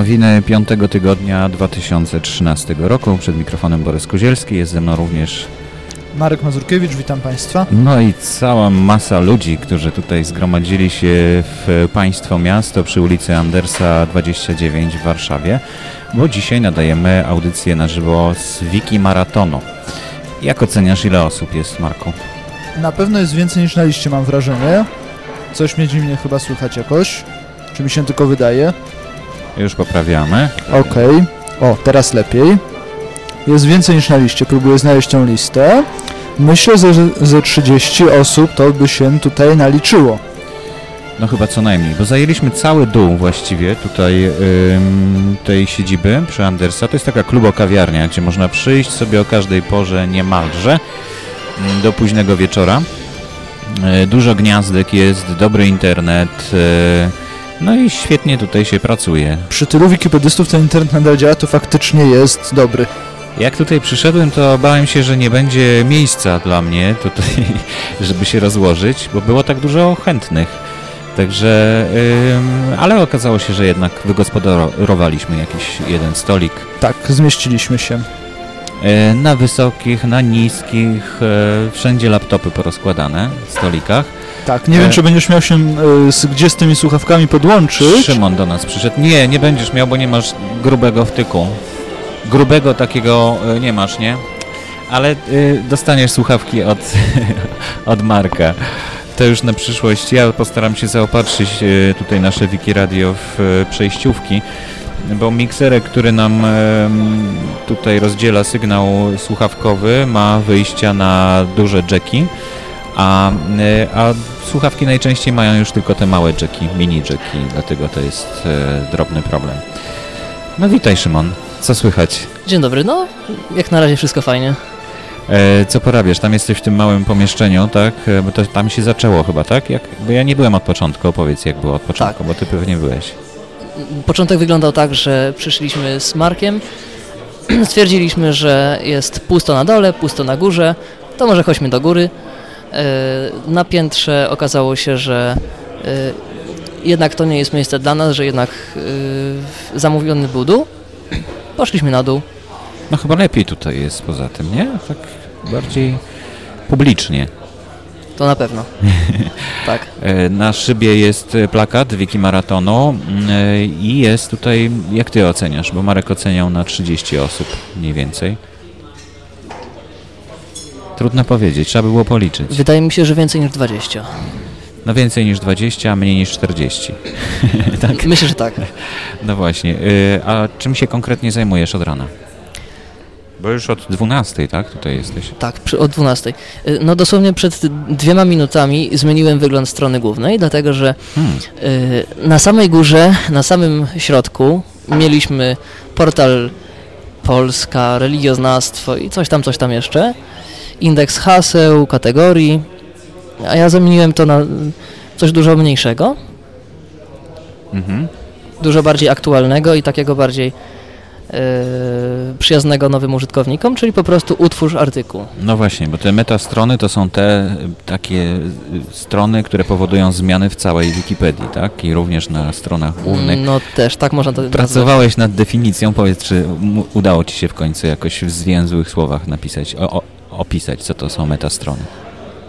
Nowiny piątego tygodnia 2013 roku. Przed mikrofonem Borys Kozielski. Jest ze mną również Marek Mazurkiewicz, witam Państwa. No i cała masa ludzi, którzy tutaj zgromadzili się w Państwo Miasto przy ulicy Andersa 29 w Warszawie, bo dzisiaj nadajemy audycję na żywo z Wiki Maratonu. Jak oceniasz, ile osób jest, Marku? Na pewno jest więcej niż na liście, mam wrażenie. Coś mnie dziwnie chyba słychać jakoś. Czy mi się tylko wydaje? Już poprawiamy. Okej. O, teraz lepiej. Jest więcej niż na liście, próbuję znaleźć tą listę. Myślę, że ze 30 osób to by się tutaj naliczyło. No chyba co najmniej, bo zajęliśmy cały dół właściwie tutaj ym, tej siedziby przy Andersa. To jest taka klubo-kawiarnia, gdzie można przyjść sobie o każdej porze niemalże do późnego wieczora. E, Dużo gniazdek jest, dobry internet, e, no i świetnie tutaj się pracuje. Przy tylu wikipedystów ten internet nadal działa, to faktycznie jest dobry. Jak tutaj przyszedłem, to bałem się, że nie będzie miejsca dla mnie tutaj, żeby się rozłożyć, bo było tak dużo chętnych. Także, ym, ale okazało się, że jednak wygospodarowaliśmy jakiś jeden stolik. Tak, zmieściliśmy się. E, Na wysokich, na niskich, e, wszędzie laptopy porozkładane w stolikach. Tak, nie E. wiem, czy będziesz miał się y, gdzie z tymi słuchawkami podłączyć. Szymon do nas przyszedł. Nie, nie będziesz miał, bo nie masz grubego wtyku. Grubego takiego e, nie masz, nie? Ale y, dostaniesz słuchawki od, od Marka. To już na przyszłość. Ja postaram się zaopatrzyć y, tutaj nasze Wiki Radio w y, przejściówki, bo mikserek, który nam tutaj rozdziela sygnał słuchawkowy, ma wyjścia na duże jacki, a, y, a słuchawki najczęściej mają już tylko te małe jacki, mini jacki, dlatego to jest e, drobny problem. No witaj Szymon, co słychać? Dzień dobry, no jak na razie wszystko fajnie. E, co porabiasz? Tam jesteś w tym małym pomieszczeniu, tak? E, Bo to tam się zaczęło chyba, tak? Jak, bo ja nie byłem od początku, opowiedz jak było od początku, bo ty pewnie byłeś. Początek wyglądał tak, że przyszliśmy z Markiem, stwierdziliśmy, że jest pusto na dole, pusto na górze, to może chodźmy do góry. E, Na piętrze okazało się, że e, jednak to nie jest miejsce dla nas, że jednak e, zamówiony był dół. Poszliśmy na dół. No chyba lepiej tutaj jest poza tym, nie? Tak bardziej publicznie. To na pewno. Tak. Na szybie jest plakat Wiki Maratonu i jest tutaj, jak ty oceniasz? Bo Marek oceniał na 30 osób mniej więcej. Trudno powiedzieć, trzeba by było policzyć. Wydaje mi się, że więcej niż 20. No więcej niż 20, a mniej niż 40. tak? Myślę, że tak. No właśnie. y, A czym się konkretnie zajmujesz od rana? Bo już od 12, tak? Tutaj jesteś. Tak, przy, o 12. Y, No dosłownie przed dwiema minutami zmieniłem wygląd strony głównej, dlatego że Hmm. y, na samej górze, na samym środku mieliśmy portal Polska, religioznawstwo i coś tam, coś tam jeszcze. Indeks haseł, kategorii, a ja zamieniłem to na coś dużo mniejszego, Mhm. dużo bardziej aktualnego i takiego bardziej y, przyjaznego nowym użytkownikom, czyli po prostu utwórz artykuł. No właśnie, bo te metastrony to są te y, takie y, strony, które powodują zmiany w całej Wikipedii, tak? I również na stronach głównych. No też, tak można to nazwać. Pracowałeś nad definicją, powiedz, czy udało Ci się w końcu jakoś w zwięzłych słowach napisać, o, o, opisać, co to są metastrony.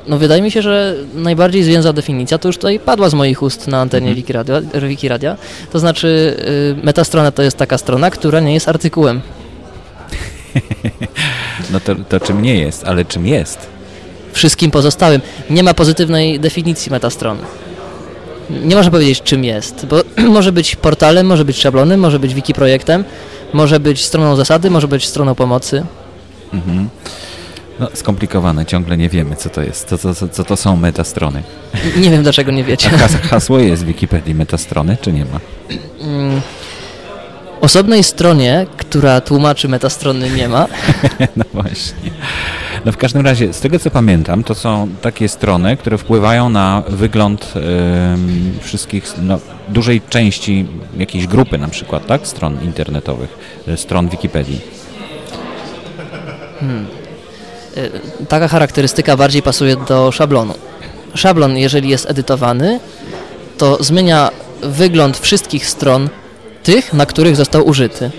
No wydaje mi się, że najbardziej zwięzła definicja to już tutaj padła z moich ust na antenie Mhm. Wikiradia. To znaczy y, metastrona to jest taka strona, która nie jest artykułem. No to, to czym nie jest, ale czym jest? Wszystkim pozostałym. Nie ma pozytywnej definicji metastrony. Nie można powiedzieć czym jest, bo może być portalem, może być szablonem, może być wikiprojektem, może być stroną zasady, może być stroną pomocy. Mhm. No, skomplikowane, ciągle nie wiemy, co to jest, co, co, co, to są metastrony. Nie wiem dlaczego nie A wiecie. has, hasło jest w Wikipedii metastrony, czy nie ma? Mm. Osobnej stronie, która tłumaczy metastrony nie ma, No właśnie. No w każdym razie, z tego co pamiętam, to są takie strony, które wpływają na wygląd em, wszystkich, no, dużej części jakiejś grupy na przykład, tak? Stron internetowych, e, stron Wikipedii. Y, Taka charakterystyka bardziej pasuje do szablonu. Szablon, jeżeli jest edytowany, to zmienia wygląd wszystkich stron tych, na których został użyty.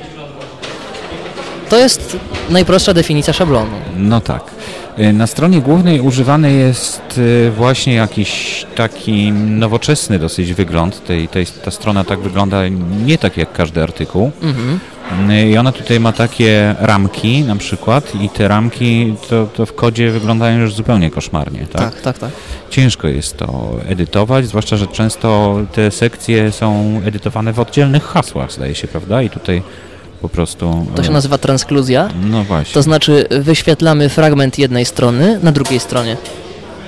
To jest najprostsza definicja szablonu. No tak. Y, Na stronie głównej używany jest y, właśnie jakiś taki nowoczesny dosyć wygląd. Tej, tej, ta strona tak wygląda nie tak jak każdy artykuł. Mhm. Y, I ona tutaj ma takie ramki na przykład i te ramki to, to w kodzie wyglądają już zupełnie koszmarnie. Tak? Tak, tak, tak. Ciężko jest to edytować, zwłaszcza, że często te sekcje są edytowane w oddzielnych hasłach, zdaje się, prawda? I tutaj po prostu... To się e, nazywa transkluzja. No właśnie. To znaczy wyświetlamy fragment jednej strony na drugiej stronie.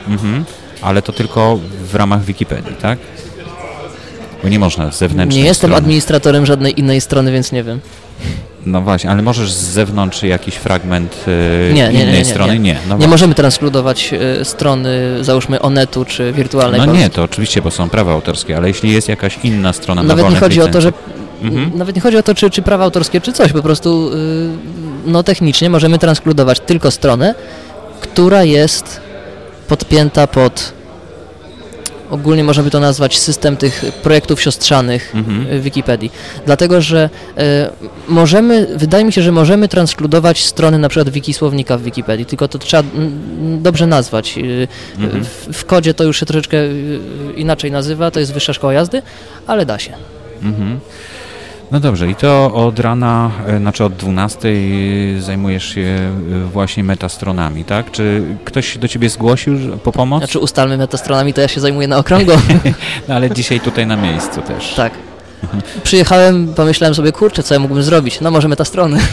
Mhm. Ale to tylko w ramach Wikipedii, tak? Bo nie można z zewnętrznej Nie jestem strony. administratorem żadnej innej strony, więc nie wiem. No właśnie, ale możesz z zewnątrz jakiś fragment e, Nie, nie, nie, innej nie, strony? nie. Nie, no Nie możemy transkludować e, strony, załóżmy Onetu czy wirtualnej No Polski. nie, to oczywiście, bo są prawa autorskie, ale jeśli jest jakaś inna strona na Nawet nie wolnych chodzi o to, że Mhm. Nawet nie chodzi o to, czy, czy prawa autorskie, czy coś. Po prostu y, no, technicznie możemy transkludować tylko stronę, która jest podpięta pod. Ogólnie można by to nazwać system tych projektów siostrzanych Mhm. y, Wikipedii. Dlatego, że y, możemy, wydaje mi się, że możemy transkludować strony na przykład wikisłownika w Wikipedii, tylko to trzeba dobrze nazwać. Y, Mhm. w, w kodzie to już się troszeczkę y, inaczej nazywa, to jest wyższa szkoła jazdy, ale da się. Mhm. No dobrze, i to od rana, e, znaczy od 12 zajmujesz się e, właśnie metastronami, tak? Czy ktoś do ciebie zgłosił po pomoc? Znaczy ustalmy metastronami, to ja się zajmuję na okrągło. No ale dzisiaj tutaj na miejscu też. tak. Przyjechałem, pomyślałem sobie, kurczę, co ja mógłbym zrobić? No może metastrony.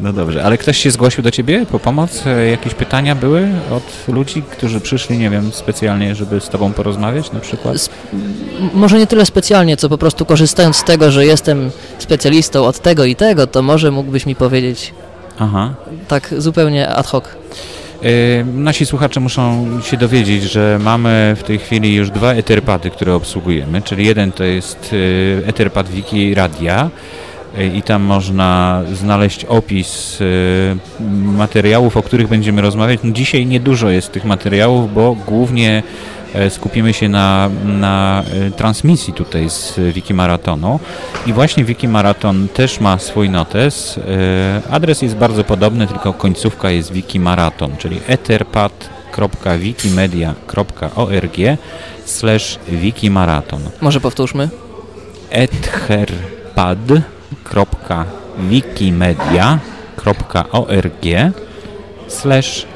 No dobrze, ale ktoś się zgłosił do ciebie po pomoc? E, Jakieś pytania były od ludzi, którzy przyszli, nie wiem, specjalnie, żeby z tobą porozmawiać na przykład? S- może nie tyle specjalnie, co po prostu korzystając z tego, że jestem specjalistą od tego i tego, to może mógłbyś mi powiedzieć Aha. tak zupełnie ad hoc. E, Nasi słuchacze muszą się dowiedzieć, że mamy w tej chwili już dwa Etherpady, które obsługujemy, czyli jeden to jest e, Etherpad Wiki Radia i tam można znaleźć opis e, materiałów, o których będziemy rozmawiać. No dzisiaj niedużo jest tych materiałów, bo głównie e, skupimy się na, na e, transmisji tutaj z Wikimaratonu i właśnie Wikimaraton też ma swój notes. Adres jest bardzo podobny, tylko końcówka jest Wikimaraton, czyli etherpad.wikimedia.org slash wikimaraton Może powtórzmy? etherpad.wikimedia.org slash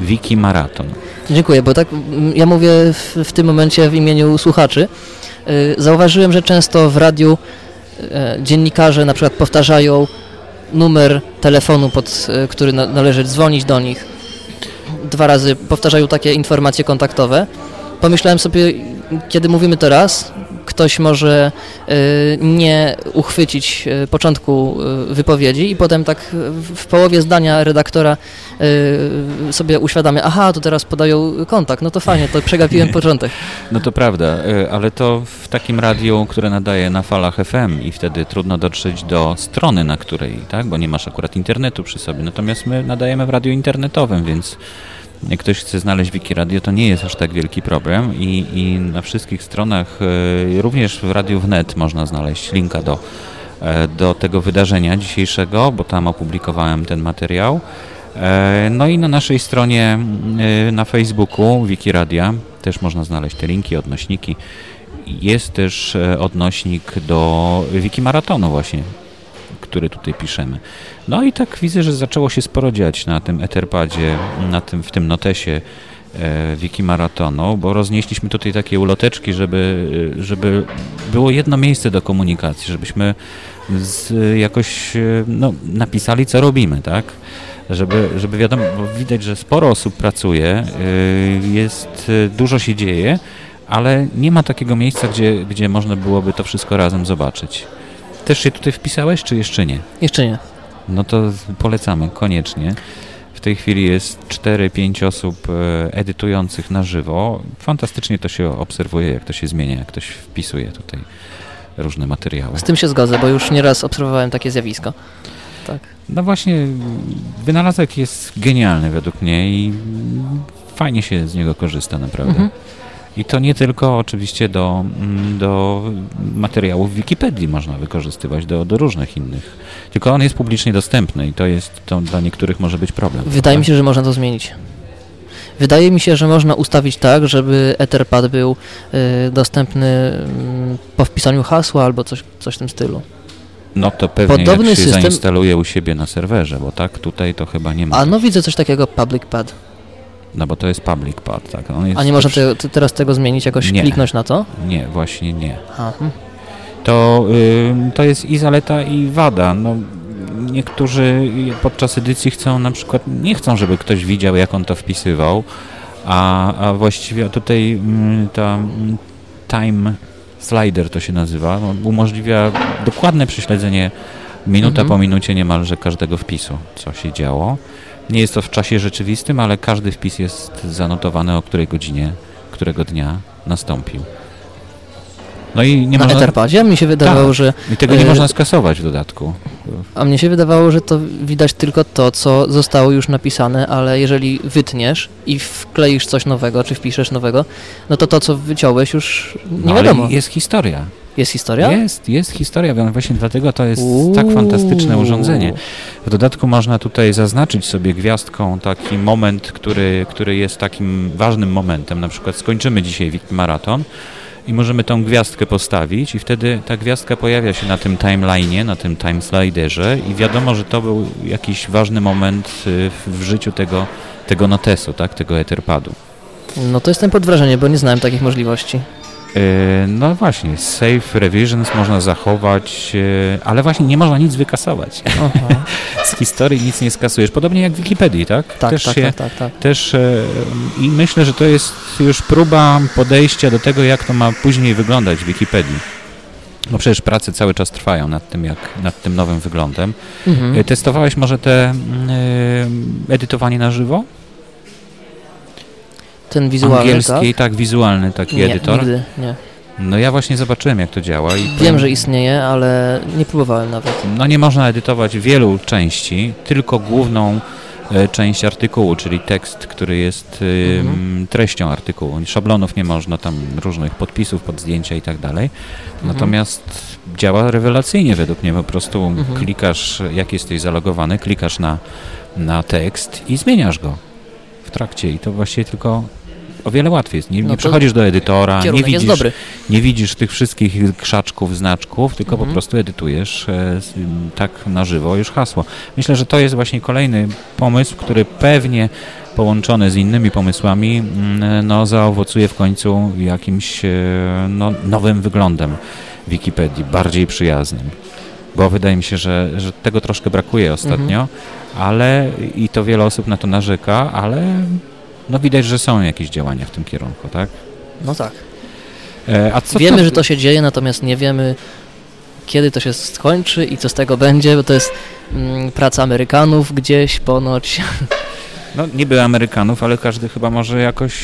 wikimaraton. Dziękuję, bo tak ja mówię w, w tym momencie w imieniu słuchaczy. Y, Zauważyłem, że często w radiu e, dziennikarze na przykład powtarzają numer telefonu, pod e, który na, należy dzwonić do nich. Dwa razy powtarzają takie informacje kontaktowe. Pomyślałem sobie, kiedy mówimy to raz, ktoś może e, nie uchwycić e, początku e, wypowiedzi i potem tak w, połowie zdania redaktora sobie uświadamia, aha, to teraz podają kontakt, no to fajnie, to przegapiłem początek. No to prawda, y, ale to w takim radiu, które nadaje na falach FM i wtedy trudno dotrzeć do strony, na której, tak, bo nie masz akurat internetu przy sobie. Natomiast my nadajemy w radiu internetowym, więc jak ktoś chce znaleźć Wiki Radio, to nie jest aż tak wielki problem i, i na wszystkich stronach, y, również w Radiu Wnet można znaleźć linka do, e, do tego wydarzenia dzisiejszego, bo tam opublikowałem ten materiał. E, No i na naszej stronie na Facebooku Wikiradia też można znaleźć te linki, odnośniki. Jest też e, odnośnik do Wikimaratonu właśnie, który tutaj piszemy. No i tak widzę, że zaczęło się sporo dziać na tym Etherpadzie, na tym, w tym notesie e, Wikimaratonu, bo roznieśliśmy tutaj takie uloteczki, żeby, e, żeby było jedno miejsce do komunikacji, żebyśmy z, jakoś e, no, napisali, co robimy, tak? Żeby, żeby wiadomo, bo widać, że sporo osób pracuje, jest, dużo się dzieje, ale nie ma takiego miejsca, gdzie, gdzie można byłoby to wszystko razem zobaczyć. Też się tutaj wpisałeś, czy jeszcze nie? Jeszcze nie. No to polecamy, koniecznie. W tej chwili jest 4-5 osób e, edytujących na żywo. Fantastycznie to się obserwuje, jak to się zmienia, jak ktoś wpisuje tutaj różne materiały. Z tym się zgodzę, bo już nieraz obserwowałem takie zjawisko. Tak. No właśnie, wynalazek jest genialny według mnie i fajnie się z niego korzysta naprawdę. Mhm. I to nie tylko oczywiście do, mm, do materiałów Wikipedii można wykorzystywać, do, do różnych innych. Tylko on jest publicznie dostępny i to jest, to dla niektórych może być problem. Wydaje mi się, że można to zmienić. Wydaje mi się, że można ustawić tak, żeby Etherpad był y, dostępny mm, po wpisaniu hasła albo coś, coś w tym stylu. No to pewnie Podobny jak się system- zainstaluje u siebie na serwerze, bo tak tutaj to chyba nie ma. A no widzę coś takiego Public Pad. No bo to jest public pad, tak. A nie można te, te, teraz tego zmienić, jakoś Nie. kliknąć na to? Nie, właśnie nie. Aha. To, ym, to jest i zaleta, i wada. No, niektórzy podczas edycji chcą na przykład, nie chcą, żeby ktoś widział, jak on to wpisywał, a, a właściwie tutaj mm, ta time slider to się nazywa, no, umożliwia dokładne prześledzenie minuta Mhm. po minucie niemalże każdego wpisu, co się działo. Nie jest to w czasie rzeczywistym, ale każdy wpis jest zanotowany, o której godzinie, którego dnia nastąpił. No i nie na można... Etherpadzie? Mi się wydawało, Tak. że I tego nie E, można skasować w dodatku. A mnie się wydawało, że to widać tylko to, co zostało już napisane, ale jeżeli wytniesz i wkleisz coś nowego, czy wpiszesz nowego, no to to, co wyciąłeś już nie No, wiadomo. jest historia. Jest historia? Jest, jest historia, więc właśnie dlatego to jest Uuu. tak fantastyczne urządzenie. W dodatku można tutaj zaznaczyć sobie gwiazdką taki moment, który, który jest takim ważnym momentem. Na przykład skończymy dzisiaj Wikimaraton i możemy tą gwiazdkę postawić i wtedy ta gwiazdka pojawia się na tym timeline'ie, na tym time sliderze i wiadomo, że to był jakiś ważny moment y, w, w życiu tego, tego notesu, tak, tego Etherpadu. No to jestem pod wrażeniem, bo nie znałem takich możliwości. E, No właśnie, save revisions można zachować, e, ale właśnie nie można nic wykasować. Z historii nic nie skasujesz. Podobnie jak w Wikipedii, tak? Tak, też tak, się, tak, tak, tak. Też, e, I myślę, że to jest już próba podejścia do tego, jak to ma później wyglądać w Wikipedii. No przecież prace cały czas trwają nad tym, jak, nad tym nowym wyglądem. Mhm. Testowałeś może te e, edytowanie na żywo? Ten wizualny, Angielski, tak? tak, wizualny taki Nie, edytor. nigdy, nie. No ja właśnie zobaczyłem, jak to działa. I Wiem, powiem- że istnieje, ale nie próbowałem nawet. No nie można edytować wielu części, tylko główną e, część artykułu, czyli tekst, który jest e, Mhm. treścią artykułu. Szablonów nie można, tam różnych podpisów pod zdjęcia i tak dalej. Mhm. Natomiast działa rewelacyjnie według mnie. Po prostu Mhm. klikasz, jak jesteś zalogowany, klikasz na, na tekst i zmieniasz go w trakcie. I to właściwie tylko o wiele łatwiej jest. Nie, No nie przechodzisz do edytora, nie widzisz nie widzisz tych wszystkich krzaczków, znaczków, tylko Mhm. po prostu edytujesz e, tak na żywo już hasło. Myślę, że to jest właśnie kolejny pomysł, który pewnie połączony z innymi pomysłami mm, no, zaowocuje w końcu jakimś e, no, nowym wyglądem Wikipedii, bardziej przyjaznym. Bo wydaje mi się, że, że tego troszkę brakuje ostatnio, Mhm. ale i to wiele osób na to narzeka, ale no widać, że są jakieś działania w tym kierunku, tak? No tak. E, A co wiemy, że to się dzieje, natomiast nie wiemy, kiedy to się skończy i co z tego będzie, bo to jest mm, praca Amerykanów gdzieś ponoć. No niby Amerykanów, ale każdy chyba może jakoś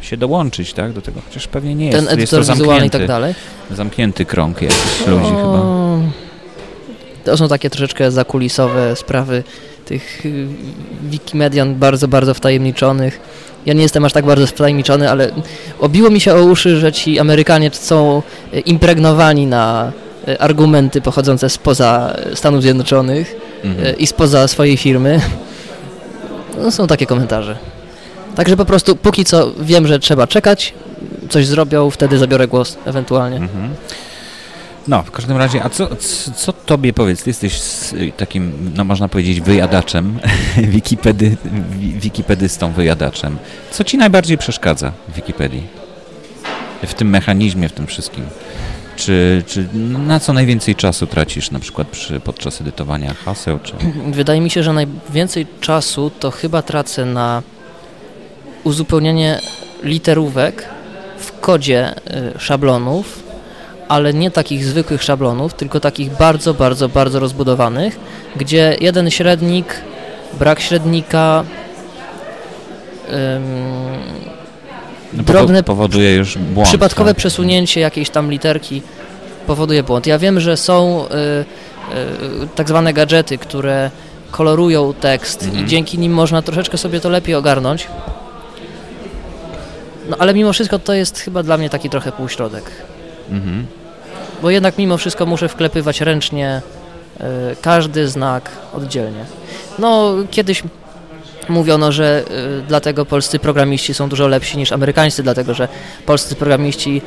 się dołączyć, tak, do tego, chociaż pewnie nie jest. Ten jest to edytor wizualny i tak zamknięty, dalej. zamknięty krąg jakichś ludzi chyba. O, To są takie troszeczkę zakulisowe sprawy tych y, Wikimedian bardzo, bardzo wtajemniczonych. Ja nie jestem aż tak bardzo wtajemniczony, ale obiło mi się o uszy, że ci Amerykanie są y, impregnowani na y, argumenty pochodzące spoza Stanów Zjednoczonych Mhm. i spoza swojej firmy. No, są takie komentarze. Także po prostu póki co wiem, że trzeba czekać, coś zrobią, wtedy zabiorę głos ewentualnie. Mhm. No, w każdym razie, a co, co, tobie powiedz, ty jesteś s- takim, no można powiedzieć, wyjadaczem, Wikipedy, wi- wikipedystą, wyjadaczem. Co ci najbardziej przeszkadza w Wikipedii? W tym mechanizmie, w tym wszystkim? Czy, czy na co najwięcej czasu tracisz na przykład przy, podczas edytowania haseł? Czy... Wydaje mi się, że najwięcej czasu to chyba tracę na uzupełnianie literówek w kodzie y, szablonów, ale nie takich zwykłych szablonów, tylko takich bardzo, bardzo, bardzo rozbudowanych, gdzie jeden średnik, brak średnika, ym, No, drobne powo- powoduje już błąd. Przypadkowe tak? przesunięcie jakiejś tam literki powoduje błąd. Ja wiem, że są y, y, tak zwane gadżety, które kolorują tekst Mhm. i dzięki nim można troszeczkę sobie to lepiej ogarnąć. No ale mimo wszystko to jest chyba dla mnie taki trochę półśrodek. Mhm. Bo jednak mimo wszystko muszę wklepywać ręcznie y, każdy znak oddzielnie. No kiedyś mówiono, że y, dlatego polscy programiści są dużo lepsi niż amerykańscy, dlatego że polscy programiści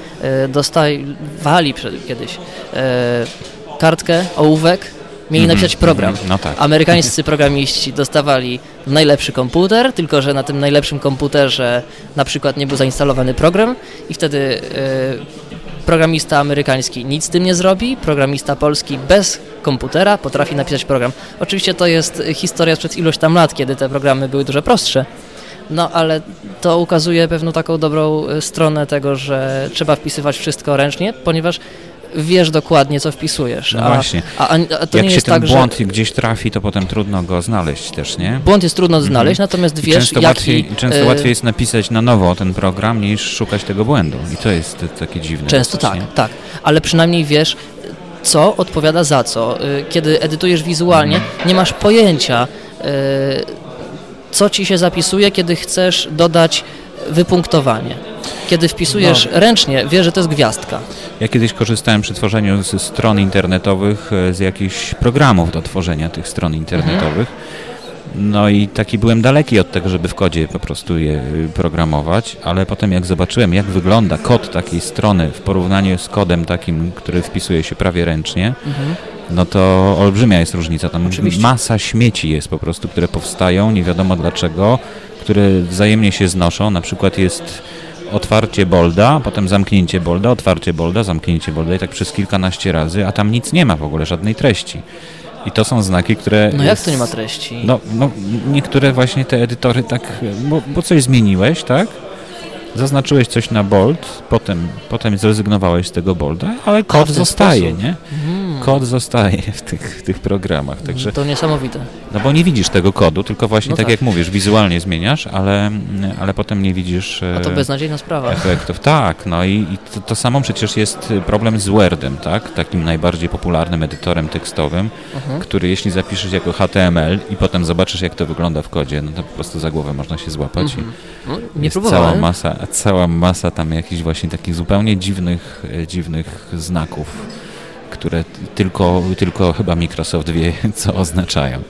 y, dostawali kiedyś kartkę, ołówek, mieli Mhm, napisać program. mhm. No tak. Amerykańscy programiści dostawali najlepszy komputer, tylko że na tym najlepszym komputerze na przykład nie był zainstalowany program i wtedy programista amerykański nic z tym nie zrobi, programista polski bez komputera potrafi napisać program. Oczywiście to jest historia sprzed ilość tam lat, kiedy te programy były dużo prostsze. No ale to ukazuje pewną taką dobrą y, stronę tego, że trzeba wpisywać wszystko ręcznie, ponieważ wiesz dokładnie, co wpisujesz. No a, właśnie. a, a, to Jak nie się jest ten tak, że... błąd gdzieś trafi, to potem trudno go znaleźć też, nie? Błąd jest trudno znaleźć, Mhm. natomiast I wiesz, często, jaki... łatwiej, często e, łatwiej jest napisać na nowo ten program, niż szukać tego błędu. I to jest takie dziwne. Często tak, nie? tak, ale przynajmniej wiesz, co odpowiada za co. Y, Kiedy edytujesz wizualnie, Mhm. nie masz pojęcia, y, co ci się zapisuje, kiedy chcesz dodać wypunktowanie. Kiedy wpisujesz No. ręcznie, wiesz, że to jest gwiazdka. Ja kiedyś korzystałem przy tworzeniu stron internetowych e, z jakichś programów do tworzenia tych stron internetowych. No i taki byłem daleki od tego, żeby w kodzie po prostu je y, programować, ale potem jak zobaczyłem, jak wygląda kod takiej strony w porównaniu z kodem takim, który wpisuje się prawie ręcznie, no to olbrzymia jest różnica. Tam Oczywiście. masa śmieci jest po prostu, które powstają, nie wiadomo dlaczego, które wzajemnie się znoszą. Na przykład jest otwarcie bolda, potem zamknięcie bolda, otwarcie bolda, zamknięcie bolda i tak przez kilkanaście razy, a tam nic nie ma w ogóle, żadnej treści. I to są znaki, które... No jak to nie ma treści? No, no niektóre właśnie te edytory tak, bo, bo coś zmieniłeś, tak? Zaznaczyłeś coś na bold, potem, potem zrezygnowałeś z tego bolda, ale kod zostaje, nie? Mhm. Kod zostaje w tych, w tych programach, także, To niesamowite. no bo nie widzisz tego kodu, tylko właśnie No tak, tak. jak mówisz, wizualnie zmieniasz, ale, ale potem nie widzisz A to e, beznadziejna sprawa. efektów. Tak, no i, i to, to samo przecież jest problem z Wordem, tak? Takim najbardziej popularnym edytorem tekstowym, Mhm. który jeśli zapiszesz jako HTML i potem zobaczysz, jak to wygląda w kodzie, no to po prostu za głowę można się złapać. Mhm. No, nie jest cała masa, cała masa tam jakichś właśnie takich zupełnie dziwnych, e, dziwnych znaków, które tylko, tylko chyba Microsoft wie, co oznaczają.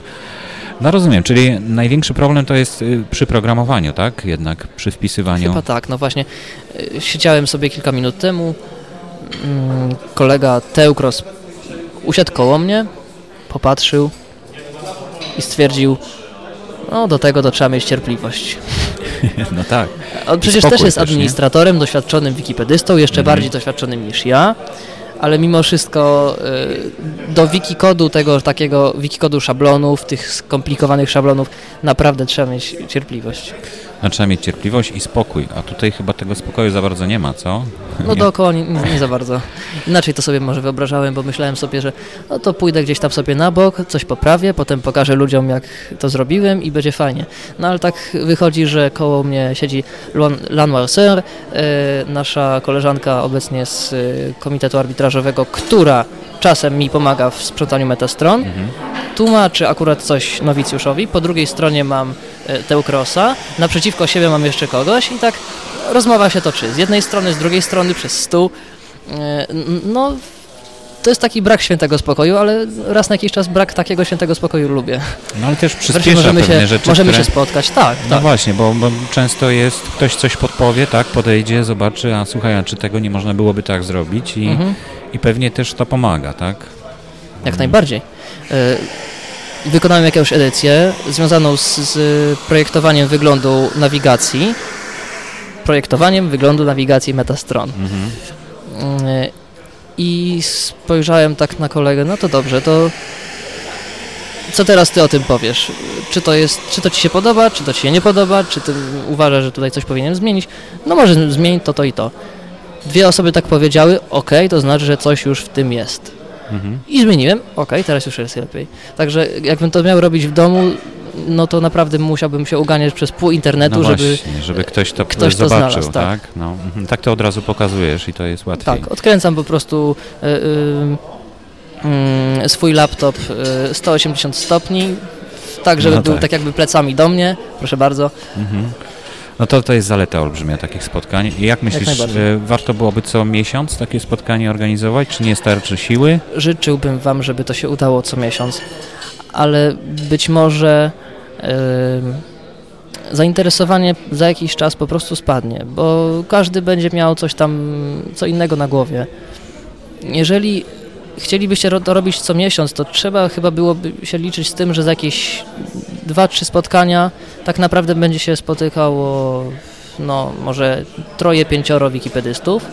No rozumiem, czyli największy problem to jest y, przy programowaniu, tak? Jednak przy wpisywaniu. Chyba tak, no właśnie. y, Siedziałem sobie kilka minut temu. mm, Kolega Teukros usiadł koło mnie, popatrzył i stwierdził, no do tego to trzeba mieć cierpliwość. No tak. On przecież spokój też jest też, nie? administratorem, doświadczonym wikipedystą, jeszcze Mhm. bardziej doświadczonym niż ja, ale mimo wszystko y, do wikikodu tego takiego, wikikodu szablonów, tych skomplikowanych szablonów, naprawdę trzeba mieć cierpliwość. No, trzeba mieć cierpliwość i spokój, a tutaj chyba tego spokoju za bardzo nie ma, co? No Nie? dookoła nie, nie, za bardzo. Inaczej to sobie może wyobrażałem, bo myślałem sobie, że no to pójdę gdzieś tam sobie na bok, coś poprawię, potem pokażę ludziom, jak to zrobiłem i będzie fajnie. No ale tak wychodzi, że koło mnie siedzi Lan Marcel, e, nasza koleżanka obecnie z e, Komitetu Arbitrażowego, która czasem mi pomaga w sprzątaniu metastron, Mhm. tłumaczy akurat coś nowicjuszowi, po drugiej stronie mam Teukrosa, naprzeciwko siebie mam jeszcze kogoś i tak rozmowa się toczy. Z jednej strony, z drugiej strony, przez stół. E, No, to jest taki brak świętego spokoju, ale raz na jakiś czas brak takiego świętego spokoju lubię. No ale też przyspiesza możemy pewne się, rzeczy, możemy które... się spotkać, tak, No tak. właśnie, bo, bo często jest, ktoś coś podpowie, tak, podejdzie, zobaczy, a słuchaj, a czy tego nie można byłoby tak zrobić i, Mhm. i pewnie też to pomaga, tak? Jak najbardziej. E, Wykonałem jakąś edycję związaną z, z projektowaniem wyglądu nawigacji. Projektowaniem wyglądu nawigacji metastron. Mhm. E, I spojrzałem tak na kolegę, no to dobrze, to co teraz ty o tym powiesz? Czy to jest, czy to ci się podoba, czy to ci się nie podoba, czy ty uważasz, że tutaj coś powinienem zmienić? No może zmień to, to i to. Dwie osoby tak powiedziały, ok, to znaczy, że coś już w tym jest. Mhm. I zmieniłem, ok, teraz już jest lepiej. Także jakbym to miał robić w domu, no to naprawdę musiałbym się uganiać przez pół internetu, No żeby... właśnie, żeby ktoś to ktoś to zobaczył, znalazł, tak. tak? No, mhm. tak to od razu pokazujesz i to jest łatwiej. Tak, odkręcam po prostu y, y, mm, swój laptop y, 180 stopni, tak żeby No był tak. tak jakby plecami do mnie, proszę bardzo. Mhm. No to to jest zaleta olbrzymia takich spotkań. I jak myślisz, najbardziej. e, warto byłoby co miesiąc takie spotkanie organizować, czy nie starczy siły? Życzyłbym Wam, żeby to się udało co miesiąc, ale być może em, zainteresowanie za jakiś czas po prostu spadnie, bo każdy będzie miał coś tam, co innego na głowie. Jeżeli chcielibyście to robić co miesiąc, to trzeba chyba byłoby się liczyć z tym, że za jakieś dwa, trzy spotkania tak naprawdę będzie się spotykało no może troje, pięcioro wikipedystów,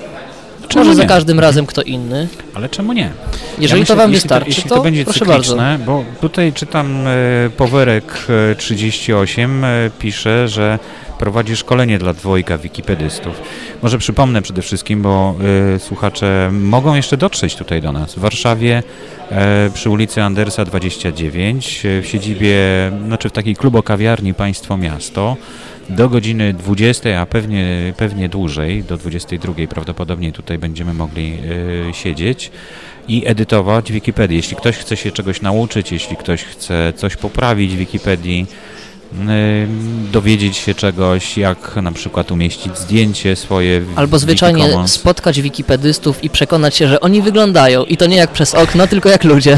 Czemu może za nie? każdym razem kto inny. Ale czemu nie? Jeżeli Ja myślę, to Wam jeśli wystarczy, jeśli to, to będzie proszę bardzo. cykliczne, bo tutaj czytam e, Powerek e, 38 e, pisze, że prowadzi szkolenie dla dwojga wikipedystów. Może przypomnę przede wszystkim, bo słuchacze mogą jeszcze dotrzeć tutaj do nas. W Warszawie przy ulicy Andersa 29 e, w siedzibie, znaczy w takiej klubo-kawiarni Państwo Miasto do godziny 20, a pewnie, pewnie dłużej, do 22 prawdopodobnie tutaj będziemy mogli e, siedzieć i edytować Wikipedię. Jeśli ktoś chce się czegoś nauczyć, jeśli ktoś chce coś poprawić w Wikipedii, ym, dowiedzieć się czegoś, jak na przykład umieścić zdjęcie swoje w Albo zwyczajnie spotkać wikipedystów i przekonać się, że oni wyglądają i to nie jak przez okno, tylko jak ludzie.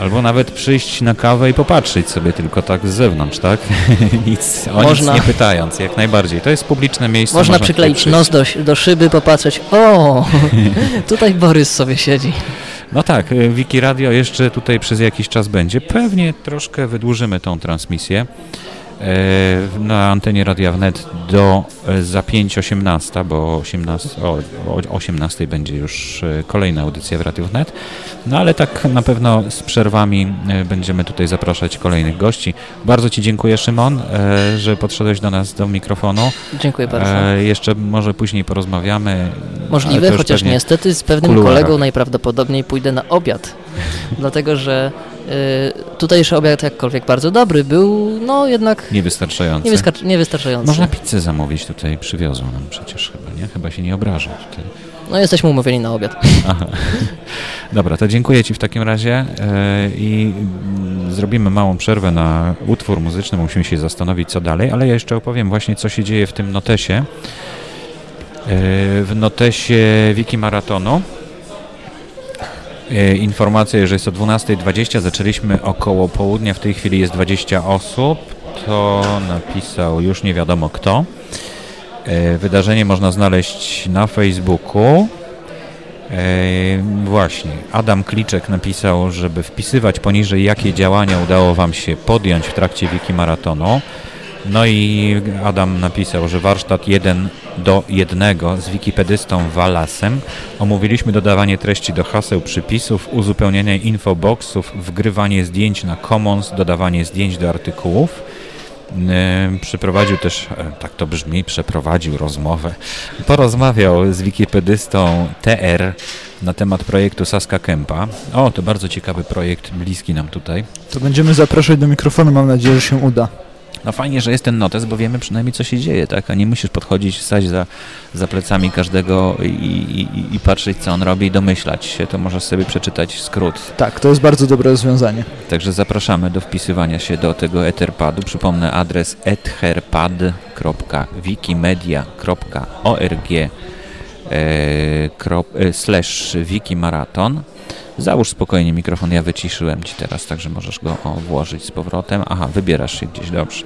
Albo nawet przyjść na kawę i popatrzeć sobie tylko tak z zewnątrz, tak? nic, o Można. nic nie pytając, jak najbardziej. To jest publiczne miejsce. Można tutaj przykleić nos do, do szyby, popatrzeć, o, tutaj Borys sobie siedzi. No tak, y, Wiki Radio jeszcze tutaj przez jakiś czas będzie. Pewnie troszkę wydłużymy tą transmisję na antenie Radia Wnet do e, za 5.18, bo 18, o, o 18 będzie już e, kolejna audycja w Radiu Wnet. No ale tak na pewno z przerwami e, będziemy tutaj zapraszać kolejnych gości. Bardzo Ci dziękuję Szymon, e, że podszedłeś do nas do mikrofonu. Dziękuję bardzo. E, jeszcze może później porozmawiamy. Możliwe, chociaż niestety z pewnym kuluarach. kolegą najprawdopodobniej pójdę na obiad. Dlatego, że tutejszy obiad, jakkolwiek bardzo dobry, był no jednak Niewystarczający. niewystarczający. Można pizzę zamówić tutaj, przywiozą nam przecież chyba, nie? Chyba się nie obrażą tutaj. No jesteśmy umówieni na obiad. Aha. Dobra, to dziękuję Ci w takim razie e, i mm, zrobimy małą przerwę na utwór muzyczny, musimy się zastanowić co dalej, ale ja jeszcze opowiem właśnie co się dzieje w tym notesie. E, W notesie Wiki Maratonu. E, Informacja, że jest o 12.20, zaczęliśmy około południa, w tej chwili jest 20 osób. To napisał już nie wiadomo kto. E, Wydarzenie można znaleźć na Facebooku. E, właśnie, Adam Kliczek napisał, żeby wpisywać poniżej, jakie działania udało Wam się podjąć w trakcie Wiki Maratonu. No i Adam napisał, że warsztat 1 do 1 z wikipedystą Walasem. Omówiliśmy dodawanie treści do haseł, przypisów, uzupełnianie infoboxów, wgrywanie zdjęć na Commons, dodawanie zdjęć do artykułów. Yy, Przeprowadził też, e, tak to brzmi, przeprowadził rozmowę. Porozmawiał z wikipedystą TR na temat projektu Saska Kempa. O, to bardzo ciekawy projekt, bliski nam tutaj. To będziemy zapraszać do mikrofonu, mam nadzieję, że się uda. No fajnie, że jest ten notes, bo wiemy przynajmniej co się dzieje, tak? A nie musisz podchodzić, stać za, za plecami każdego i, i, i patrzeć co on robi i domyślać się. To możesz sobie przeczytać skrót. Tak, to jest bardzo dobre rozwiązanie. Także zapraszamy do wpisywania się do tego Etherpadu. Przypomnę adres etherpad.wikimedia.org e, krop- e, slash wikimaraton. Załóż spokojnie mikrofon, ja wyciszyłem Ci teraz, także możesz go o, włożyć z powrotem. Aha, wybierasz się gdzieś, dobrze.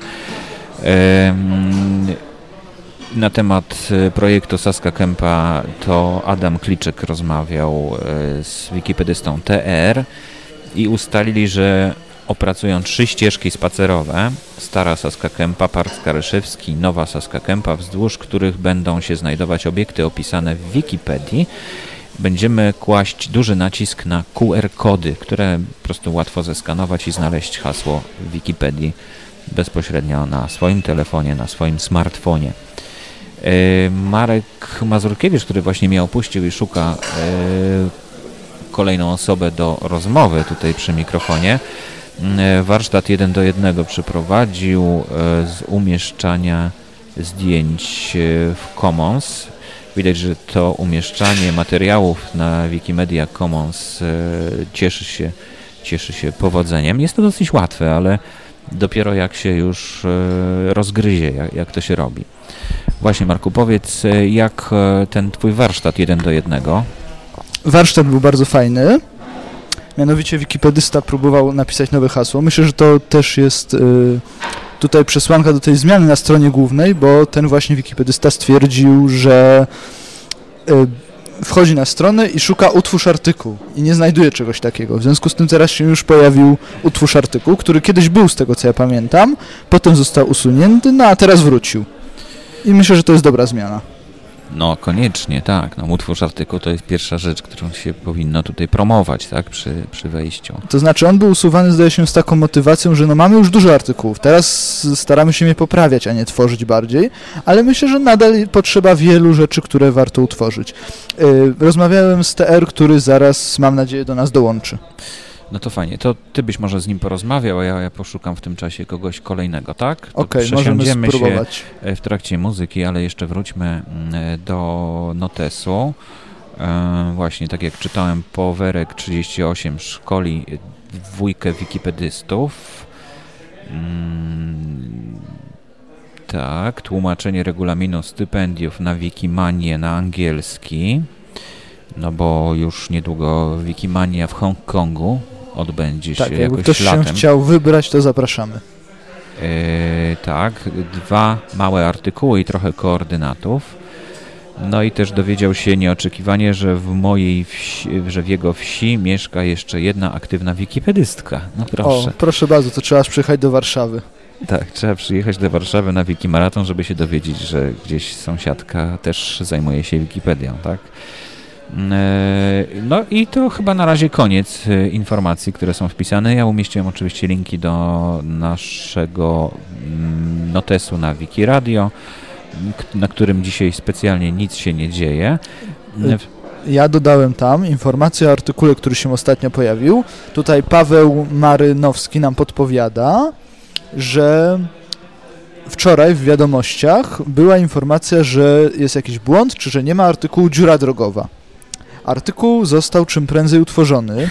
Na temat e, projektu Saska Kempa to Adam Kliczek rozmawiał e, z wikipedystą TR i ustalili, że opracują trzy ścieżki spacerowe. Stara Saska Kępa, Park Skaryszewski, Nowa Saska Kępa, wzdłuż których będą się znajdować obiekty opisane w Wikipedii. Będziemy kłaść duży nacisk na QR-kody, które po prostu łatwo zeskanować i znaleźć hasło Wikipedii bezpośrednio na swoim telefonie, na swoim smartfonie. E, Marek Mazurkiewicz, który właśnie mnie opuścił i szuka e, kolejną osobę do rozmowy tutaj przy mikrofonie. E, Warsztat 1 do 1 przeprowadził z umieszczania zdjęć w Commons. Widać, że to umieszczanie materiałów na Wikimedia Commons e, cieszy się, cieszy się powodzeniem. Jest to dosyć łatwe, ale dopiero jak się już e, rozgryzie, jak, jak to się robi. Właśnie Marku, powiedz, e, jak ten twój warsztat jeden do jednego? Warsztat był bardzo fajny. Mianowicie wikipedysta próbował napisać nowe hasło. Myślę, że to też jest tutaj przesłanka do tej zmiany na stronie głównej, bo ten właśnie wikipedysta stwierdził, że y, wchodzi na stronę i szuka utwórz artykuł i nie znajduje czegoś takiego. W związku z tym teraz się już pojawił utwórz artykuł, który kiedyś był z tego co ja pamiętam, potem został usunięty, no a teraz wrócił. I myślę, że to jest dobra zmiana. No koniecznie, tak. No, utwórz artykuł to jest pierwsza rzecz, którą się powinno tutaj promować, tak, przy, przy wejściu. To znaczy on był usuwany, zdaje się, z taką motywacją, że no mamy już dużo artykułów, teraz staramy się je poprawiać, a nie tworzyć bardziej, ale myślę, że nadal potrzeba wielu rzeczy, które warto utworzyć. Yy, rozmawiałem z TR, który zaraz, mam nadzieję, do nas dołączy. No to fajnie, to ty byś może z nim porozmawiał, a ja, ja poszukam w tym czasie kogoś kolejnego, tak? Okej, możemy przesiądziemy się spróbować. e, w trakcie muzyki, ale jeszcze wróćmy mm, e, do notesu. E, Właśnie, tak jak czytałem, Powerek 38 szkoli dwójkę wikipedystów. Mm, Tak, tłumaczenie regulaminu stypendiów na Wikimanię na angielski. No bo już niedługo Wikimania w Hongkongu odbędzie się Tak, jakby jakoś ktoś się latem. chciał wybrać, to zapraszamy. E, tak, dwa małe artykuły i trochę koordynatów. No i też dowiedział się nieoczekiwanie, że w mojej wsi, że w jego wsi mieszka jeszcze jedna aktywna wikipedystka. No proszę. O, proszę bardzo, to trzeba aż przyjechać do Warszawy. Tak, trzeba przyjechać do Warszawy na Wikimaraton, żeby się dowiedzieć, że gdzieś sąsiadka też zajmuje się Wikipedią, tak? E, No i to chyba na razie koniec e, informacji, które są wpisane. Ja umieściłem oczywiście linki do naszego mm, notesu na Wikiradio, m, k- na którym dzisiaj specjalnie nic się nie dzieje. E, Ja dodałem tam informację o artykule, który się ostatnio pojawił. Tutaj Paweł Marynowski nam podpowiada, że wczoraj w wiadomościach była informacja, że jest jakiś błąd, czy że nie ma artykułu dziura drogowa. Artykuł został czym prędzej utworzony,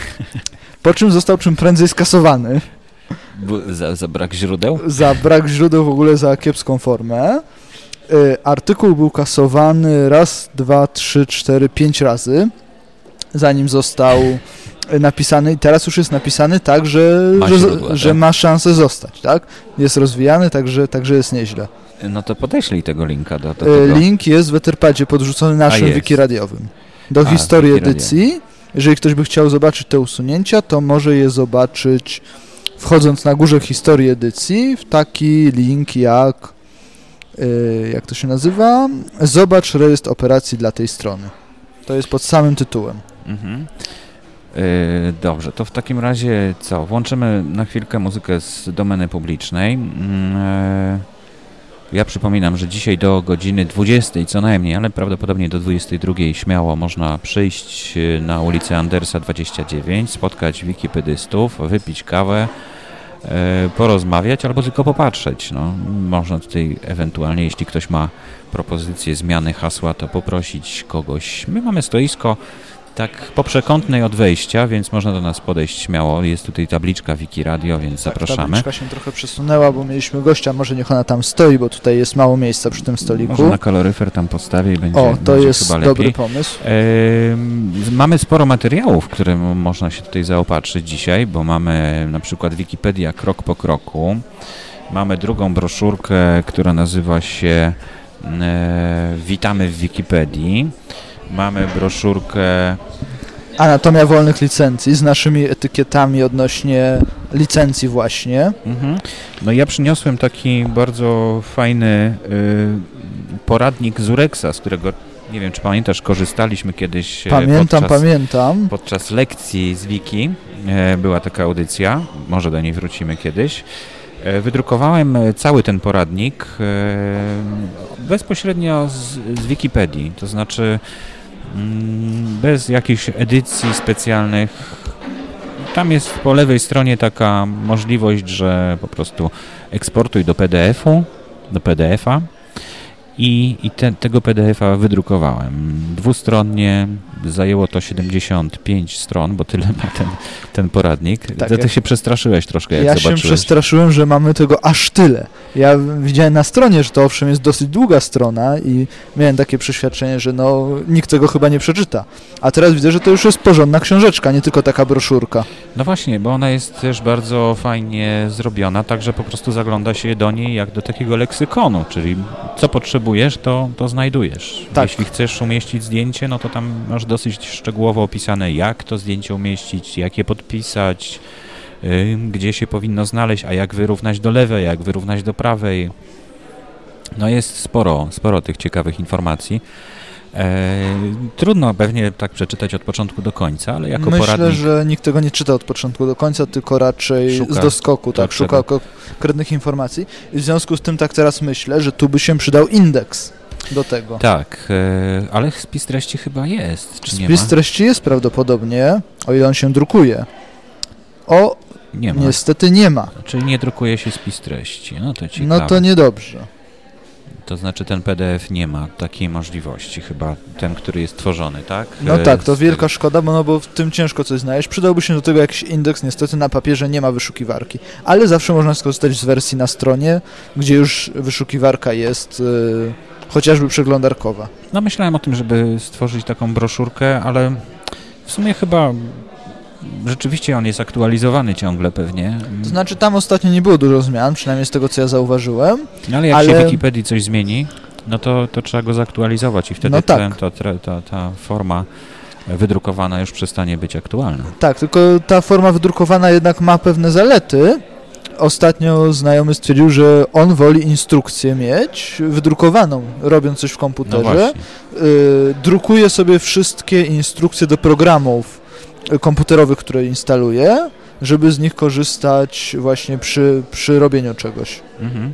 po czym został czym prędzej skasowany Za, za brak źródeł? za brak źródeł, w ogóle za kiepską formę. Y, Artykuł był kasowany raz, dwa, trzy, cztery, pięć razy, zanim został y, napisany i teraz już jest napisany tak, że, Ma że, źródła, że tak? ma szansę zostać, tak? Jest rozwijany, także, także jest nieźle. No to podeślij tego linka do, do Y, tego. Link jest w Etherpadzie podrzucony naszym wiki radiowym. Do A, historii edycji. Jeżeli ktoś by chciał zobaczyć te usunięcia, to może je zobaczyć wchodząc na górze historii edycji w taki link jak y, jak to się nazywa? Zobacz rejestr operacji dla tej strony. To jest pod samym tytułem. Mhm. Yy, Dobrze, to w takim razie co? Włączymy na chwilkę muzykę z domeny publicznej. E, Ja przypominam, że dzisiaj do godziny 20 co najmniej, ale prawdopodobnie do 22 śmiało można przyjść e, na ulicę Andersa 29, spotkać wikipedystów, wypić kawę, e, porozmawiać albo tylko popatrzeć. No, można tutaj ewentualnie, jeśli ktoś ma propozycję zmiany hasła, to poprosić kogoś. My mamy stoisko tak po przekątnej od wejścia, więc można do nas podejść śmiało. Jest tutaj tabliczka Wiki Radio, więc Tak, zapraszamy. tabliczka się trochę przesunęła, bo mieliśmy gościa, może niech ona tam stoi, bo tutaj jest mało miejsca przy tym stoliku. Może na kaloryfer tam postawię i będzie, O, to będzie jest chyba dobry lepiej. pomysł. Mamy sporo materiałów, które można się tutaj zaopatrzyć dzisiaj, bo mamy na przykład Wikipedia krok po kroku. Mamy drugą broszurkę, która nazywa się e, Witamy w Wikipedii. Mamy broszurkę Anatomia wolnych licencji z naszymi etykietami odnośnie licencji właśnie. Mhm. No ja przyniosłem taki bardzo fajny y, poradnik z Urexa, z którego nie wiem czy pamiętasz, korzystaliśmy kiedyś e, Pamiętam, podczas, pamiętam. podczas lekcji z Wiki. E, była taka audycja, może do niej wrócimy kiedyś. E, wydrukowałem cały ten poradnik bezpośrednio z, z Wikipedii, to znaczy bez jakichś edycji specjalnych. Tam jest po lewej stronie taka możliwość, że po prostu eksportuj do PDF-u, do PDF-a i, i te, tego PDF-a wydrukowałem. Dwustronnie zajęło to 75 stron, bo tyle ma ten, ten poradnik. Tak, Ty, ty ja- się przestraszyłeś troszkę, jak Ja się zobaczyłeś. przestraszyłem, że mamy tego aż tyle. Ja widziałem na stronie, że to owszem jest dosyć długa strona i miałem takie przeświadczenie, że no nikt tego chyba nie przeczyta. A teraz widzę, że to już jest porządna książeczka, nie tylko taka broszurka. No właśnie, bo ona jest też bardzo fajnie zrobiona, także po prostu zagląda się do niej jak do takiego leksykonu, czyli co potrzebujesz, to, to znajdujesz. Tak. Jeśli chcesz umieścić zdjęcie, no to tam masz dosyć szczegółowo opisane, jak to zdjęcie umieścić, jak je podpisać, gdzie się powinno znaleźć, a jak wyrównać do lewej, jak wyrównać do prawej. No jest sporo, sporo tych ciekawych informacji. E, trudno pewnie tak przeczytać od początku do końca, ale jako Myślę, poradnik że nikt tego nie czyta od początku do końca, tylko raczej Szuka. z doskoku, tak, szuka konkretnych informacji. I w związku z tym tak teraz myślę, że tu by się przydał indeks do tego. Tak, e, ale spis treści chyba jest, czy nie Spis ma? treści jest prawdopodobnie, o ile on się drukuje. O, Nie ma. niestety nie ma. Czyli nie drukuje się spis treści. No to ciekawe. No to niedobrze. To znaczy ten PDF nie ma takiej możliwości, chyba ten, który jest tworzony, tak? No E, tak, to wielka szkoda, bo, no bo w tym ciężko coś znaleźć. Przydałby się do tego jakiś indeks, niestety na papierze nie ma wyszukiwarki. Ale zawsze można skorzystać z wersji na stronie, gdzie już wyszukiwarka jest y, chociażby przeglądarkowa. No myślałem o tym, żeby stworzyć taką broszurkę, ale w sumie chyba rzeczywiście on jest aktualizowany ciągle pewnie. To znaczy tam ostatnio nie było dużo zmian, przynajmniej z tego co ja zauważyłem. No ale jak ale- się w Wikipedii coś zmieni, no to, to trzeba go zaktualizować i wtedy No tak. ten, to, tre- ta, ta forma wydrukowana już przestanie być aktualna. Tak, tylko ta forma wydrukowana jednak ma pewne zalety. Ostatnio znajomy stwierdził, że on woli instrukcję mieć wydrukowaną, robiąc coś w No komputerze. właśnie. y, drukuje sobie wszystkie instrukcje do programów y, komputerowych, które instaluje, żeby z nich korzystać właśnie przy, przy robieniu czegoś. Mhm.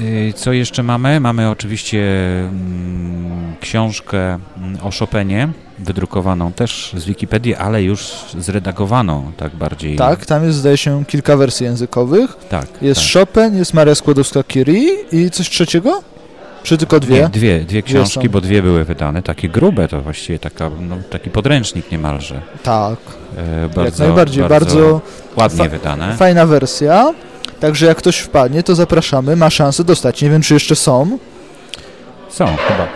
Y, Co jeszcze mamy? Mamy oczywiście mm, książkę mm, o Chopinie, wydrukowaną też z Wikipedii, ale już zredagowaną tak bardziej. Tak, tam jest zdaje się kilka wersji językowych. tak. Jest tak. Chopin, jest Maria Skłodowska-Curie i coś trzeciego? Czy tylko dwie? Nie, dwie, dwie książki, są. bo dwie były wydane, takie grube, to właściwie taka, no, taki podręcznik niemalże. Tak, E, bardzo, jak najbardziej. Bardzo, ładnie fa- wydane. fajna wersja. Także jak ktoś wpadnie, to zapraszamy, ma szansę dostać. Nie wiem, czy jeszcze są. Są chyba.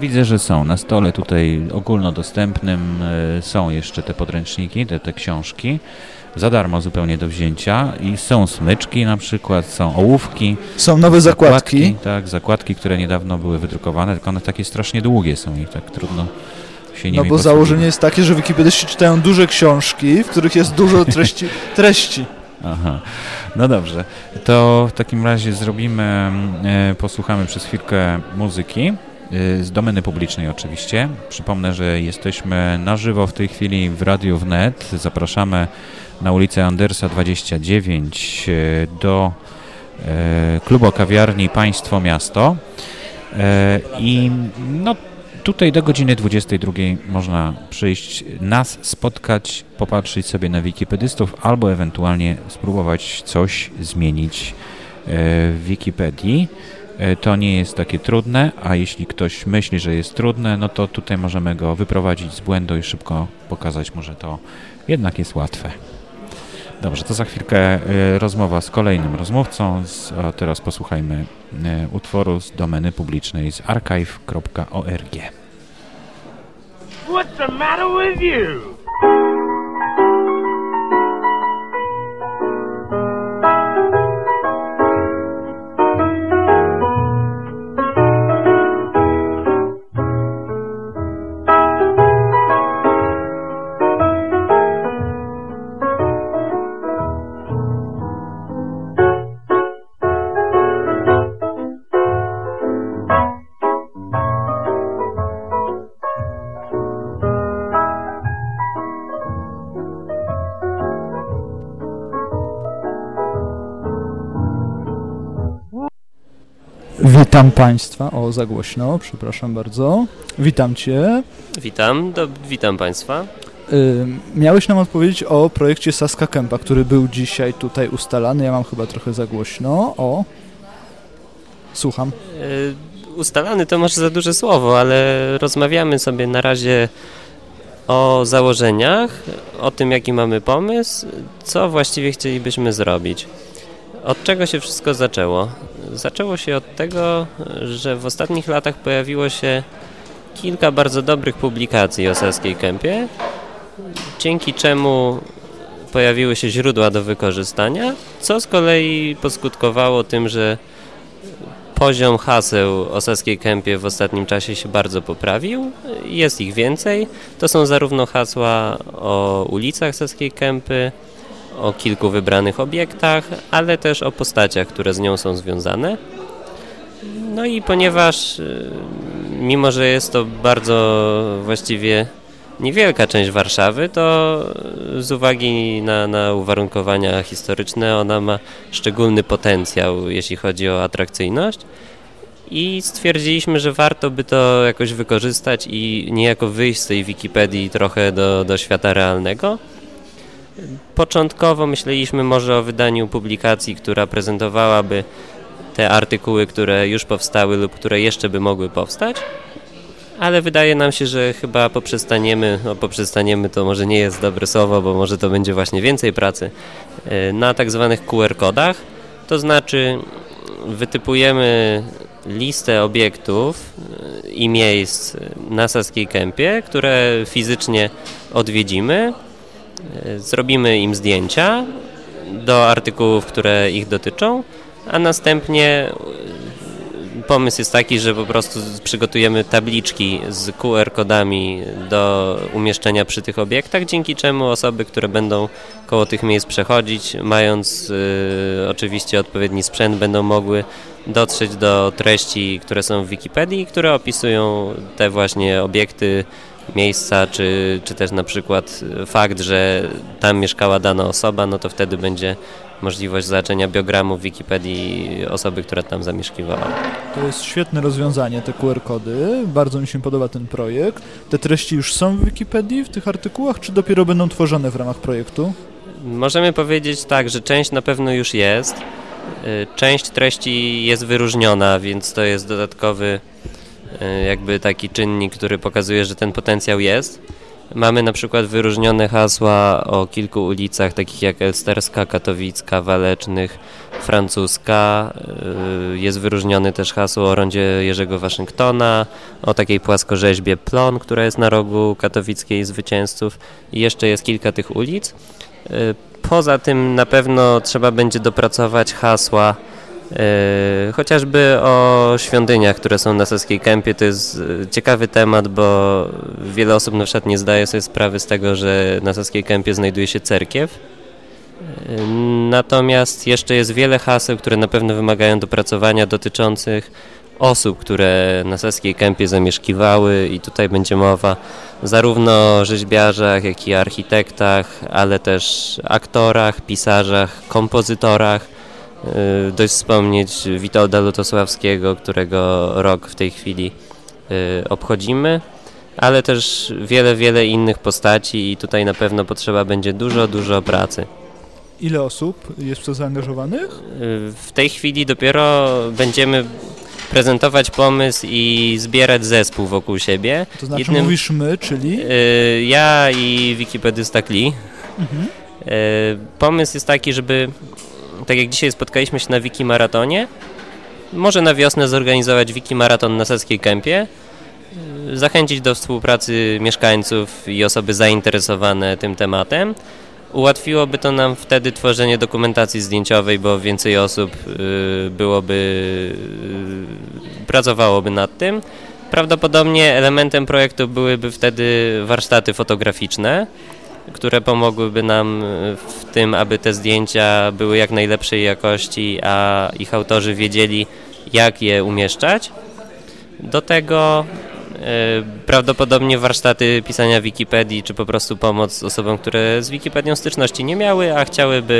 Widzę, że są. Na stole tutaj ogólnodostępnym e, są jeszcze te podręczniki, te, te książki. Za darmo zupełnie do wzięcia i są smyczki na przykład, są ołówki, Są nowe zakładki. tak, zakładki, które niedawno były wydrukowane, tylko one takie strasznie długie są i tak trudno się nimi No bo posługiwać. założenie jest takie, że wikipediści czytają duże książki, w których jest dużo treści. treści. Aha, no dobrze. To w takim razie zrobimy, e, posłuchamy przez chwilkę muzyki. e, Z domeny publicznej oczywiście. Przypomnę, że jesteśmy na żywo w tej chwili w Radiu Wnet. Zapraszamy na ulicę Andersa 29 e, do klubu kawiarni Państwo Miasto. I no, tutaj do godziny 22 można przyjść, nas spotkać, popatrzeć sobie na wikipedystów albo ewentualnie spróbować coś zmienić e, w Wikipedii. E, To nie jest takie trudne, a jeśli ktoś myśli, że jest trudne, no to tutaj możemy go wyprowadzić z błędu i szybko pokazać, może to jednak jest łatwe. Dobrze, to za chwilkę e, rozmowa z kolejnym rozmówcą, a teraz posłuchajmy e, utworu z domeny publicznej z archive.org. What's the matter with you? Witam Państwa. O, za głośno, przepraszam bardzo. Witam Cię. Witam, do, witam Państwa. Y, miałeś nam odpowiedzieć o projekcie Saska Kępa, który był dzisiaj tutaj ustalany. Ja mam chyba trochę za głośno. O, Słucham. Y, Ustalany to może za duże słowo, ale rozmawiamy sobie na razie o założeniach, o tym jaki mamy pomysł, co właściwie chcielibyśmy zrobić. Od czego się wszystko zaczęło? Zaczęło się od tego, że w ostatnich latach pojawiło się kilka bardzo dobrych publikacji o Saskiej Kępie, dzięki czemu pojawiły się źródła do wykorzystania, co z kolei poskutkowało tym, że poziom haseł o Saskiej Kępie w ostatnim czasie się bardzo poprawił. Jest ich więcej. To są zarówno hasła o ulicach Saskiej Kępy, o kilku wybranych obiektach, ale też o postaciach, które z nią są związane. No i ponieważ, y, mimo że jest to bardzo właściwie niewielka część Warszawy, to z uwagi na, na uwarunkowania historyczne ona ma szczególny potencjał, jeśli chodzi o atrakcyjność. I stwierdziliśmy, że warto by to jakoś wykorzystać i niejako wyjść z tej Wikipedii trochę do, do świata realnego. Początkowo myśleliśmy może o wydaniu publikacji, która prezentowałaby te artykuły, które już powstały lub które jeszcze by mogły powstać ale wydaje nam się, że chyba poprzestaniemy, no poprzestaniemy to może nie jest dobre słowo, bo może to będzie właśnie więcej pracy, e, na tak zwanych QR-kodach, to znaczy wytypujemy listę obiektów e, i miejsc na Saskiej Kępie, które fizycznie odwiedzimy, zrobimy im zdjęcia do artykułów, które ich dotyczą, a następnie pomysł jest taki, że po prostu przygotujemy tabliczki z QR-kodami do umieszczenia przy tych obiektach, dzięki czemu osoby, które będą koło tych miejsc przechodzić, mając y, oczywiście odpowiedni sprzęt, będą mogły dotrzeć do treści, które są w Wikipedii, które opisują te właśnie obiekty, miejsca, czy, czy też na przykład fakt, że tam mieszkała dana osoba, no to wtedy będzie możliwość zobaczenia biogramu w Wikipedii osoby, która tam zamieszkiwała. To jest świetne rozwiązanie, te QR-kody. Bardzo mi się podoba ten projekt. Te treści już są w Wikipedii, w tych artykułach, czy dopiero będą tworzone w ramach projektu? Możemy powiedzieć tak, że część na pewno już jest. Y, część treści jest wyróżniona, więc to jest dodatkowy jakby taki czynnik, który pokazuje, że ten potencjał jest. Mamy na przykład wyróżnione hasła o kilku ulicach, takich jak Elsterska, Katowicka, Walecznych, Francuska. Y, jest wyróżnione też hasło o rondzie Jerzego Waszyngtona, o takiej płaskorzeźbie Plon, która jest na rogu katowickiej zwycięzców i jeszcze jest kilka tych ulic. Y, poza tym na pewno trzeba będzie dopracować hasła E, chociażby o świątyniach, które są na Saskiej Kępie, to jest e, ciekawy temat, bo wiele osób na przykład nie zdaje sobie sprawy z tego, że na Saskiej Kępie znajduje się cerkiew. E, natomiast jeszcze jest wiele haseł, które na pewno wymagają dopracowania dotyczących osób, które na Saskiej Kępie zamieszkiwały i tutaj będzie mowa zarówno o rzeźbiarzach, jak i architektach, ale też aktorach, pisarzach, kompozytorach, dość wspomnieć Witolda Lutosławskiego, którego rok w tej chwili y, obchodzimy, ale też wiele, wiele innych postaci i tutaj na pewno potrzeba będzie dużo, dużo pracy. Ile osób jest w to zaangażowanych? Y, w tej chwili dopiero będziemy prezentować pomysł i zbierać zespół wokół siebie. To znaczy Jednym, mówisz my, czyli? Ja i wikipedysta Kli. Mhm. Pomysł jest taki, żeby tak jak dzisiaj spotkaliśmy się na Wiki Maratonie, może na wiosnę zorganizować Wiki Maraton na Saskiej Kępie, zachęcić do współpracy mieszkańców i osoby zainteresowane tym tematem. Ułatwiłoby to nam wtedy tworzenie dokumentacji zdjęciowej, bo więcej osób y, byłoby, y, pracowałoby nad tym. Prawdopodobnie elementem projektu byłyby wtedy warsztaty fotograficzne, które pomogłyby nam e, w tym, aby te zdjęcia były jak najlepszej jakości, a ich autorzy wiedzieli, jak je umieszczać. Do tego e, prawdopodobnie warsztaty pisania Wikipedii, czy po prostu pomoc osobom, które z Wikipedią styczności nie miały, a chciałyby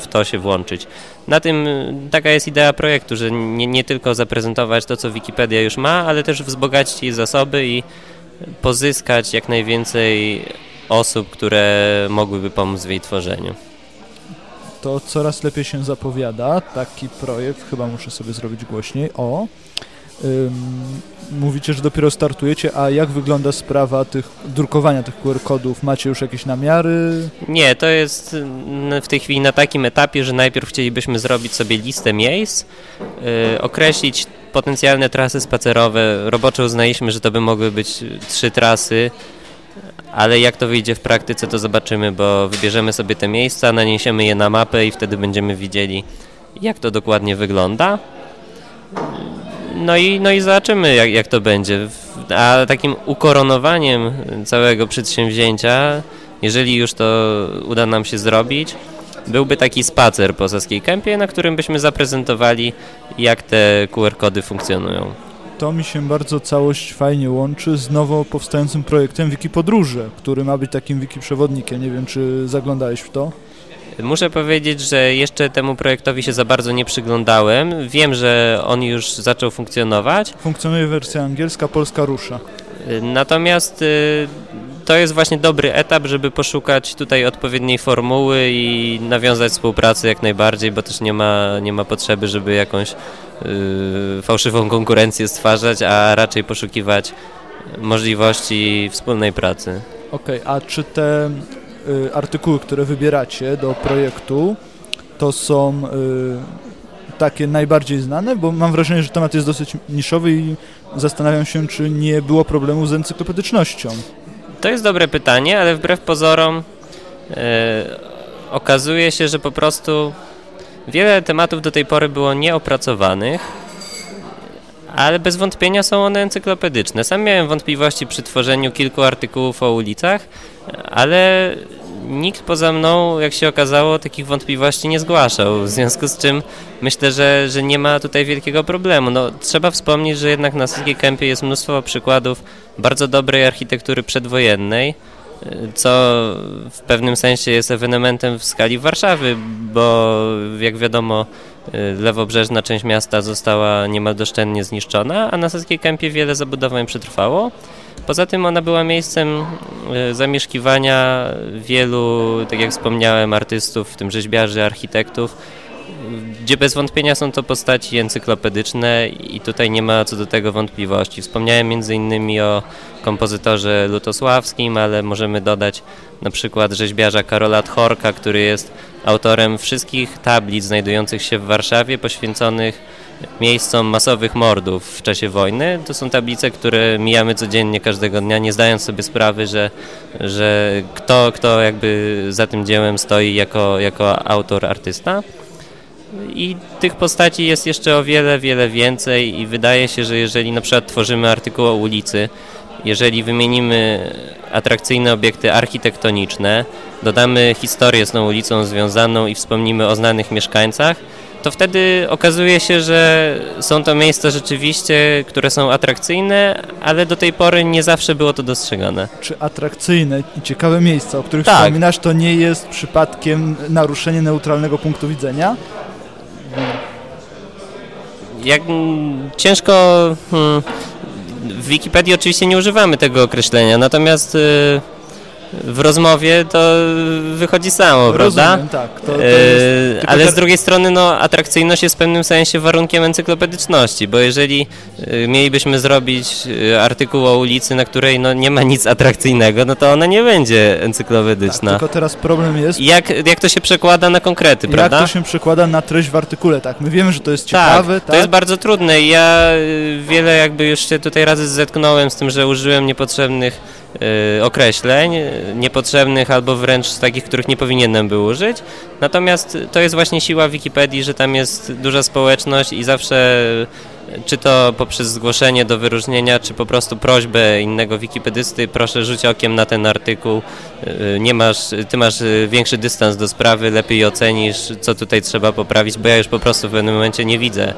w to się włączyć. Na tym taka jest idea projektu, że nie, nie tylko zaprezentować to, co Wikipedia już ma, ale też wzbogacić jej zasoby i pozyskać jak najwięcej osób, które mogłyby pomóc w jej tworzeniu. to coraz lepiej się zapowiada. Taki projekt, chyba muszę sobie zrobić głośniej. O. Mówicie, że dopiero startujecie, a jak wygląda sprawa tych drukowania tych QR-kodów? Macie już jakieś namiary? Nie, to jest mm, w tej chwili na takim etapie, że najpierw chcielibyśmy zrobić sobie listę miejsc, yy, określić potencjalne trasy spacerowe. Roboczo uznaliśmy, że to by mogły być trzy trasy, ale jak to wyjdzie w praktyce, to zobaczymy, bo wybierzemy sobie te miejsca, naniesiemy je na mapę i wtedy będziemy widzieli, jak to dokładnie wygląda. No i, no i zobaczymy, jak, jak to będzie. A takim ukoronowaniem całego przedsięwzięcia, jeżeli już to uda nam się zrobić, byłby taki spacer po Saskiej Kępie, na którym byśmy zaprezentowali, jak te QR-kody funkcjonują. To mi się bardzo całość fajnie łączy z nowo powstającym projektem Wiki Podróże, który ma być takim wiki przewodnikiem. Nie wiem, czy zaglądałeś w to? Muszę powiedzieć, że jeszcze temu projektowi się za bardzo nie przyglądałem. Wiem, że on już zaczął funkcjonować. Funkcjonuje wersja angielska, polska rusza. Natomiast y, to jest właśnie dobry etap, żeby poszukać tutaj odpowiedniej formuły i nawiązać współpracę jak najbardziej, bo też nie ma, nie ma potrzeby, żeby jakąś y, fałszywą konkurencję stwarzać, a raczej poszukiwać możliwości wspólnej pracy. Okej, a czy te y, artykuły, które wybieracie do projektu, to są y, takie najbardziej znane? Bo mam wrażenie, że temat jest dosyć niszowy i zastanawiam się, czy nie było problemu z encyklopedycznością. To jest dobre pytanie, ale wbrew pozorom e, okazuje się, że po prostu wiele tematów do tej pory było nieopracowanych, ale bez wątpienia są one encyklopedyczne. Sam miałem wątpliwości przy tworzeniu kilku artykułów o ulicach, ale nikt poza mną, jak się okazało, takich wątpliwości nie zgłaszał. W związku z czym myślę, że, że nie ma tutaj wielkiego problemu. No, trzeba wspomnieć, że jednak na Syskiej Kępie jest mnóstwo przykładów bardzo dobrej architektury przedwojennej, co w pewnym sensie jest ewenementem w skali Warszawy, bo jak wiadomo lewobrzeżna część miasta została niemal doszczętnie zniszczona, a na Saskiej Kępie wiele zabudowań przetrwało. Poza tym ona była miejscem e, zamieszkiwania wielu, tak jak wspomniałem, artystów, w tym rzeźbiarzy, architektów, gdzie bez wątpienia są to postaci encyklopedyczne i tutaj nie ma co do tego wątpliwości. Wspomniałem między innymi o kompozytorze lutosławskim, ale możemy dodać na przykład rzeźbiarza Karola Tchorka, który jest autorem wszystkich tablic znajdujących się w Warszawie poświęconych miejscom masowych mordów w czasie wojny. To są tablice, które mijamy codziennie każdego dnia, nie zdając sobie sprawy, że, że kto, kto jakby za tym dziełem stoi jako, jako autor, artysta. I tych postaci jest jeszcze o wiele, wiele więcej i wydaje się, że jeżeli na przykład tworzymy artykuł o ulicy, jeżeli wymienimy atrakcyjne obiekty architektoniczne, dodamy historię z tą ulicą związaną i wspomnimy o znanych mieszkańcach, to wtedy okazuje się, że są to miejsca rzeczywiście, które są atrakcyjne, ale do tej pory nie zawsze było to dostrzegane. Czy atrakcyjne i ciekawe miejsca, o których Tak. wspominasz, to nie jest przypadkiem naruszenie neutralnego punktu widzenia? Jak ciężko. Hmm, w Wikipedii oczywiście nie używamy tego określenia, natomiast y, w rozmowie to wychodzi samo, prawda? Rozumiem, tak. To, to E, jest, tylko ale z drugiej strony no, atrakcyjność jest w pewnym sensie warunkiem encyklopedyczności, bo jeżeli e, mielibyśmy zrobić e, artykuł o ulicy, na której no, nie ma nic atrakcyjnego, no to ona nie będzie tak, encyklopedyczna. tylko teraz problem jest, jak, jak to się przekłada na konkrety, jak prawda? to się przekłada na treść w artykule, tak? My wiemy, że to jest Tak, ciekawe, tak? to jest bardzo trudne i ja wiele jakby już się tutaj razy zetknąłem z tym, że użyłem niepotrzebnych określeń, niepotrzebnych albo wręcz takich, których nie powinienem był użyć. Natomiast to jest właśnie siła Wikipedii, że tam jest duża społeczność i zawsze czy to poprzez zgłoszenie do wyróżnienia, czy po prostu prośbę innego wikipedysty, proszę rzuć okiem na ten artykuł, y, nie masz, ty masz y, większy dystans do sprawy, lepiej ocenisz, co tutaj trzeba poprawić, bo ja już po prostu w pewnym momencie nie widzę.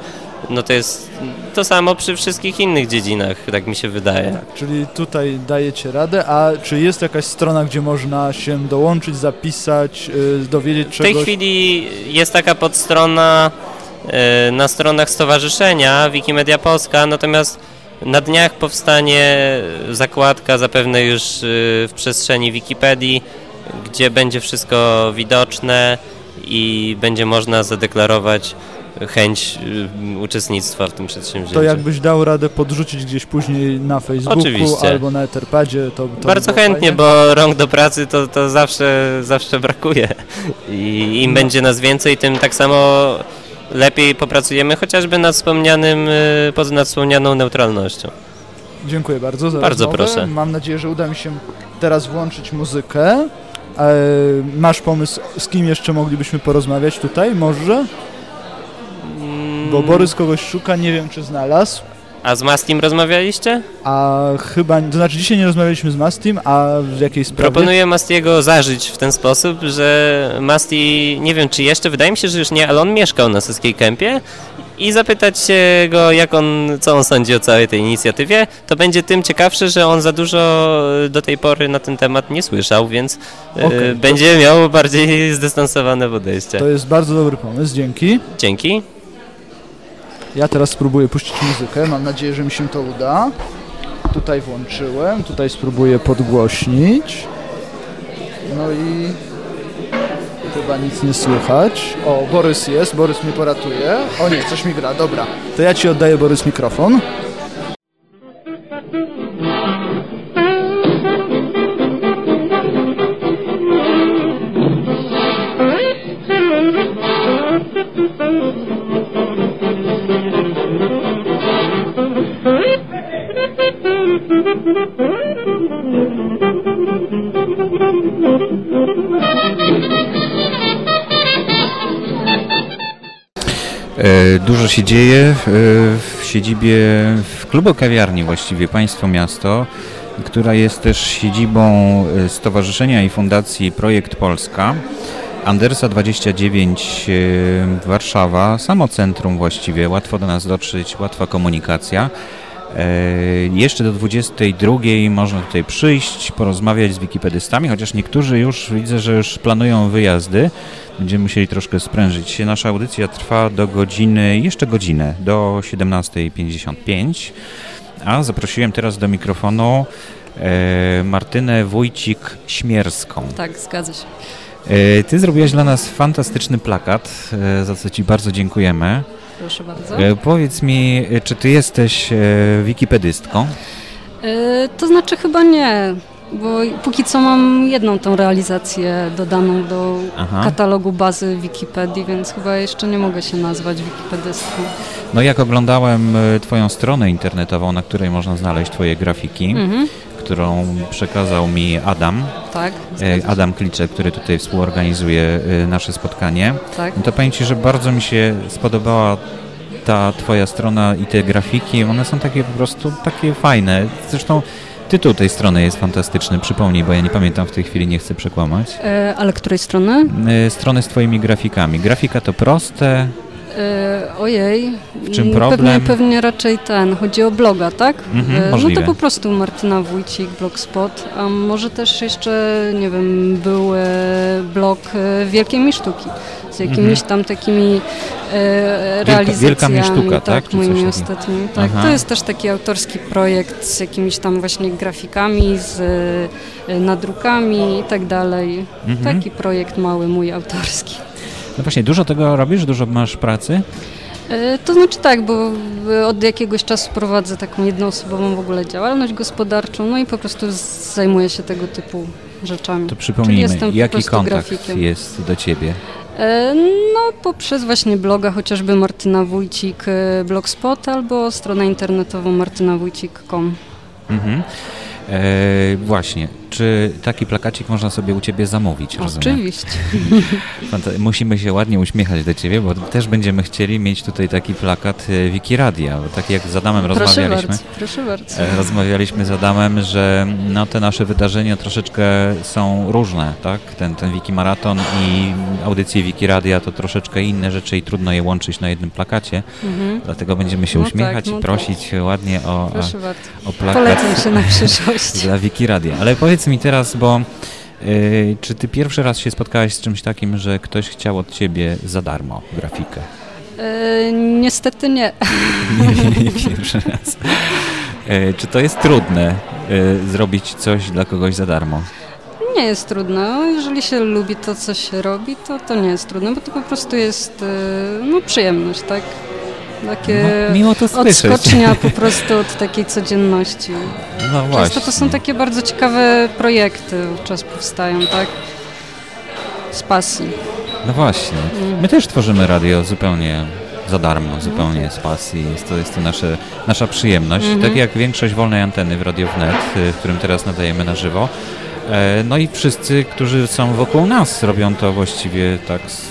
No to jest to samo przy wszystkich innych dziedzinach, tak mi się wydaje. Tak, czyli tutaj dajecie radę, a czy jest jakaś strona, gdzie można się dołączyć, zapisać, y, dowiedzieć W tej czegoś? chwili jest taka podstrona na stronach stowarzyszenia Wikimedia Polska, natomiast na dniach powstanie zakładka zapewne już e, w przestrzeni Wikipedii, gdzie będzie wszystko widoczne i będzie można zadeklarować chęć y, uczestnictwa w tym przedsięwzięciu. To jakbyś dał radę podrzucić gdzieś później na Facebooku Oczywiście. albo na Etherpadzie, to, to Bardzo chętnie, fajnie. bo rąk do pracy to, to zawsze, zawsze brakuje. I im No. będzie nas więcej, tym tak samo lepiej popracujemy, chociażby nad wspomnianym, y, poza nad wspomnianą neutralnością. Dziękuję bardzo za Bardzo rozmowę. proszę. Mam nadzieję, że uda mi się teraz włączyć muzykę. E, masz pomysł, z kim jeszcze moglibyśmy porozmawiać tutaj? Może? Bo Borys kogoś szuka, nie wiem czy znalazł. A z Mastim rozmawialiście? A chyba, to znaczy dzisiaj nie rozmawialiśmy z Mastim, a w jakiej sprawie? Proponuję Mastiego zażyć w ten sposób, że Masti, nie wiem czy jeszcze, wydaje mi się, że już nie, ale on mieszkał na Syskiej Kępie i zapytać się go, jak on, co on sądzi o całej tej inicjatywie, to będzie tym ciekawsze, że on za dużo e, do tej pory na ten temat nie słyszał, więc e, to- będzie miał bardziej zdystansowane podejście. To jest bardzo dobry pomysł, dzięki. Dzięki. Ja teraz spróbuję puścić muzykę, mam nadzieję, że mi się to uda. Tutaj włączyłem, tutaj spróbuję podgłośnić. No i chyba nic nie słychać. O, Borys jest, Borys mnie poratuje. O nie, coś mi gra, dobra. To ja Ci oddaję, Borys, mikrofon. Dużo się dzieje e, w siedzibie, w klubu kawiarni właściwie Państwo Miasto, która jest też siedzibą e, Stowarzyszenia i Fundacji Projekt Polska. Andersa 29 e, Warszawa, samo centrum właściwie, łatwo do nas dotrzeć, łatwa komunikacja. E, Jeszcze do 22 można tutaj przyjść, porozmawiać z wikipedystami, chociaż niektórzy już widzę, że już planują wyjazdy. Będziemy musieli troszkę sprężyć się. Nasza audycja trwa do godziny, jeszcze godzinę, do 17.55. A zaprosiłem teraz do mikrofonu e, Martynę Wójcik-Śmierską. Tak, zgadza się. E, ty zrobiłaś dla nas fantastyczny plakat, e, za co Ci bardzo dziękujemy. Proszę bardzo. E, powiedz mi, e, czy Ty jesteś e, wikipedystką? To znaczy chyba nie, bo póki co mam jedną tą realizację dodaną do Aha. katalogu bazy Wikipedii, więc chyba jeszcze nie mogę się nazwać wikipedystką. No jak oglądałem Twoją stronę internetową, na której można znaleźć Twoje grafiki, Mhm, którą przekazał mi Adam, tak, e. Adam Kliczek, który tutaj współorganizuje e, nasze spotkanie. tak. No to powiem Ci, że bardzo mi się spodobała ta Twoja strona i te grafiki. One są takie po prostu takie fajne. Zresztą tytuł tej strony jest fantastyczny. Przypomnij, bo ja nie pamiętam w tej chwili, nie chcę przekłamać. E, ale której strony? E, Strony z Twoimi grafikami. Grafika to proste. E, ojej. W czym problem? Pewnie, pewnie raczej ten. Chodzi o bloga, tak? Mhm, E, no to po prostu Martyna Wójcik, Blogspot. A może też jeszcze, nie wiem, był e, blog e, Wielkiej Mi Sztuki. Z jakimiś tam takimi e, realizacjami. Wielka Mi Sztuka, tak? Coś moimi ostatnimi. Tak, Aha. to jest też taki autorski projekt z jakimiś tam właśnie grafikami, z e, nadrukami i tak dalej. Mhm. Taki projekt mały mój autorski. No właśnie, dużo tego robisz? Dużo masz pracy? E, To znaczy tak, bo od jakiegoś czasu prowadzę taką jednoosobową w ogóle działalność gospodarczą, no i po prostu zajmuję się tego typu rzeczami. To przypomnijmy, jaki kontakt grafikiem. jest do Ciebie? E, No poprzez właśnie bloga chociażby Martyna Wójcik e, Blogspot albo stronę internetową martynawójcik.com. Mhm. E, właśnie, czy taki plakacik można sobie u Ciebie zamówić? Oczywiście. Musimy się ładnie uśmiechać do Ciebie, bo też będziemy chcieli mieć tutaj taki plakat e, Wikiradia, bo tak jak z Adamem Proszę rozmawialiśmy. bardzo, proszę bardzo. e, Rozmawialiśmy z Adamem, że no, te nasze wydarzenia troszeczkę są różne, tak? Ten, ten Wikimaraton i audycje Wikiradia to troszeczkę inne rzeczy i trudno je łączyć na jednym plakacie, Mhm. dlatego będziemy się No tak, uśmiechać no i tak. prosić ładnie o, o plakat Polecam się na przyszłość. dla Wikiradia. Ale powiedz mi teraz, bo y, czy ty pierwszy raz się spotkałaś z czymś takim, że ktoś chciał od ciebie za darmo grafikę? E, niestety nie. Nie, pierwszy raz. Y, czy to jest trudne y, zrobić coś dla kogoś za darmo? nie jest trudne. No, Jeżeli się lubi to, co się robi, to, to nie jest trudne, bo to po prostu jest no, przyjemność, tak? Takie No, to odskocznia po prostu od takiej codzienności. No właśnie. Często to są takie bardzo ciekawe projekty wówczas powstają, tak? Z pasji. No właśnie. My też tworzymy radio zupełnie za darmo, zupełnie z pasji. Jest to, jest to nasze, nasza przyjemność. Tak jak większość wolnej anteny w Radio Wnet, y, w którym teraz nadajemy na żywo. E, No i wszyscy, którzy są wokół nas, robią to właściwie tak z,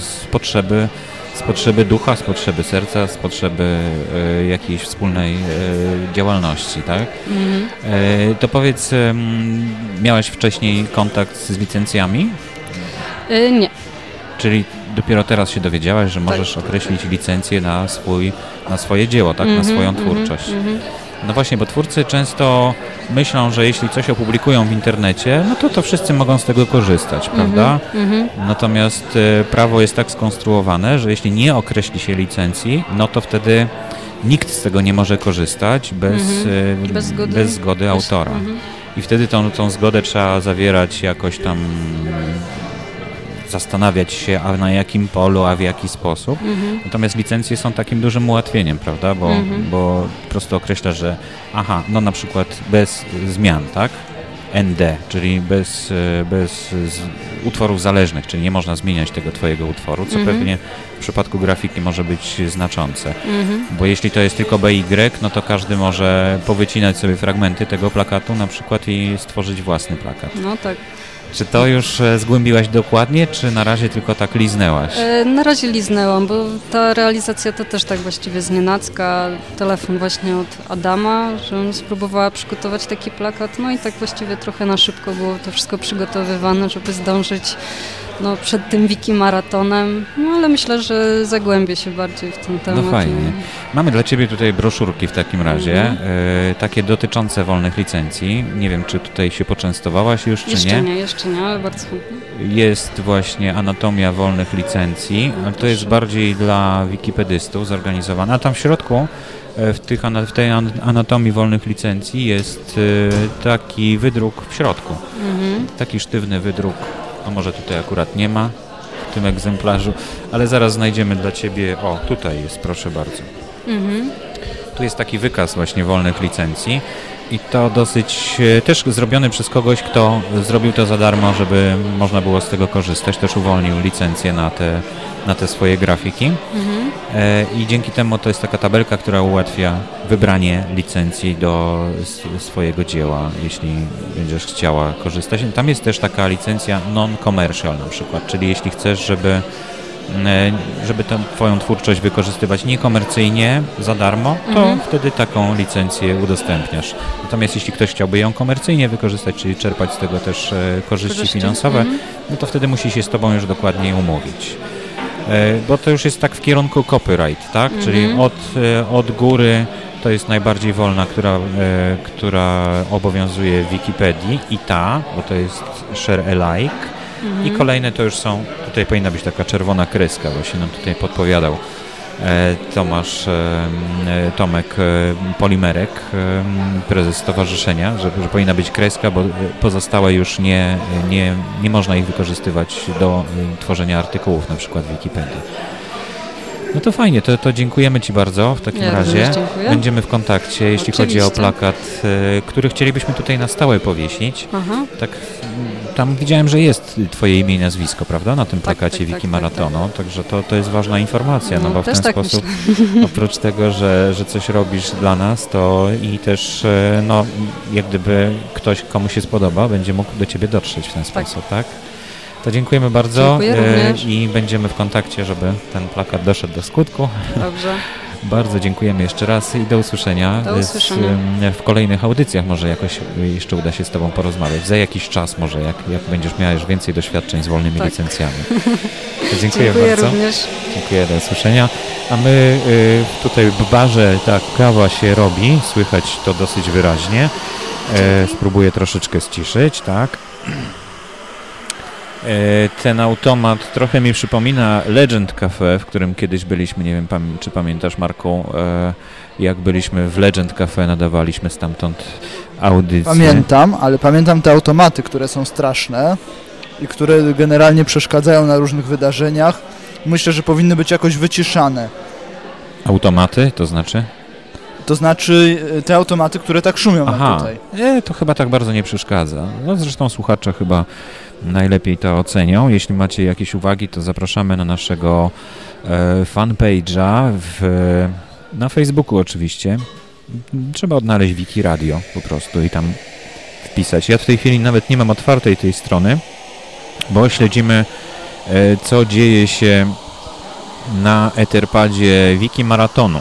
z potrzeby z potrzeby ducha, z potrzeby serca, z potrzeby e, jakiejś wspólnej e, działalności, tak? E, to powiedz, miałeś wcześniej kontakt z licencjami? Nie. Czyli dopiero teraz się dowiedziałaś, że możesz określić licencję na, swój, na swoje dzieło, tak? na swoją twórczość. No właśnie, bo twórcy często myślą, że jeśli coś opublikują w internecie, no to to wszyscy mogą z tego korzystać, prawda? Natomiast e, prawo jest tak skonstruowane, że jeśli nie określi się licencji, no to wtedy nikt z tego nie może korzystać bez, e, Bez zgody. bez zgody autora. I wtedy tą, tą zgodę trzeba zawierać jakoś tam zastanawiać się, a na jakim polu, a w jaki sposób. Natomiast licencje są takim dużym ułatwieniem, prawda? Bo, bo po prostu określa, że aha, no na przykład bez zmian, tak? ND, czyli bez, e, bez utworów zależnych, czyli nie można zmieniać tego twojego utworu, co pewnie w przypadku grafiki może być znaczące. Bo jeśli to jest tylko BY, no to każdy może powycinać sobie fragmenty tego plakatu na przykład i stworzyć własny plakat. No tak. Czy to już e, zgłębiłaś dokładnie, czy na razie tylko tak liznęłaś? E, Na razie liznęłam, bo ta realizacja to też tak właściwie z nienacka. Telefon właśnie od Adama, że on spróbowała przygotować taki plakat. No i tak właściwie trochę na szybko było to wszystko przygotowywane, żeby zdążyć no, przed tym wiki maratonem. No ale myślę, że zagłębię się bardziej w ten temat. No fajnie. Mamy dla Ciebie tutaj broszurki w takim razie, Mhm. e, takie dotyczące wolnych licencji. Nie wiem, czy tutaj się poczęstowałaś już, czy Jeszcze nie. nie, jeszcze nie, ale bardzo chętnie. Jest właśnie anatomia wolnych licencji, ale to jest bardziej dla wikipedystów zorganizowana. A tam w środku, e, w, tych, w tej an- anatomii wolnych licencji jest e, taki wydruk w środku. Mhm. Taki sztywny wydruk, no może tutaj akurat nie ma w tym egzemplarzu, ale zaraz znajdziemy dla Ciebie, o tutaj jest, proszę bardzo. Mhm. Tu jest taki wykaz właśnie wolnych licencji i to dosyć e, też zrobiony przez kogoś, kto zrobił to za darmo, żeby można było z tego korzystać, też uwolnił licencję na te, na te swoje grafiki. E, i dzięki temu to jest taka tabelka, która ułatwia wybranie licencji do swojego dzieła, jeśli będziesz chciała korzystać. Tam jest też taka licencja non-commercial na przykład, czyli jeśli chcesz, żeby żeby tę Twoją twórczość wykorzystywać niekomercyjnie, za darmo, to wtedy taką licencję udostępniasz. Natomiast jeśli ktoś chciałby ją komercyjnie wykorzystać, czyli czerpać z tego też e, korzyści Korzyści. finansowe, no to wtedy musi się z Tobą już dokładniej umówić. E, Bo to już jest tak w kierunku copyright, tak? Czyli od, e, od góry to jest najbardziej wolna, która, e, która obowiązuje w Wikipedii i ta, bo to jest share alike. I kolejne to już są, tutaj powinna być taka czerwona kreska, się nam tutaj podpowiadał e, Tomasz, e, e, Tomek Polimerek, prezes stowarzyszenia, że, że powinna być kreska, bo pozostałe już nie, nie, nie można ich wykorzystywać do tworzenia artykułów na przykład w Wikipedii. No to fajnie, to, to dziękujemy Ci bardzo w takim Ja razie. Będziemy w kontakcie, jeśli chodzi o Oczywiście. plakat, e, który chcielibyśmy tutaj na stałe powiesić. Aha. Tak, tam widziałem, że jest Twoje imię i nazwisko, prawda, na tym Tak, plakacie tak, tak, Wiki tak, Maratonu, także to, to jest ważna informacja, no, No, bo w ten tak sposób, oprócz tego, że, że coś robisz dla nas, to i też, e, no, jak gdyby ktoś, komu się spodoba, będzie mógł do Ciebie dotrzeć w ten sposób, tak? To dziękujemy bardzo Dziękuję e, i będziemy w kontakcie, żeby ten plakat doszedł do skutku. Dobrze. Bardzo dziękujemy jeszcze raz i do usłyszenia. Do z- usłyszenia. em, w kolejnych audycjach może jakoś jeszcze uda się z Tobą porozmawiać. Za jakiś czas może, jak, jak będziesz miała już więcej doświadczeń z wolnymi Tak. licencjami. Dziękuję, Dziękuję bardzo. również. Dziękuję, do usłyszenia. A my y, tutaj w barze ta kawa się robi, słychać to dosyć wyraźnie. E, spróbuję troszeczkę ściszyć, tak. Ten automat trochę mi przypomina Legend Cafe, w którym kiedyś byliśmy, nie wiem czy pamiętasz Marku, e, jak byliśmy w Legend Cafe, nadawaliśmy stamtąd audycję. Pamiętam, ale pamiętam te automaty, które są straszne i które generalnie przeszkadzają na różnych wydarzeniach. Myślę, że powinny być jakoś wyciszane. Automaty, to znaczy? To znaczy e, te automaty, które tak szumią Aha, tutaj. nie, to chyba tak bardzo nie przeszkadza. No zresztą słuchacze chyba najlepiej to ocenią. Jeśli macie jakieś uwagi, to zapraszamy na naszego e, fanpage'a w, na Facebooku oczywiście. Trzeba odnaleźć Wiki Radio po prostu i tam wpisać. Ja w tej chwili nawet nie mam otwartej tej strony, bo śledzimy e, co dzieje się na Etherpadzie Wiki Maratonu.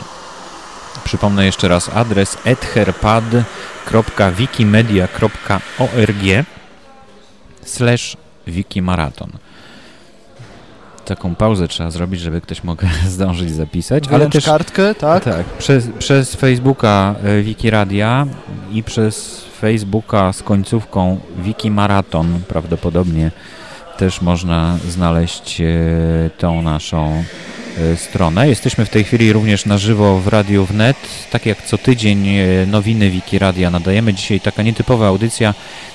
Przypomnę jeszcze raz adres etherpad.wikimedia.org slash wikimaraton. Taką pauzę trzeba zrobić, żeby ktoś mógł zdążyć zapisać, ale też kartkę, tak? tak, przez, przez Facebooka e, Wikiradia i przez Facebooka z końcówką Wikimaraton prawdopodobnie też można znaleźć e, tą naszą e, stronę. Jesteśmy w tej chwili również na żywo w Radiu Wnet. Tak jak co tydzień e, nowiny Wikiradia nadajemy. Dzisiaj taka nietypowa audycja.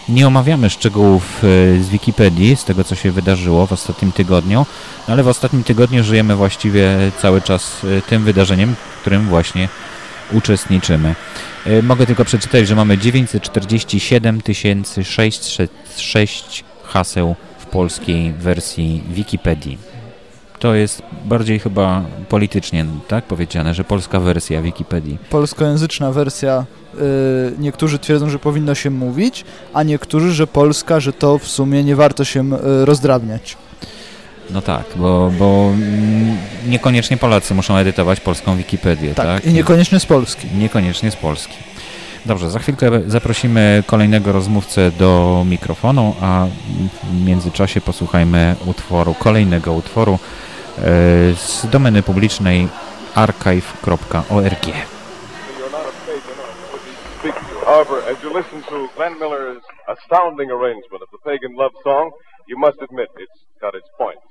Nie omawiamy szczegółów z Wikipedii, z tego co się wydarzyło w ostatnim tygodniu, no ale w ostatnim tygodniu żyjemy właściwie cały czas tym wydarzeniem, którym właśnie uczestniczymy. Mogę tylko przeczytać, że mamy 947 606 haseł polskiej wersji Wikipedii. To jest bardziej chyba politycznie tak powiedziane, że polska wersja Wikipedii. Polskojęzyczna wersja. y, niektórzy twierdzą, że powinno się mówić, a niektórzy, że polska, że to w sumie nie warto się y, rozdrabniać. No tak, bo, bo mm, niekoniecznie Polacy muszą edytować polską Wikipedię, tak? Tak, i niekoniecznie z Polski. Niekoniecznie z Polski. Dobrze, za chwilkę zaprosimy kolejnego rozmówcę do mikrofonu, a w międzyczasie posłuchajmy utworu, kolejnego utworu e, z domeny publicznej archive.org. However, as you listen to Glenn Miller's astounding arrangement of the pagan love song, you must admit it's got its points.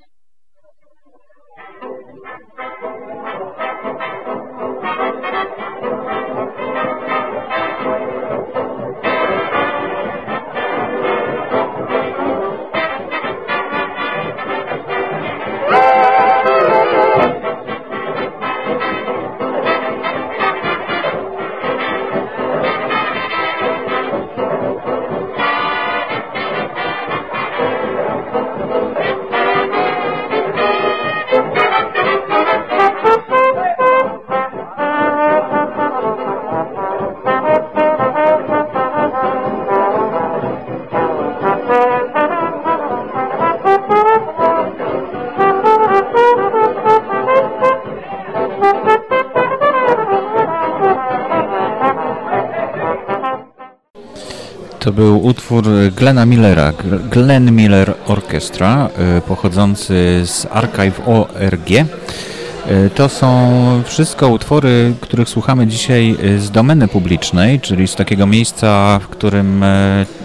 To był utwór Glena Millera, Gl- Glenn Miller Orchestra, y, pochodzący z archive.org. Y, To są wszystko utwory, których słuchamy dzisiaj y, z domeny publicznej, czyli z takiego miejsca, w którym,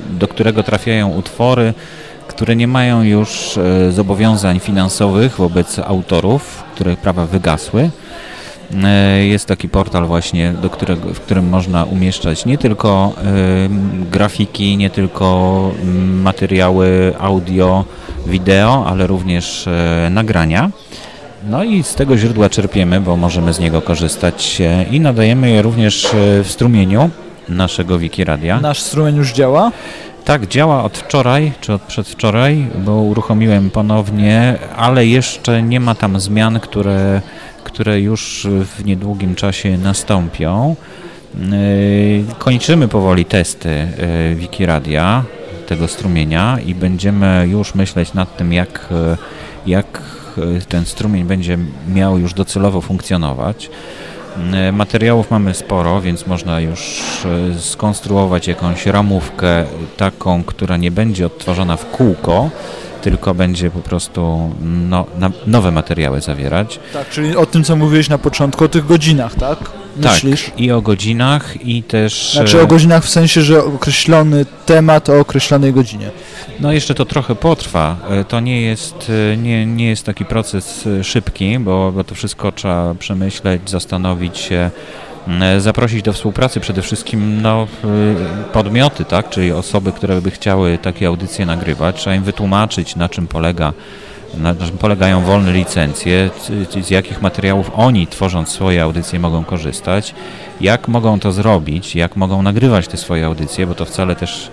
do którego trafiają utwory, które nie mają już zobowiązań finansowych wobec autorów, których prawa wygasły. E, Jest taki portal właśnie, do którego, w którym można umieszczać nie tylko em, grafiki, nie tylko mm, materiały audio, wideo, ale również e, nagrania. No i z tego źródła czerpiemy, bo możemy z niego korzystać e, i nadajemy je również e, w strumieniu naszego Wikiradia. Nasz strumień już działa. Tak, działa od wczoraj, czy od przedwczoraj, bo uruchomiłem ponownie, ale jeszcze nie ma tam zmian, które, które już w niedługim czasie nastąpią. Yy, Kończymy powoli testy yy, Wikiradia, tego strumienia i będziemy już myśleć nad tym, jak, jak yy, ten strumień będzie miał już docelowo funkcjonować. E, Materiałów mamy sporo, więc można już e, skonstruować jakąś ramówkę taką, która nie będzie odtwarzana w kółko, tylko będzie po prostu no, nowe materiały zawierać. Tak, czyli o tym, co mówiłeś na początku, o tych godzinach, tak? Myślisz? Tak, i o godzinach, i też... Znaczy e, o godzinach w sensie, że określony temat o określonej godzinie. No jeszcze to trochę potrwa. E, To nie jest, e, nie, nie jest taki proces e, szybki, bo, bo to wszystko trzeba przemyśleć, zastanowić się, e, zaprosić do współpracy przede wszystkim no, e, podmioty, tak, czyli osoby, które by chciały takie audycje nagrywać. Trzeba im wytłumaczyć, na czym polega na czym polegają wolne licencje, z jakich materiałów oni, tworząc swoje audycje, mogą korzystać, jak mogą to zrobić, jak mogą nagrywać te swoje audycje, bo to wcale też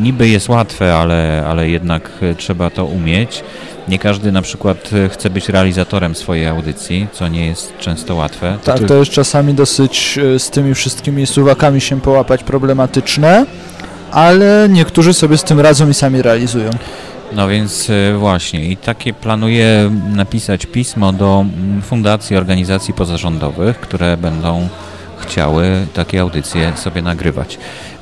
niby jest łatwe, ale, ale jednak trzeba to umieć. Nie każdy na przykład chce być realizatorem swojej audycji, co nie jest często łatwe. Tak, ty- to jest czasami dosyć e, z tymi wszystkimi suwakami się połapać problematyczne, ale niektórzy sobie z tym radzą i sami realizują. No więc e, właśnie i takie planuję napisać pismo do mm, fundacji, organizacji pozarządowych, które będą chciały takie audycje sobie nagrywać.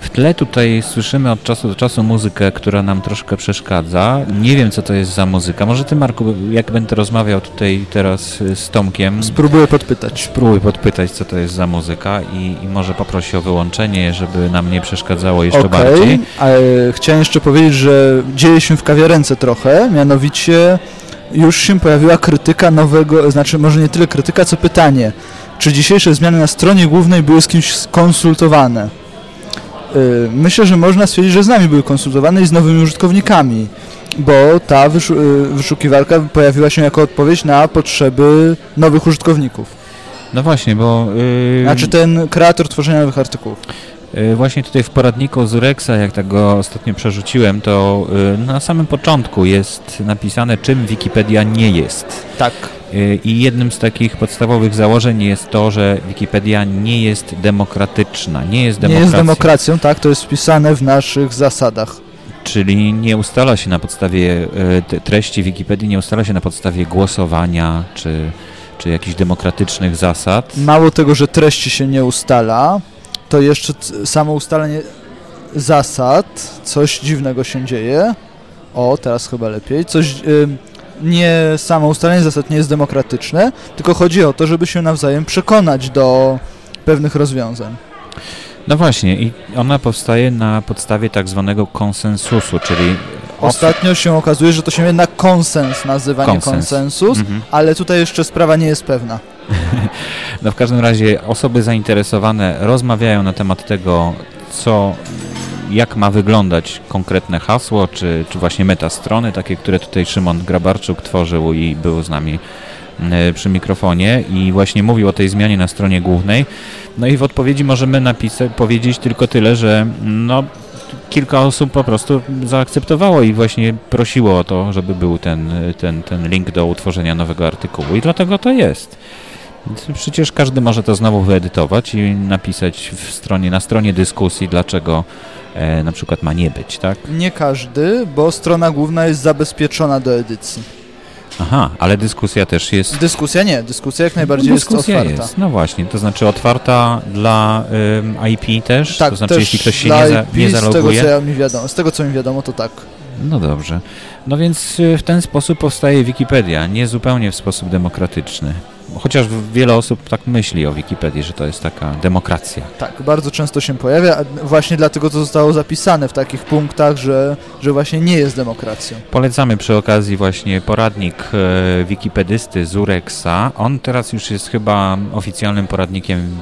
W tle tutaj słyszymy od czasu do czasu muzykę, która nam troszkę przeszkadza. Nie wiem, co to jest za muzyka. Może ty, Marku, jak będę rozmawiał tutaj teraz e, z Tomkiem, Spróbuję podpytać. spróbuj podpytać, co to jest za muzyka i, i może poprosi o wyłączenie, żeby nam nie przeszkadzało jeszcze Okej, bardziej. ale chciałem jeszcze powiedzieć, że dzieje się w kawiarence trochę, mianowicie już się pojawiła krytyka nowego, znaczy może nie tyle krytyka, co pytanie, czy dzisiejsze zmiany na stronie głównej były z kimś skonsultowane? Y, Myślę, że można stwierdzić, że z nami były konsultowane i z nowymi użytkownikami, bo ta y, wyszukiwarka pojawiła się jako odpowiedź na potrzeby nowych użytkowników. No właśnie, bo... Yy... Znaczy ten kreator tworzenia nowych artykułów. Y, Właśnie tutaj w poradniku z Urexa, jak tak go ostatnio przerzuciłem, to na samym początku jest napisane, czym Wikipedia nie jest. Tak. I jednym z takich podstawowych założeń jest to, że Wikipedia nie jest demokratyczna, nie jest Nie demokracją, jest demokracją, tak, to jest wpisane w naszych zasadach. czyli nie ustala się na podstawie te- treści Wikipedii, nie ustala się na podstawie głosowania czy, czy jakichś demokratycznych zasad. Mało tego, że treści się nie ustala, to jeszcze samo ustalenie zasad, coś dziwnego się dzieje. O, teraz chyba lepiej. Coś, nie samo ustalenie zasad nie jest demokratyczne, tylko chodzi o to, żeby się nawzajem przekonać do pewnych rozwiązań. No właśnie, i ona powstaje na podstawie tak zwanego konsensusu, czyli Ostatnio się okazuje, że to się jednak konsens nazywa, nie Konsens. konsensus, Mhm. ale tutaj jeszcze sprawa nie jest pewna. No w każdym razie osoby zainteresowane rozmawiają na temat tego, co, jak ma wyglądać konkretne hasło, czy, czy właśnie metastrony, takie, które tutaj Szymon Grabarczuk tworzył i był z nami e, przy mikrofonie i właśnie mówił o tej zmianie na stronie głównej. No i w odpowiedzi możemy napisać, powiedzieć tylko tyle, że no, kilka osób po prostu zaakceptowało i właśnie prosiło o to, żeby był ten, ten, ten link do utworzenia nowego artykułu i dlatego to jest. Przecież każdy może to znowu wyedytować i napisać w stronie, na stronie dyskusji, dlaczego e, na przykład ma nie być, tak? Nie każdy, bo strona główna jest zabezpieczona do edycji. Aha, ale dyskusja też jest. Dyskusja nie, dyskusja jak najbardziej dyskusja jest otwarta. Jest. No właśnie, to znaczy otwarta dla ym, IP też? Tak, to znaczy, też jeśli ktoś się nie, za, IP, nie z tego, zaloguje? co ja mi wiadomo, z tego co mi wiadomo, to tak. No dobrze. No więc y, w ten sposób powstaje Wikipedia, nie zupełnie w sposób demokratyczny. Chociaż wiele osób tak myśli o Wikipedii, że to jest taka demokracja. Tak, bardzo często się pojawia, właśnie dlatego to zostało zapisane w takich punktach, że, że właśnie nie jest demokracją. Polecamy przy okazji właśnie poradnik e, wikipedysty Zurexa. On teraz już jest chyba oficjalnym poradnikiem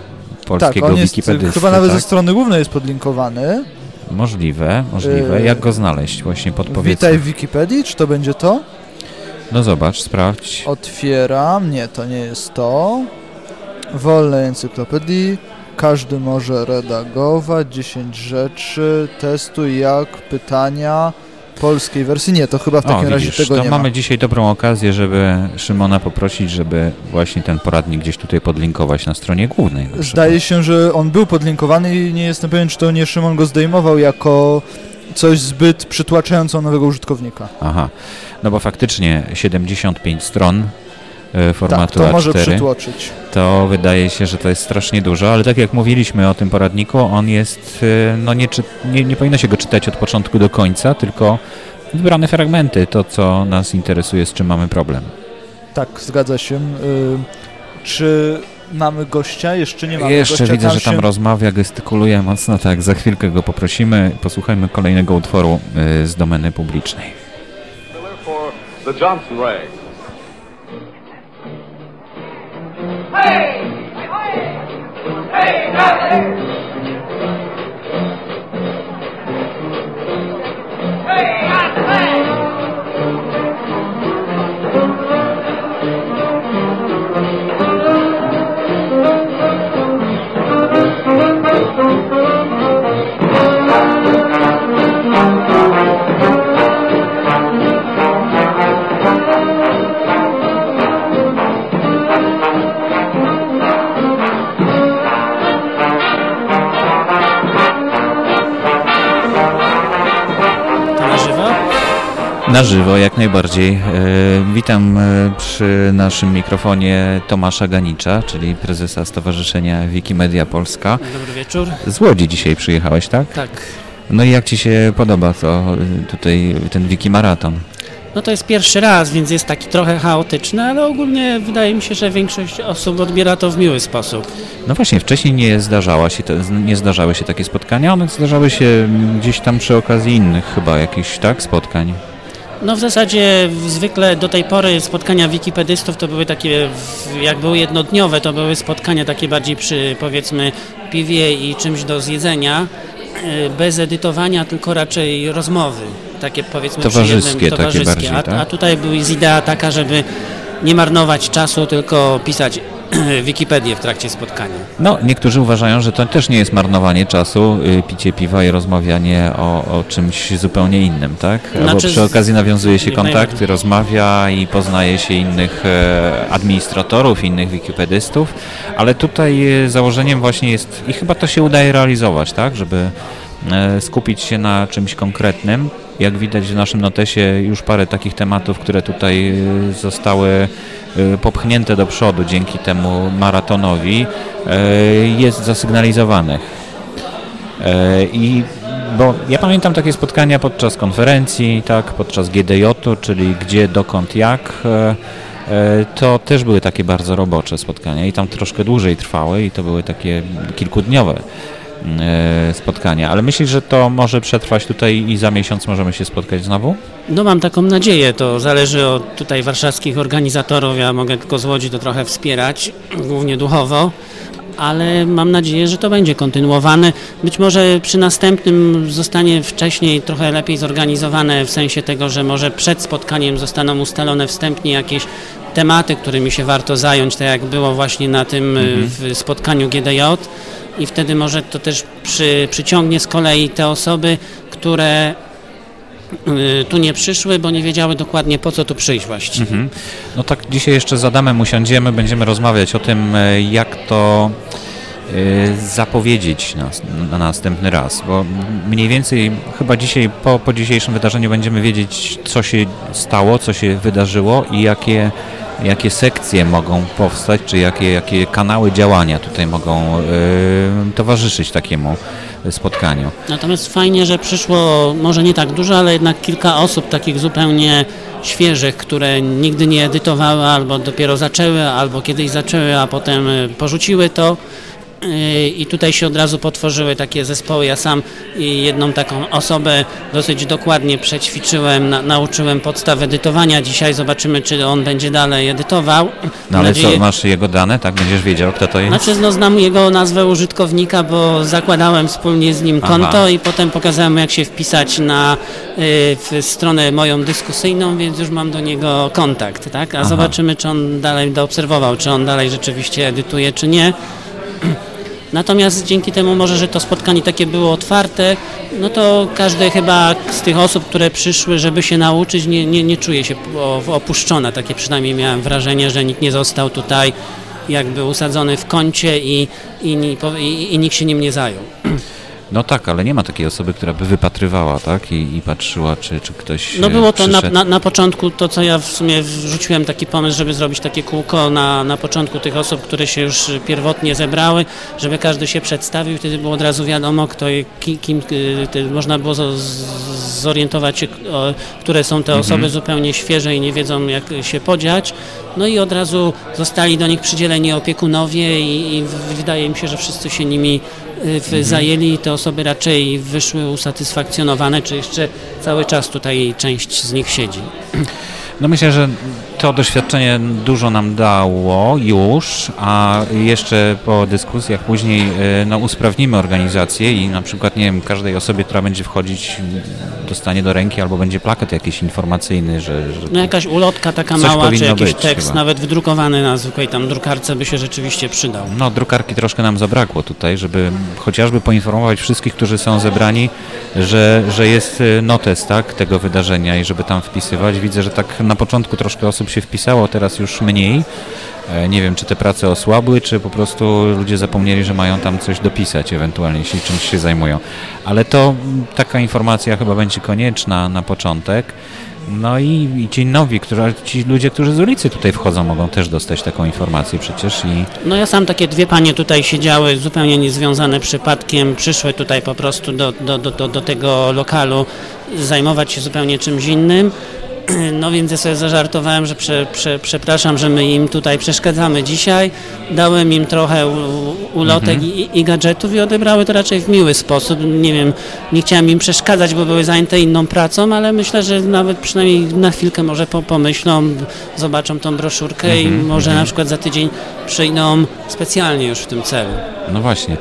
polskiego tak, on jest wikipedysty. chyba nawet tak? ze strony głównej jest podlinkowany. Możliwe, możliwe. Yy, Jak go znaleźć? Właśnie podpowiedz. Witaj w Wikipedii, czy to będzie to? No zobacz, sprawdź. Otwieram, nie, to nie jest to. Wolnej encyklopedii, każdy może redagować, 10 rzeczy, testuj jak, pytania, polskiej wersji, nie, to chyba w takim o, razie widzisz, tego to nie mamy ma. dzisiaj dobrą okazję, żeby Szymona poprosić, żeby właśnie ten poradnik gdzieś tutaj podlinkować na stronie głównej. na. Zdaje się, że on był podlinkowany i nie jestem pewien, czy to nie Szymon go zdejmował jako coś zbyt przytłaczająco nowego użytkownika. Aha, no bo faktycznie 75 stron e, formatu tak, to może A4. przytłoczyć. to wydaje się, że to jest strasznie dużo, ale tak jak mówiliśmy o tym poradniku, on jest, y, no nie, czy, nie, nie powinno się go czytać od początku do końca, tylko wybrane fragmenty, to co nas interesuje, z czym mamy problem. Tak, zgadza się. Y, Czy mamy gościa, jeszcze nie mamy Jeszcze gościa. widzę, że tam się... rozmawia, gestykuluje mocno, tak, za chwilkę go poprosimy. Posłuchajmy kolejnego utworu y, z domeny publicznej. The Johnson Ray. To Na żywo, jak najbardziej. E, witam e, przy naszym mikrofonie Tomasza Ganicza, czyli prezesa Stowarzyszenia Wikimedia Polska. Dobry wieczór. Z Łodzi dzisiaj przyjechałeś, tak? Tak. No i jak Ci się podoba to y, tutaj ten Wikimaraton? No to jest pierwszy raz, więc jest taki trochę chaotyczny, ale ogólnie wydaje mi się, że większość osób odbiera to w miły sposób. No właśnie, wcześniej nie, zdarzała się nie zdarzały się takie spotkania, one zdarzały się gdzieś tam przy okazji innych chyba jakichś, tak, spotkań. No w zasadzie zwykle do tej pory spotkania wikipedystów to były takie, jak były jednodniowe, to były spotkania takie bardziej przy powiedzmy piwie i czymś do zjedzenia, e, bez edytowania, tylko raczej rozmowy, takie powiedzmy Towarzyskie jednym, takie towarzyskie. bardziej, a, tak? a tutaj była idea taka, żeby nie marnować czasu, tylko pisać Wikipedię w trakcie spotkania. No, niektórzy uważają, że to też nie jest marnowanie czasu, y, picie piwa i rozmawianie o, o czymś zupełnie innym, tak? Znaczy, przy okazji nawiązuje się jak kontakt, najbardziej. rozmawia i poznaje się innych e, administratorów, innych wikipedystów, ale tutaj e, założeniem właśnie jest, i chyba to się udaje realizować, tak? Żeby e, skupić się na czymś konkretnym. Jak widać w naszym notesie już parę takich tematów, które tutaj zostały popchnięte do przodu dzięki temu maratonowi, e, jest zasygnalizowanych. I bo ja pamiętam takie spotkania podczas konferencji, tak, podczas GDJ-u, czyli gdzie, dokąd, jak. e, To też były takie bardzo robocze spotkania i tam troszkę dłużej trwały i to były takie kilkudniowe spotkania. Ale myślisz, że to może przetrwać tutaj i za miesiąc możemy się spotkać znowu? No mam taką nadzieję, to zależy od tutaj warszawskich organizatorów, ja mogę tylko z Łodzi to trochę wspierać, głównie duchowo, ale mam nadzieję, że to będzie kontynuowane. Być może przy następnym zostanie wcześniej trochę lepiej zorganizowane, w sensie tego, że może przed spotkaniem zostaną ustalone wstępnie jakieś tematy, którymi się warto zająć, tak jak było właśnie na tym y, w spotkaniu GDJ i wtedy może to też przy, przyciągnie z kolei te osoby, które y, tu nie przyszły, bo nie wiedziały dokładnie po co tu przyjść. Mhm. No tak, dzisiaj jeszcze z Adamem usiądziemy, będziemy rozmawiać o tym, e, jak to e, zapowiedzieć na następny raz, bo mniej więcej chyba dzisiaj, po, po dzisiejszym wydarzeniu będziemy wiedzieć, co się stało, co się wydarzyło i jakie, jakie sekcje mogą powstać, czy jakie, jakie kanały działania tutaj mogą e, towarzyszyć takiemu spotkaniu. Natomiast fajnie, że przyszło może nie tak dużo, ale jednak kilka osób takich zupełnie świeżych, które nigdy nie edytowały albo dopiero zaczęły, albo kiedyś zaczęły, a potem y, porzuciły to. Y, I tutaj się od razu potworzyły takie zespoły. Ja sam jedną taką osobę dosyć dokładnie przećwiczyłem, na, nauczyłem podstaw edytowania. Dzisiaj zobaczymy, czy on będzie dalej edytował. No ale nadzieję- co, masz jego dane, tak? Będziesz wiedział, kto to jest? znaczy, no, znam jego nazwę użytkownika, bo zakładałem wspólnie z nim Aha. konto i potem pokazałem mu, jak się wpisać na y, w stronę moją dyskusyjną, więc już mam do niego kontakt, tak? A Aha. zobaczymy, czy on dalej doobserwował, czy on dalej rzeczywiście edytuje, czy nie. Natomiast dzięki temu może, że to spotkanie takie było otwarte, no to każdy chyba z tych osób, które przyszły, żeby się nauczyć, nie, nie, nie czuje się opuszczona. Takie przynajmniej miałem wrażenie, że nikt nie został tutaj jakby usadzony w kącie i, i, i, i nikt się nim nie zajął. No tak, ale nie ma takiej osoby, która by wypatrywała, tak? I, i patrzyła, czy, czy ktoś No e, było to na, na, na początku to, co ja w sumie wrzuciłem taki pomysł, żeby zrobić takie kółko na, na początku tych osób, które się już pierwotnie zebrały, żeby każdy się przedstawił, wtedy było od razu wiadomo, kto, i ki- kim, y, można było zorientować które są te osoby zupełnie świeże i nie wiedzą jak się podziać. No i od razu zostali do nich przydzieleni opiekunowie i, i wydaje mi się, że wszyscy się nimi zajęli te osoby raczej wyszły usatysfakcjonowane, czy jeszcze cały czas tutaj część z nich siedzi. No myślę, że to doświadczenie dużo nam dało już, a jeszcze po dyskusjach później e, no, usprawnimy organizację i na przykład, nie wiem, każdej osobie, która będzie wchodzić, dostanie do ręki albo będzie plakat jakiś informacyjny, że... że No jakaś ulotka taka mała, czy jakiś być tekst, chyba. nawet wydrukowany na zwykłej tam drukarce by się rzeczywiście przydał. No, drukarki troszkę nam zabrakło tutaj, żeby chociażby poinformować wszystkich, którzy są zebrani, że, że jest e, notes tak, tego wydarzenia i żeby tam wpisywać. Widzę, że tak na początku troszkę osób się wpisało, teraz już mniej. E, Nie wiem, czy te prace osłabły, czy po prostu ludzie zapomnieli, że mają tam coś dopisać, ewentualnie, jeśli czymś się zajmują. Ale to mm, taka informacja chyba będzie konieczna na początek. No i, i ci nowi, którzy, ci ludzie, którzy z ulicy tutaj wchodzą, mogą też dostać taką informację przecież i No ja sam takie dwie panie tutaj siedziały, zupełnie niezwiązane przypadkiem, przyszły tutaj po prostu do, do, do, do, do tego lokalu zajmować się zupełnie czymś innym. No więc ja sobie zażartowałem, że prze, prze, przepraszam, że my im tutaj przeszkadzamy dzisiaj. Dałem im trochę ulotek i, i gadżetów i odebrały to raczej w miły sposób. Nie wiem, nie chciałem im przeszkadzać, bo były zajęte inną pracą, ale myślę, że nawet przynajmniej na chwilkę może po, pomyślą, zobaczą tą broszurkę i może na przykład za tydzień przyjdą specjalnie już w tym celu. No właśnie,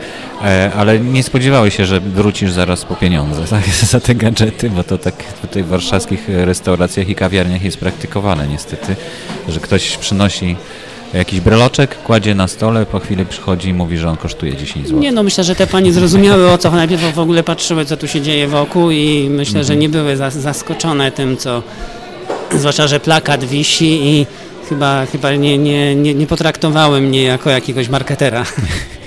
ale nie spodziewały się, że wrócisz zaraz po pieniądze za, za te gadżety, bo to tak tutaj w warszawskich restauracjach i kawiarniach jest praktykowane niestety, że ktoś przynosi jakiś breloczek, kładzie na stole, po chwili przychodzi i mówi, że on kosztuje 10 zł. Nie no, myślę, że te panie zrozumiały o co najpierw w ogóle patrzyły, co tu się dzieje wokół i myślę, że nie były zas- zaskoczone tym, co zwłaszcza, że plakat wisi i chyba, chyba nie, nie, nie, nie potraktowały mnie jako jakiegoś marketera.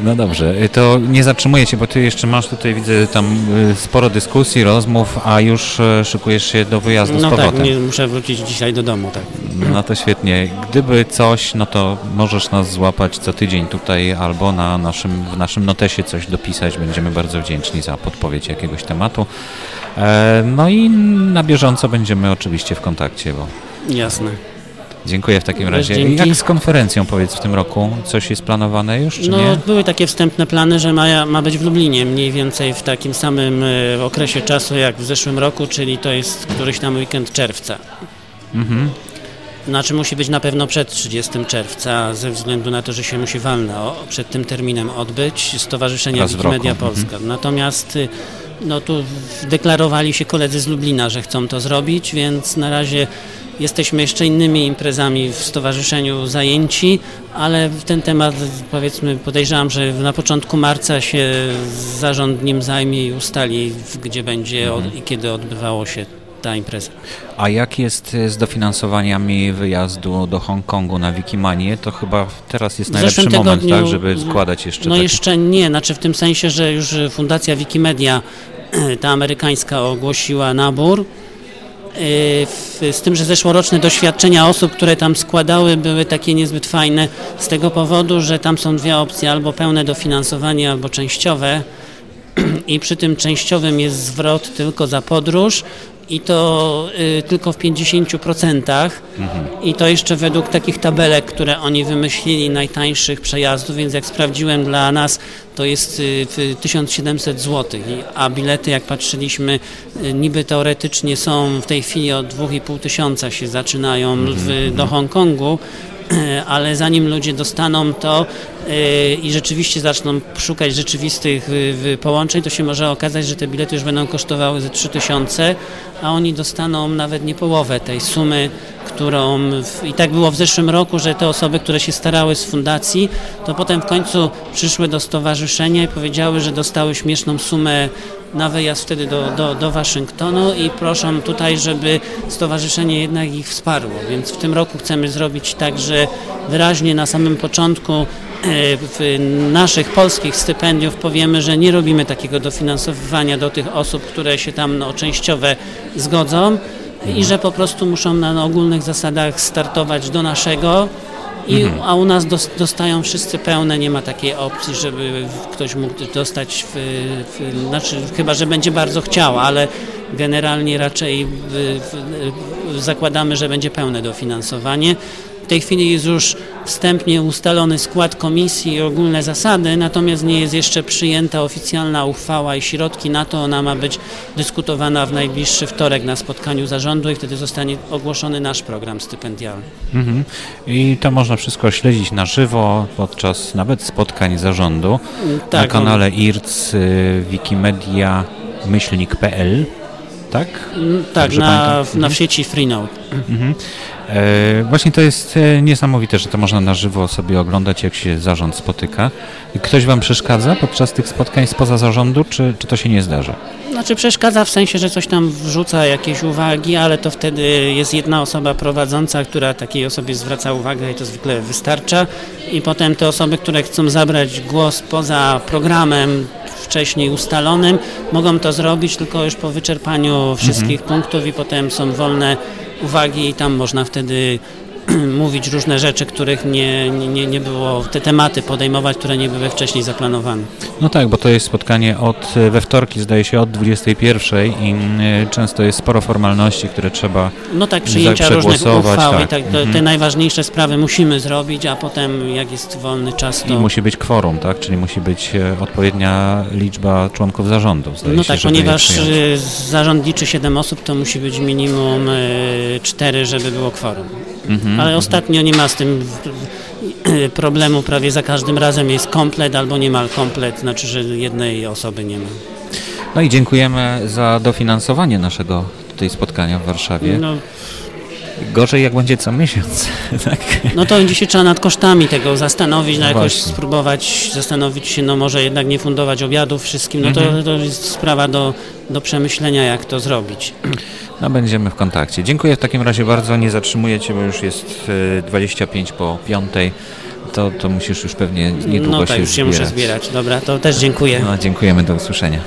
No dobrze, y, to nie zatrzymuję Cię, bo Ty jeszcze masz tutaj, widzę tam y, sporo dyskusji, rozmów, a już e, szykujesz się do wyjazdu z No tak, powrotem. nie, muszę wrócić dzisiaj do domu, tak. No to świetnie. Gdyby coś, no to możesz nas złapać co tydzień tutaj albo na naszym, w naszym notesie coś dopisać. Będziemy bardzo wdzięczni za podpowiedź jakiegoś tematu. E, no i na bieżąco będziemy oczywiście w kontakcie, bo Jasne. Dziękuję w takim razie. dzięki. Jak z konferencją powiedz w tym roku? Coś jest planowane już, czy No, nie? były takie wstępne plany, że ma, ma być w Lublinie mniej więcej w takim samym e, okresie czasu jak w zeszłym roku, czyli to jest któryś tam weekend czerwca. Mhm. Znaczy musi być na pewno przed 30 czerwca, ze względu na to, że się musi walne o, przed tym terminem odbyć Stowarzyszenia roku, mhm. Polska. Natomiast y, no tu deklarowali się koledzy z Lublina, że chcą to zrobić, więc na razie jesteśmy jeszcze innymi imprezami w stowarzyszeniu zajęci, ale ten temat powiedzmy podejrzewam, że na początku marca się zarząd nim zajmie i ustali, gdzie będzie Mhm. od, i kiedy odbywało się ta impreza. A jak jest z dofinansowaniami wyjazdu do Hongkongu na Wikimanię? To chyba teraz jest najlepszy zeszłym moment, tygodniu- tak, żeby składać jeszcze No taki... jeszcze nie, znaczy w tym sensie, że już Fundacja Wikimedia, ta amerykańska, ogłosiła nabór. W- Z tym, że zeszłoroczne doświadczenia osób, które tam składały, były takie niezbyt fajne z tego powodu, że tam są dwie opcje, albo pełne dofinansowanie, albo częściowe. I przy tym częściowym jest zwrot tylko za podróż i to y, tylko w 50%. I to jeszcze według takich tabelek, które oni wymyślili, najtańszych przejazdów, więc jak sprawdziłem dla nas, to jest y, w 1700 zł. A bilety, jak patrzyliśmy, y, niby teoretycznie są w tej chwili od 2,5 tysiąca się zaczynają w, do Hongkongu, ale zanim ludzie dostaną to i rzeczywiście zaczną szukać rzeczywistych y, y, połączeń, to się może okazać, że te bilety już będą kosztowały ze 3000, a oni dostaną nawet nie połowę tej sumy, którą w, i tak było w zeszłym roku, że te osoby, które się starały z fundacji, to potem w końcu przyszły do stowarzyszenia i powiedziały, że dostały śmieszną sumę na wyjazd wtedy do, do, do Waszyngtonu i proszą tutaj, żeby stowarzyszenie jednak ich wsparło. Więc w tym roku chcemy zrobić tak, że wyraźnie na samym początku w naszych polskich stypendiów powiemy, że nie robimy takiego dofinansowywania do tych osób, które się tam no, częściowe zgodzą i że po prostu muszą na ogólnych zasadach startować do naszego i, a u nas dos- dostają wszyscy pełne, nie ma takiej opcji, żeby ktoś mógł dostać, w, w, znaczy chyba, że będzie bardzo chciał, ale generalnie raczej w, zakładamy, że będzie pełne dofinansowanie. W tej chwili jest już wstępnie ustalony skład komisji i ogólne zasady, natomiast nie jest jeszcze przyjęta oficjalna uchwała i środki na to. Ona ma być dyskutowana w najbliższy wtorek na spotkaniu zarządu i wtedy zostanie ogłoszony nasz program stypendialny. Mhm. I to można wszystko śledzić na żywo podczas nawet spotkań zarządu na Tak, kanale IRC y, Wikimedia myślnik.pl tak? Mm, Tak, Dobrze na, pamiętam. na w sieci Freenode. Mhm. E, właśnie to jest e, niesamowite, że to można na żywo sobie oglądać, jak się zarząd spotyka. Ktoś Wam przeszkadza podczas tych spotkań spoza zarządu, czy, czy to się nie zdarza? Znaczy przeszkadza w sensie, że coś tam wrzuca jakieś uwagi, ale to wtedy jest jedna osoba prowadząca, która takiej osobie zwraca uwagę i to zwykle wystarcza. I potem te osoby, które chcą zabrać głos poza programem wcześniej ustalonym, mogą to zrobić tylko już po wyczerpaniu wszystkich punktów i potem są wolne uwagi i tam można wtedy mówić różne rzeczy, których nie, nie, nie było, te tematy podejmować, które nie były wcześniej zaplanowane. No tak, bo to jest spotkanie od, e, we wtorki, zdaje się, od 21 i e, często jest sporo formalności, które trzeba No tak, przyjęcia różnych uchwał tak. i tak, te, Mhm. te najważniejsze sprawy musimy zrobić, a potem jak jest wolny czas, I to... musi być kworum, tak? Czyli musi być e, odpowiednia liczba członków zarządu. Zdaje No się, tak, ponieważ y, zarząd liczy 7 osób, to musi być minimum 4, żeby było kworum. Mhm, Ale mhm. ostatnio nie ma z tym problemu, prawie za każdym razem jest komplet albo niemal komplet, znaczy, że jednej osoby nie ma. No i dziękujemy za dofinansowanie naszego tutaj spotkania w Warszawie. No, Gorzej jak będzie co miesiąc, tak? no to będzie się trzeba nad kosztami tego zastanowić, no jakoś właśnie. spróbować zastanowić się, no może jednak nie fundować obiadów wszystkim, no to, Mhm. to jest sprawa do, do przemyślenia, jak to zrobić. No będziemy w kontakcie. Dziękuję w takim razie bardzo, nie zatrzymuję Cię, bo już jest e, 25 po 5. To, to musisz już pewnie niedługo No tak, się już się muszę zbierać. Dobra, to też dziękuję. No, dziękujemy, do usłyszenia.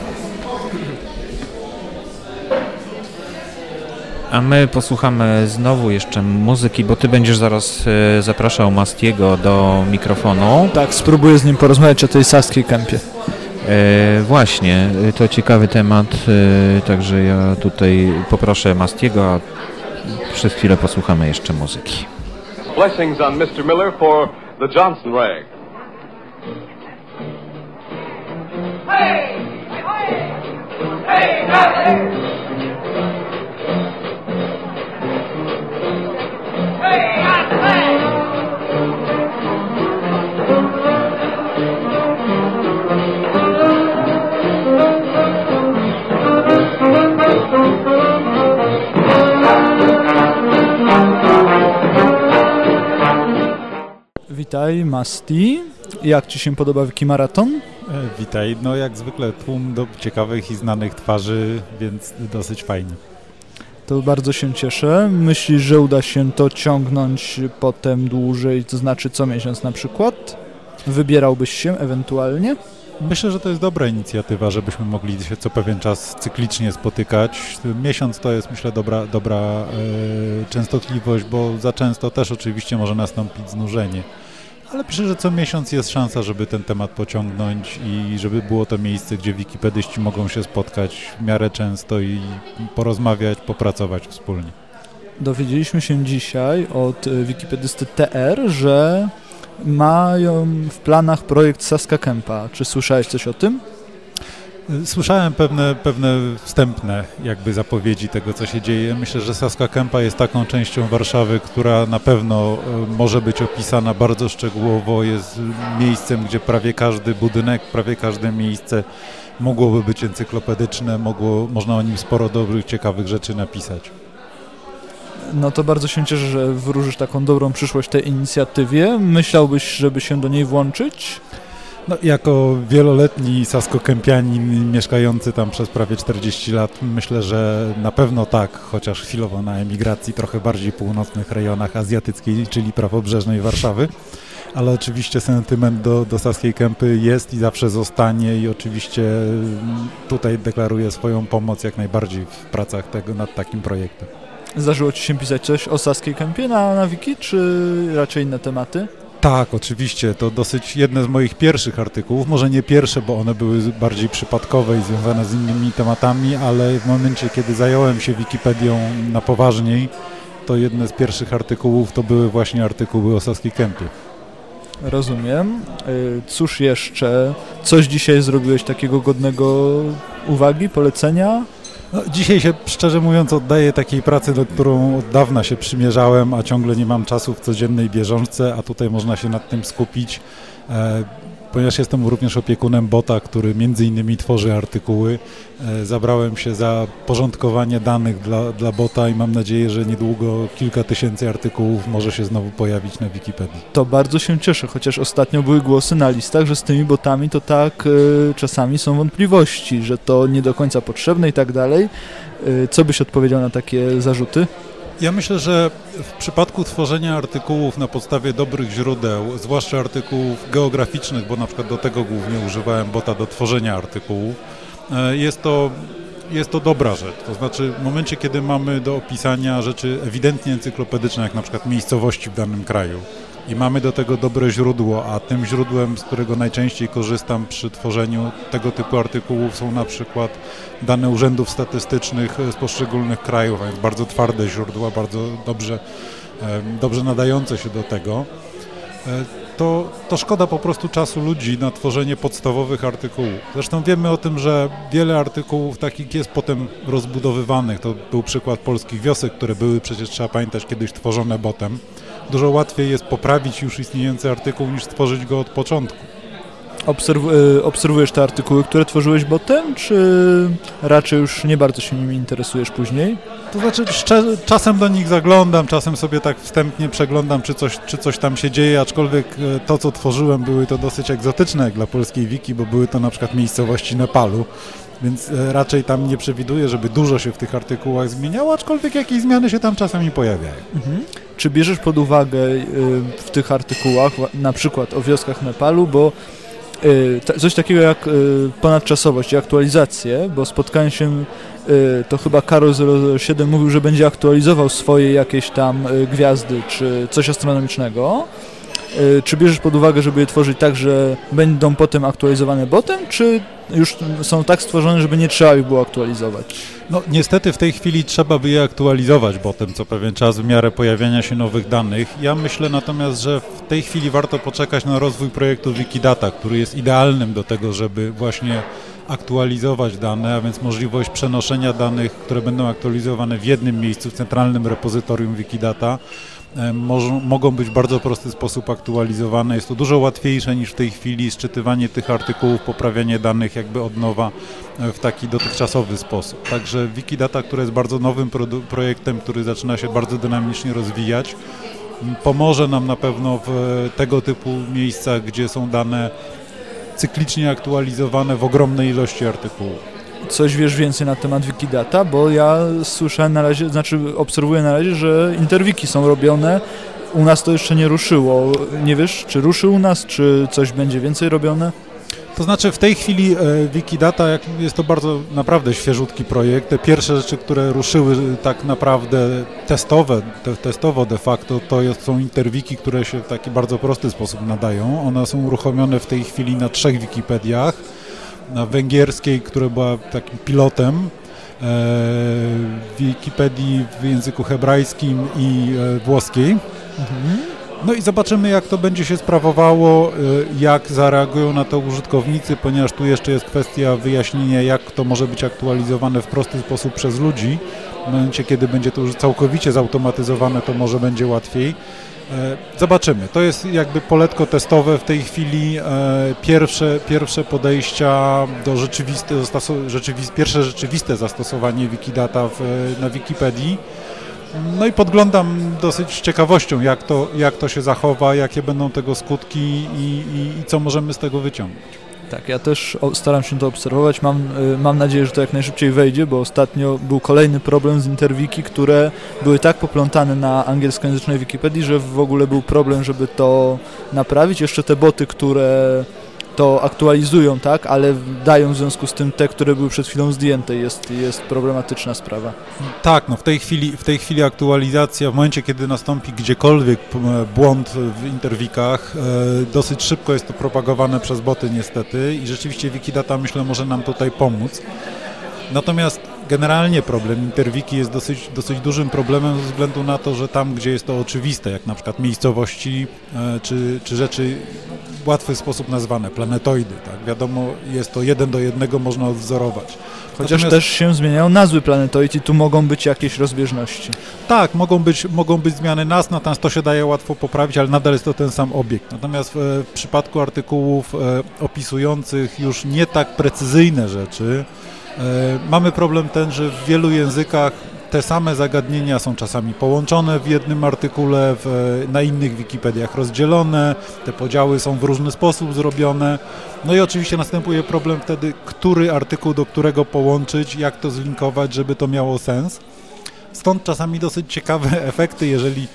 A my posłuchamy znowu jeszcze muzyki, bo Ty będziesz zaraz e, zapraszał Mastiego do mikrofonu. Tak, spróbuję z nim porozmawiać o tej saskiej kępie. E, właśnie, e, to ciekawy temat, e, także ja tutaj poproszę Mastiego, a przez chwilę posłuchamy jeszcze muzyki. Blessings on Mr. Miller for the Johnson rag. Witaj, Masti. Jak Ci się podoba Wiki Maraton? E, Witaj. No jak zwykle tłum do ciekawych i znanych twarzy, więc dosyć fajnie. To bardzo się cieszę. Myślisz, że uda się to ciągnąć potem dłużej, to znaczy co miesiąc na przykład? Wybierałbyś się ewentualnie? Myślę, że to jest dobra inicjatywa, żebyśmy mogli się co pewien czas cyklicznie spotykać. Miesiąc to jest myślę dobra, dobra e, częstotliwość, bo za często też oczywiście może nastąpić znużenie. Ale myślę, że co miesiąc jest szansa, żeby ten temat pociągnąć i żeby było to miejsce, gdzie wikipedyści mogą się spotkać w miarę często i porozmawiać, popracować wspólnie. Dowiedzieliśmy się dzisiaj od y, wikipedysty TR, że mają w planach projekt Saska Kempa. Czy słyszałeś coś o tym? Słyszałem pewne, pewne wstępne jakby zapowiedzi tego, co się dzieje. Myślę, że Saska Kępa jest taką częścią Warszawy, która na pewno e, może być opisana bardzo szczegółowo. Jest miejscem, gdzie prawie każdy budynek, prawie każde miejsce mogłoby być encyklopedyczne, mogło, można o nim sporo dobrych, ciekawych rzeczy napisać. No to bardzo się cieszę, że wróżysz taką dobrą przyszłość tej inicjatywie. Myślałbyś, żeby się do niej włączyć? No, jako wieloletni saskokępianin mieszkający tam przez prawie 40 lat, myślę, że na pewno tak, chociaż chwilowo na emigracji trochę bardziej północnych rejonach azjatyckiej, czyli prawobrzeżnej Warszawy. ale oczywiście sentyment do, do Saskiej Kępy jest i zawsze zostanie i oczywiście mm, tutaj deklaruję swoją pomoc jak najbardziej w pracach tego nad takim projektem. Zdarzyło Ci się pisać coś o Saskiej Kępie na, na wiki, czy raczej inne tematy? Tak, oczywiście. To dosyć jedne z moich pierwszych artykułów. Może nie pierwsze, bo one były bardziej przypadkowe i związane z innymi tematami, ale w momencie, kiedy zająłem się Wikipedią na poważniej, to jedne z pierwszych artykułów to były właśnie artykuły o Saskiej Kępie. Rozumiem. Y, Cóż jeszcze? Coś dzisiaj zrobiłeś takiego godnego uwagi, polecenia? No, dzisiaj się szczerze mówiąc oddaję takiej pracy, do którą od dawna się przymierzałem, a ciągle nie mam czasu w codziennej bieżączce, a tutaj można się nad tym skupić. E, ponieważ jestem również opiekunem bota, który między innymi tworzy artykuły, e, zabrałem się za porządkowanie danych dla, dla bota i mam nadzieję, że niedługo kilka tysięcy artykułów może się znowu pojawić na Wikipedii. To bardzo się cieszę, chociaż ostatnio były głosy na listach, że z tymi botami to tak y, czasami są wątpliwości, że to nie do końca potrzebne i tak dalej. Y, co byś odpowiedział na takie zarzuty? Ja myślę, że w przypadku tworzenia artykułów na podstawie dobrych źródeł, zwłaszcza artykułów geograficznych, bo na przykład do tego głównie używałem bota do tworzenia artykułów, e, jest to, jest to dobra rzecz. To znaczy w momencie, kiedy mamy do opisania rzeczy ewidentnie encyklopedyczne, jak na przykład miejscowości w danym kraju, i mamy do tego dobre źródło, a tym źródłem, z którego najczęściej korzystam przy tworzeniu tego typu artykułów są na przykład dane urzędów statystycznych z poszczególnych krajów, a więc bardzo twarde źródła, bardzo dobrze, dobrze nadające się do tego, e, to, to szkoda po prostu czasu ludzi na tworzenie podstawowych artykułów. Zresztą wiemy o tym, że wiele artykułów takich jest potem rozbudowywanych. To był przykład polskich wiosek, które były przecież, trzeba pamiętać, kiedyś tworzone botem dużo łatwiej jest poprawić już istniejący artykuł niż stworzyć go od początku. Obserw y, obserwujesz te artykuły, które tworzyłeś botem, czy raczej już nie bardzo się nimi interesujesz później? To znaczy czasem do nich zaglądam, czasem sobie tak wstępnie przeglądam, czy coś, czy coś tam się dzieje, aczkolwiek e, to, co tworzyłem, były to dosyć egzotyczne dla polskiej wiki, bo były to na przykład miejscowości Nepalu, więc e, raczej tam nie przewiduję, żeby dużo się w tych artykułach zmieniało, aczkolwiek jakieś zmiany się tam czasami pojawiają. Mhm. Czy bierzesz pod uwagę y, w tych artykułach na przykład o wioskach Nepalu, bo y, coś takiego jak y, ponadczasowość i aktualizację, bo spotkałem się, to chyba Karol 07 mówił, że będzie aktualizował swoje jakieś tam gwiazdy czy coś astronomicznego. Czy bierzesz pod uwagę, żeby je tworzyć tak, że będą potem aktualizowane botem, czy już są tak stworzone, żeby nie trzeba ich było aktualizować? No niestety w tej chwili trzeba by je aktualizować potem co pewien czas w miarę pojawiania się nowych danych. Ja myślę natomiast, że w tej chwili warto poczekać na rozwój projektu Wikidata, który jest idealnym do tego, żeby właśnie aktualizować dane, a więc możliwość przenoszenia danych, które będą aktualizowane w jednym miejscu, w centralnym repozytorium Wikidata, e, mogą być w bardzo prosty sposób aktualizowane. Jest to dużo łatwiejsze niż w tej chwili szczytywanie tych artykułów, poprawianie danych jakby od nowa e, w taki dotychczasowy sposób. Także Wikidata, które jest bardzo nowym projektem, który zaczyna się bardzo dynamicznie rozwijać, pomoże nam na pewno w tego typu miejscach, gdzie są dane cyklicznie aktualizowane w ogromnej ilości artykułów. Coś wiesz więcej na temat Wikidata, bo ja słyszałem na razie, znaczy obserwuję na razie, że interwiki są robione. U nas to jeszcze nie ruszyło. Nie wiesz, czy ruszy u nas, czy coś będzie więcej robione? To znaczy w tej chwili e, Wikidata jest to bardzo naprawdę świeżutki projekt. Te pierwsze rzeczy, które ruszyły tak naprawdę testowe, te, testowo de facto, to jest, są interwiki, które się w taki bardzo prosty sposób nadają. One są uruchomione w tej chwili na trzech Wikipediach. Na węgierskiej, która była takim pilotem, e, w Wikipedii w języku hebrajskim i e, włoskiej. Mhm. No i zobaczymy, jak to będzie się sprawowało, y, jak zareagują na to użytkownicy, ponieważ tu jeszcze jest kwestia wyjaśnienia, jak to może być aktualizowane w prosty sposób przez ludzi. W momencie, kiedy będzie to już całkowicie zautomatyzowane, to może będzie łatwiej. E, zobaczymy. To jest jakby poletko testowe w tej chwili. E, pierwsze, pierwsze podejścia do rzeczywiste, rzeczywiste, pierwsze rzeczywiste zastosowanie Wikidata w, na Wikipedii. No i podglądam dosyć z ciekawością, jak to, jak to się zachowa, jakie będą tego skutki i, i, i co możemy z tego wyciągnąć. Tak, ja też staram się to obserwować. Mam, y, mam nadzieję, że to jak najszybciej wejdzie, bo ostatnio był kolejny problem z interwiki, które były tak poplątane na angielskojęzycznej Wikipedii, że w ogóle był problem, żeby to naprawić. Jeszcze te boty, które to aktualizują, tak, ale dają w związku z tym te, które były przed chwilą zdjęte. Jest, jest problematyczna sprawa. Tak, no w tej chwili, w tej chwili aktualizacja, w momencie kiedy nastąpi gdziekolwiek p- błąd w interwikach, e, dosyć szybko jest to propagowane przez boty niestety i rzeczywiście Wikidata myślę może nam tutaj pomóc. Natomiast generalnie problem interwiki jest dosyć, dosyć dużym problemem ze względu na to, że tam, gdzie jest to oczywiste, jak na przykład miejscowości e, czy, czy rzeczy w łatwy sposób nazwane, planetoidy, tak? wiadomo, jest to jeden do jednego, można odwzorować. Chociaż Natomiast- też się zmieniają nazwy planetoid i tu mogą być jakieś rozbieżności. Tak, mogą być, mogą być zmiany nazw, natomiast to się daje łatwo poprawić, ale nadal jest to ten sam obiekt. Natomiast w, w przypadku artykułów e, opisujących już nie tak precyzyjne rzeczy, e, mamy problem ten, że w wielu językach te same zagadnienia są czasami połączone w jednym artykule, w, na innych Wikipediach rozdzielone, te podziały są w różny sposób zrobione. No i oczywiście następuje problem wtedy, który artykuł do którego połączyć, jak to zlinkować, żeby to miało sens. Stąd czasami dosyć ciekawe efekty, jeżeli e,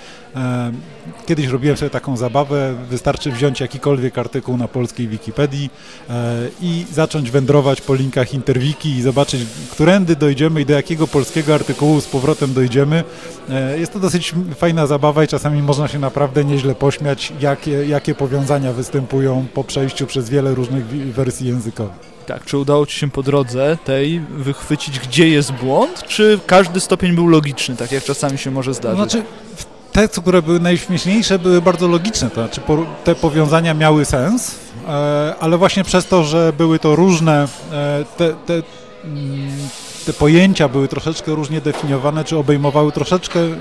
kiedyś robiłem sobie taką zabawę, wystarczy wziąć jakikolwiek artykuł na polskiej Wikipedii e, i zacząć wędrować po linkach Interwiki i zobaczyć, którędy dojdziemy i do jakiego polskiego artykułu z powrotem dojdziemy. E, jest to dosyć fajna zabawa i czasami można się naprawdę nieźle pośmiać, jakie, jakie powiązania występują po przejściu przez wiele różnych wersji językowych. Tak, czy udało Ci się po drodze tej wychwycić, gdzie jest błąd, czy każdy stopień był logiczny, tak jak czasami się może zdarzyć? znaczy, w- te, które były najśmieszniejsze, były bardzo logiczne, to znaczy te powiązania miały sens, e, ale właśnie przez to, że były to różne, e, te, te, mm, te pojęcia były troszeczkę różnie definiowane, czy obejmowały troszeczkę e,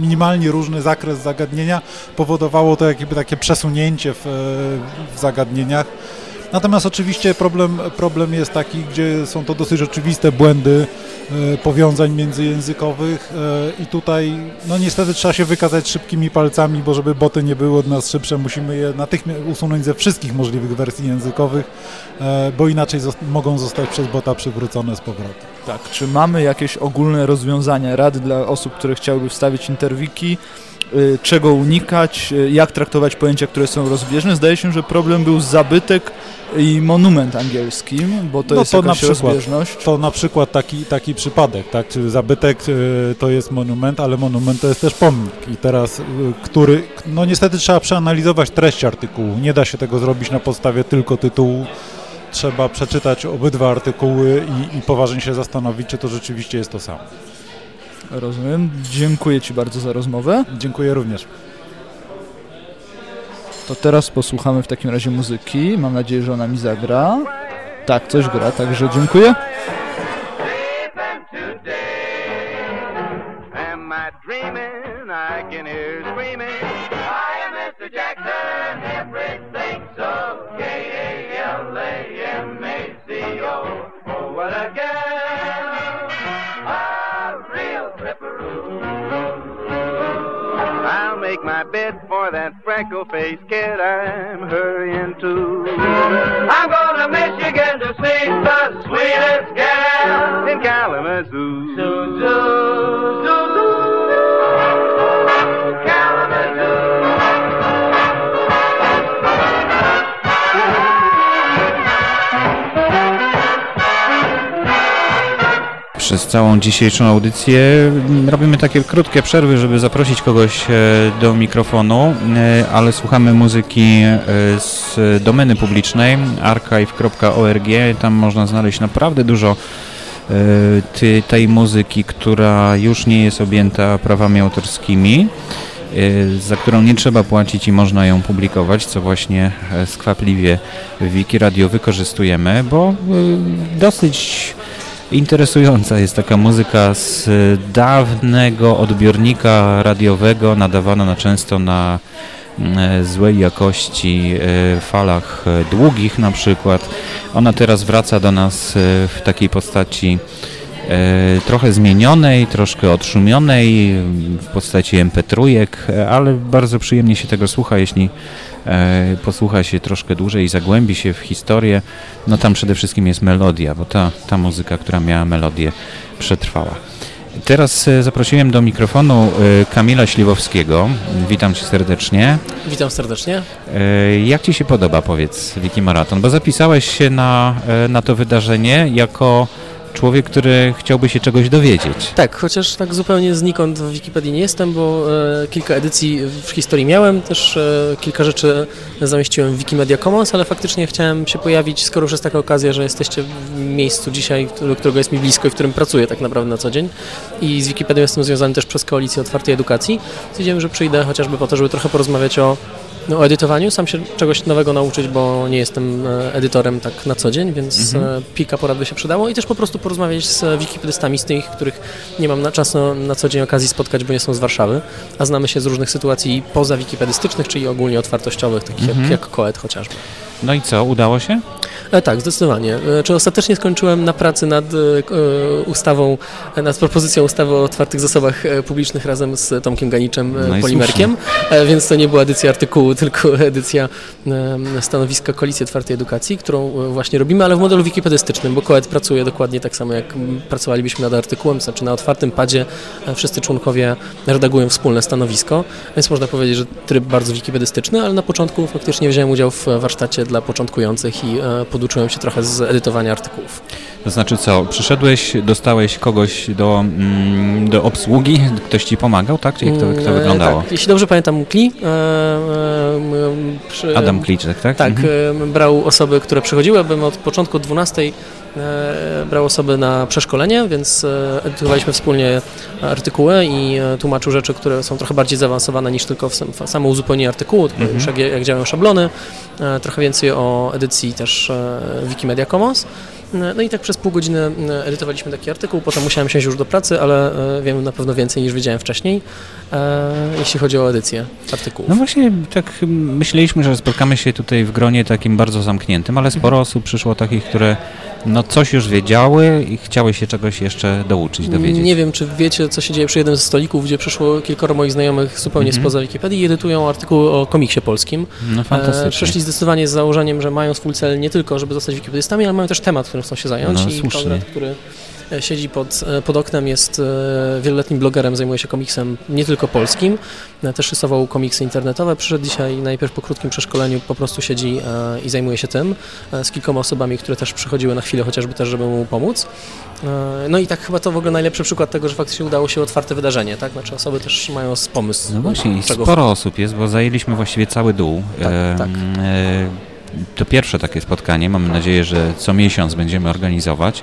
minimalnie różny zakres zagadnienia, powodowało to jakby takie przesunięcie w, w zagadnieniach. Natomiast oczywiście problem, problem jest taki, gdzie są to dosyć oczywiste błędy e, powiązań międzyjęzykowych e, i tutaj no niestety trzeba się wykazać szybkimi palcami, bo żeby boty nie były od nas szybsze, musimy je natychmiast usunąć ze wszystkich możliwych wersji językowych, e, bo inaczej mogą zostać przez bota przywrócone z powrotem. Tak, czy mamy jakieś ogólne rozwiązania, rady dla osób, które chciałyby wstawić interwiki, czego unikać, y, jak traktować pojęcia, które są rozbieżne? Zdaje się, że problem był zabytek i monument angielskim, bo to No jest to jakaś przykład. rozbieżność. To na przykład taki, taki przypadek, tak? Czy zabytek e, to jest monument, ale monument to jest też pomnik. I teraz, który, no niestety trzeba przeanalizować treść artykułu. Nie da się tego zrobić na podstawie tylko tytułu. Trzeba przeczytać obydwa artykuły i, i poważnie się zastanowić, czy to rzeczywiście jest to samo. Rozumiem. Dziękuję Ci bardzo za rozmowę. Dziękuję również. To teraz posłuchamy w takim razie muzyki. Mam nadzieję, że ona mi zagra. Tak, coś gra, także dziękuję. Am I dreaming? I can hear screaming. Make my bed for that freckle-faced kid I'm hurrying to. I'm going to Michigan to see the sweetest gal in Kalamazoo. Zoo, zoo, zoo, Przez całą dzisiejszą audycję robimy takie krótkie przerwy, żeby zaprosić kogoś e, do mikrofonu, e, ale słuchamy muzyki e, z domeny publicznej archive.org. Tam można znaleźć naprawdę dużo tej muzyki, która już nie jest objęta prawami autorskimi, za którą nie trzeba płacić i można ją publikować, co właśnie skwapliwie w Wiki Radio wykorzystujemy, bo dosyć interesująca jest taka muzyka z dawnego odbiornika radiowego, nadawana na często na mm, złej jakości e, falach e, długich na przykład. Ona teraz wraca do nas e, w takiej postaci trochę zmienionej, troszkę odszumionej, w postaci MP3, e, ale bardzo przyjemnie się tego słucha, jeśli posłucha się troszkę dłużej i zagłębi się w historię, no tam przede wszystkim jest melodia, bo ta, ta muzyka, która miała melodię, przetrwała. Teraz e, zaprosiłem do mikrofonu e, Kamila Śliwowskiego. Witam cię serdecznie. Witam serdecznie. E, Jak ci się podoba, powiedz, Wiki Maraton? Bo zapisałeś się na, e, na to wydarzenie jako człowiek, który chciałby się czegoś dowiedzieć. Tak, chociaż tak zupełnie znikąd w Wikipedii nie jestem, bo e, kilka edycji w historii miałem, też e, kilka rzeczy zamieściłem w Wikimedia Commons, ale faktycznie chciałem się pojawić, skoro już jest taka okazja, że jesteście w miejscu dzisiaj, które- którego jest mi blisko i w którym pracuję tak naprawdę na co dzień i z Wikipedią jestem związany też przez Koalicję Otwartej Edukacji. Stwierdziłem, że przyjdę chociażby po to, żeby trochę porozmawiać o no, o edytowaniu, sam się czegoś nowego nauczyć, bo nie jestem e, edytorem tak na co dzień, więc Mhm. e, kilka porad by się przydało i też po prostu porozmawiać z wikipedystami, z tych, których nie mam na czas na, na co dzień okazji spotkać, bo nie są z Warszawy, a znamy się z różnych sytuacji poza wikipedystycznych, czyli ogólnie otwartościowych, takich Mhm. jak, jak Koet chociażby. No i co, udało się? E, tak, zdecydowanie. E, Czy ostatecznie skończyłem na pracy nad e, ustawą, nad propozycją ustawy o otwartych zasobach publicznych razem z Tomkiem Ganiczem, No Polimerkiem, więc to nie była edycja artykułu, tylko edycja stanowiska Koalicji Otwartej Edukacji, którą właśnie robimy, ale w modelu wikipedystycznym, bo Koet pracuje dokładnie tak samo, jak pracowalibyśmy nad artykułem, to znaczy na otwartym padzie wszyscy członkowie redagują wspólne stanowisko, więc można powiedzieć, że tryb bardzo wikipedystyczny, ale na początku faktycznie wziąłem udział w warsztacie dla początkujących i poduczyłem się trochę z edytowania artykułów. To znaczy co, przyszedłeś, dostałeś kogoś do, mm, do obsługi, ktoś ci pomagał, tak? Czy jak to, jak to Mm, e, wyglądało? Tak, jeśli dobrze pamiętam, Kli. E, e, przy, Adam Kliczek, tak? Tak, Mhm. e, brał osoby, które przychodziły, bym od początku 12 e, brał osoby na przeszkolenie, więc e, edytowaliśmy wspólnie artykuły i e, tłumaczył rzeczy, które są trochę bardziej zaawansowane niż tylko w sam, w samo uzupełnienie artykułu, tylko Mhm. już jak, jak działają szablony, e, trochę więcej o edycji też e, Wikimedia Commons. No i tak przez pół godziny e, edytowaliśmy taki artykuł, potem musiałem siąść już do pracy, ale e, wiem na pewno więcej niż wiedziałem wcześniej, e, jeśli chodzi o edycję artykułów. No właśnie tak myśleliśmy, że spotkamy się tutaj w gronie takim bardzo zamkniętym, ale Mhm. sporo osób przyszło takich, które no coś już wiedziały i chciały się czegoś jeszcze douczyć, dowiedzieć. Nie wiem, czy wiecie, co się dzieje przy jednym ze stolików, gdzie przyszło kilkoro moich znajomych zupełnie Mhm. spoza Wikipedii i edytują artykuł o komiksie polskim. No fantastycznie. E, przyszli zdecydowanie z założeniem, że mają swój cel nie tylko, żeby zostać wikipedystami, ale mają też temat, którym chcą się zająć. No, I słusznie. Konrad, który e, siedzi pod, e, pod oknem, jest e, wieloletnim blogerem, zajmuje się komiksem nie tylko polskim, e, też rysował komiksy internetowe. Przyszedł dzisiaj najpierw po krótkim przeszkoleniu, po prostu siedzi e, i zajmuje się tym e, z kilkoma osobami, które też przychodziły na chwilę, chociażby też, żeby mu pomóc. E, No i tak chyba to w ogóle najlepszy przykład tego, że faktycznie udało się otwarte wydarzenie, tak? Znaczy osoby też mają pomysł. No właśnie, czego sporo osób jest, bo zajęliśmy właściwie cały dół. Tak, Em, tak. e, To pierwsze takie spotkanie, mamy nadzieję, że co miesiąc będziemy organizować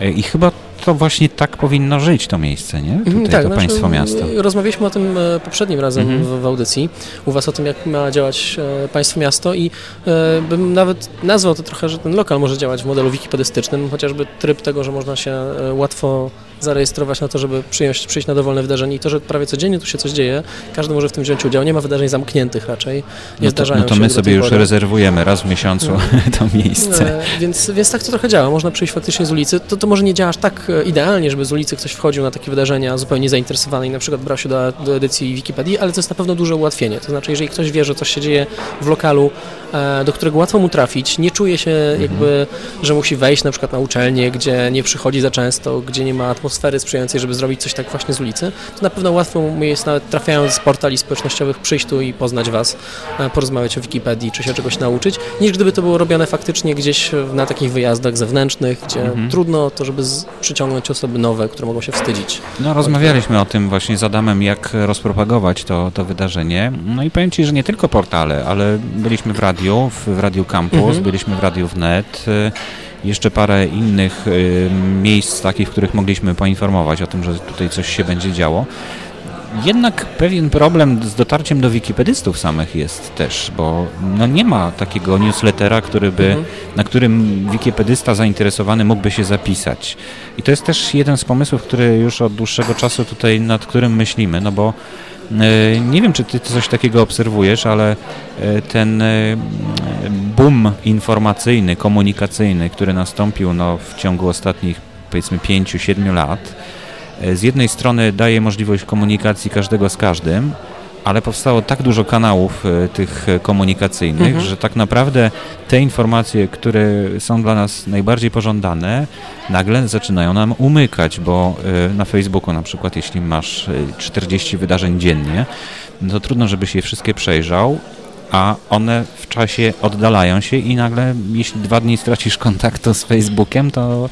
E, i chyba to właśnie tak powinno żyć to miejsce, nie? Tutaj Mhm, tak, to znaczy, państwo miasto. Rozmawialiśmy o tym e, poprzednim razem Mhm. w, w audycji, u Was o tym, jak ma działać e, państwo miasto i e, bym nawet nazwał to trochę, że ten lokal może działać w modelu wikipedystycznym, chociażby tryb tego, że można się e, łatwo zarejestrować na to, żeby przyjąć, przyjść na dowolne wydarzenie i to, że prawie codziennie tu się coś dzieje, każdy może w tym wziąć udział, nie ma wydarzeń zamkniętych raczej, nie No to, zdarzają no to my sobie już pory. rezerwujemy raz w miesiącu to miejsce. E, więc, więc tak to trochę działa. Można przyjść faktycznie z ulicy. To, to może nie działa aż tak e, idealnie, żeby z ulicy ktoś wchodził na takie wydarzenia zupełnie zainteresowany i na przykład brał się do, do edycji Wikipedii, ale to jest na pewno duże ułatwienie. To znaczy, jeżeli ktoś wie, że coś się dzieje w lokalu, e, do którego łatwo mu trafić, nie czuje się jakby, że musi wejść na przykład na uczelnię, gdzie nie przychodzi za często, gdzie nie ma atmosfery sprzyjającej, żeby zrobić coś tak właśnie z ulicy, to na pewno łatwo mu jest nawet trafiając z portali społecznościowych przyjść tu i poznać Was, e, porozmawiać o Wikipedii, czy się czegoś nauczyć, niż gdyby to było robione faktycznie gdzieś na takich wyjazdach zewnętrznych, gdzie Mhm. trudno to, żeby przyciągnąć osoby nowe, które mogą się wstydzić. No rozmawialiśmy o tym właśnie z Adamem, jak rozpropagować to, to wydarzenie. No i powiem Ci, że nie tylko portale, ale byliśmy w radiu, w, w Radiu Campus, Mhm. byliśmy w Radiu Wnet, y, jeszcze parę innych y, miejsc takich, w których mogliśmy poinformować o tym, że tutaj coś się będzie działo. Jednak pewien problem z dotarciem do wikipedystów samych jest też, bo no nie ma takiego newslettera, który by, Mhm. na którym wikipedysta zainteresowany mógłby się zapisać. I to jest też jeden z pomysłów, który już od dłuższego czasu tutaj nad którym myślimy, no bo nie wiem, czy ty coś takiego obserwujesz, ale e, ten e, boom informacyjny, komunikacyjny, który nastąpił no, w ciągu ostatnich powiedzmy 5-7 lat, e, z jednej strony daje możliwość komunikacji każdego z każdym, ale powstało tak dużo kanałów e, tych e, komunikacyjnych, Mhm. że tak naprawdę te informacje, które są dla nas najbardziej pożądane, nagle zaczynają nam umykać, bo e, na Facebooku na przykład, jeśli masz e, 40 wydarzeń dziennie, no to trudno, żebyś je wszystkie przejrzał, a one w czasie oddalają się i nagle, jeśli dwa dni stracisz kontaktu z Facebookiem, to,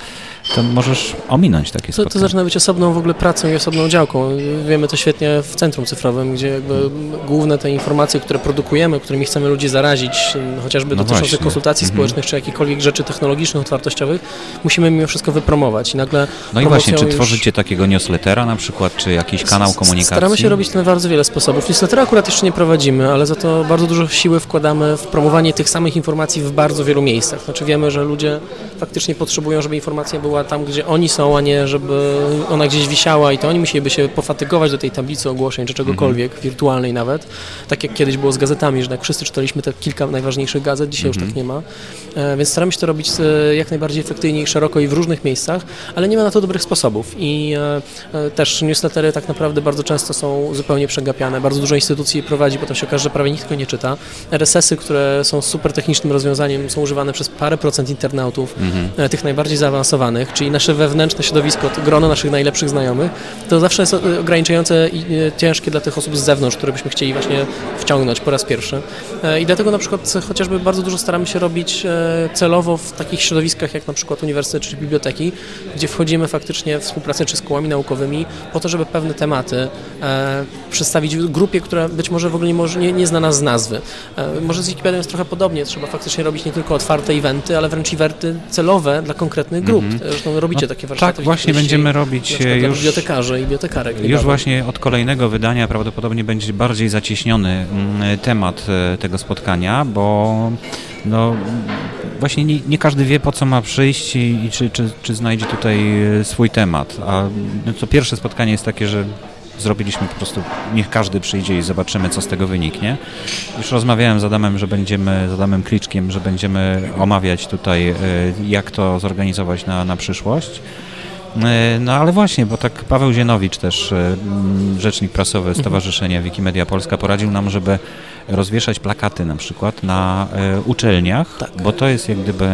to możesz ominąć takie To, spotkanie. to zaczyna być osobną w ogóle pracą i osobną działką. Wiemy to świetnie w centrum cyfrowym, gdzie jakby główne te informacje, które produkujemy, którymi chcemy ludzi zarazić, m, chociażby No dotyczące właśnie. konsultacji Mhm. społecznych czy jakichkolwiek rzeczy technologicznych, otwartościowych, musimy mimo wszystko wypromować. I nagle No i właśnie, czy już- tworzycie takiego newslettera na przykład, czy jakiś kanał komunikacji? Staramy się robić to na bardzo wiele sposobów. Newslettera akurat jeszcze nie prowadzimy, ale za to bardzo dużo siły wkładamy w promowanie tych samych informacji w bardzo wielu miejscach. Znaczy wiemy, że ludzie faktycznie potrzebują, żeby informacja była tam, gdzie oni są, a nie żeby ona gdzieś wisiała i to oni musieliby się pofatygować do tej tablicy ogłoszeń czy czegokolwiek, Mhm. wirtualnej nawet. Tak jak kiedyś było z gazetami, że jak wszyscy czytaliśmy te kilka najważniejszych gazet, dzisiaj Mhm. już tak nie ma. E, Więc staramy się to robić e, jak najbardziej efektywnie i szeroko i w różnych miejscach, ale nie ma na to dobrych sposobów. I e, e, też newslettery tak naprawdę bardzo często są zupełnie przegapiane. Bardzo dużo instytucji je prowadzi, potem się okaże, że prawie nikt go nie czyta. RSS-y, które są super technicznym rozwiązaniem, są używane przez parę procent internautów, Mhm. e, tych najbardziej zaawansowanych, czyli nasze wewnętrzne środowisko, grono naszych najlepszych znajomych, to zawsze jest ograniczające i e, ciężkie dla tych osób z zewnątrz, które byśmy chcieli właśnie wciągnąć po raz pierwszy. E, I dlatego na przykład chociażby bardzo dużo staramy się robić e, celowo w takich środowiskach jak na przykład uniwersytet czy biblioteki, gdzie wchodzimy faktycznie w współpracę czy z kołami naukowymi po to, żeby pewne tematy przedstawić w grupie, która być może w ogóle nie, może, nie, nie zna nas z nazwy. Może z Wikipedią jest trochę podobnie, trzeba faktycznie robić nie tylko otwarte eventy, ale wręcz eventy celowe dla konkretnych grup. Mhm. Zresztą robicie No takie warsztaty. tak, właśnie będziemy robić, e, już- bibliotekarzy i. Już niedawno. właśnie od kolejnego wydania prawdopodobnie będzie bardziej zacieśniony mm, temat e, tego spotkania, bo no, właśnie nie, nie każdy wie po co ma przyjść i, i czy, czy, czy znajdzie tutaj e, swój temat. A no, to pierwsze spotkanie jest takie, że zrobiliśmy po prostu, niech każdy przyjdzie i zobaczymy, co z tego wyniknie. Już rozmawiałem z Adamem, że będziemy, z Adamem Kliczkiem, że będziemy omawiać tutaj, e, jak to zorganizować na, na przyszłość. E, No ale właśnie, bo tak Paweł Zienowicz też, e, rzecznik prasowy Stowarzyszenia Wikimedia Polska poradził nam, żeby rozwieszać plakaty na przykład na uczelniach, bo to jest jak gdyby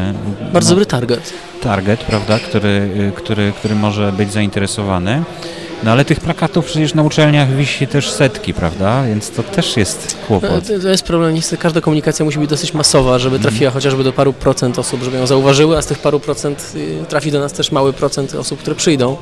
Bardzo no, dobry target. target, prawda, który, który, który może być zainteresowany. No ale tych plakatów przecież na uczelniach wisi też setki, prawda? Więc to też jest kłopot. No, To, to jest problem, niestety każda komunikacja musi być dosyć masowa, żeby trafiła chociażby do paru procent osób, żeby ją zauważyły, a z tych paru procent y, trafi do nas też mały procent osób, które przyjdą.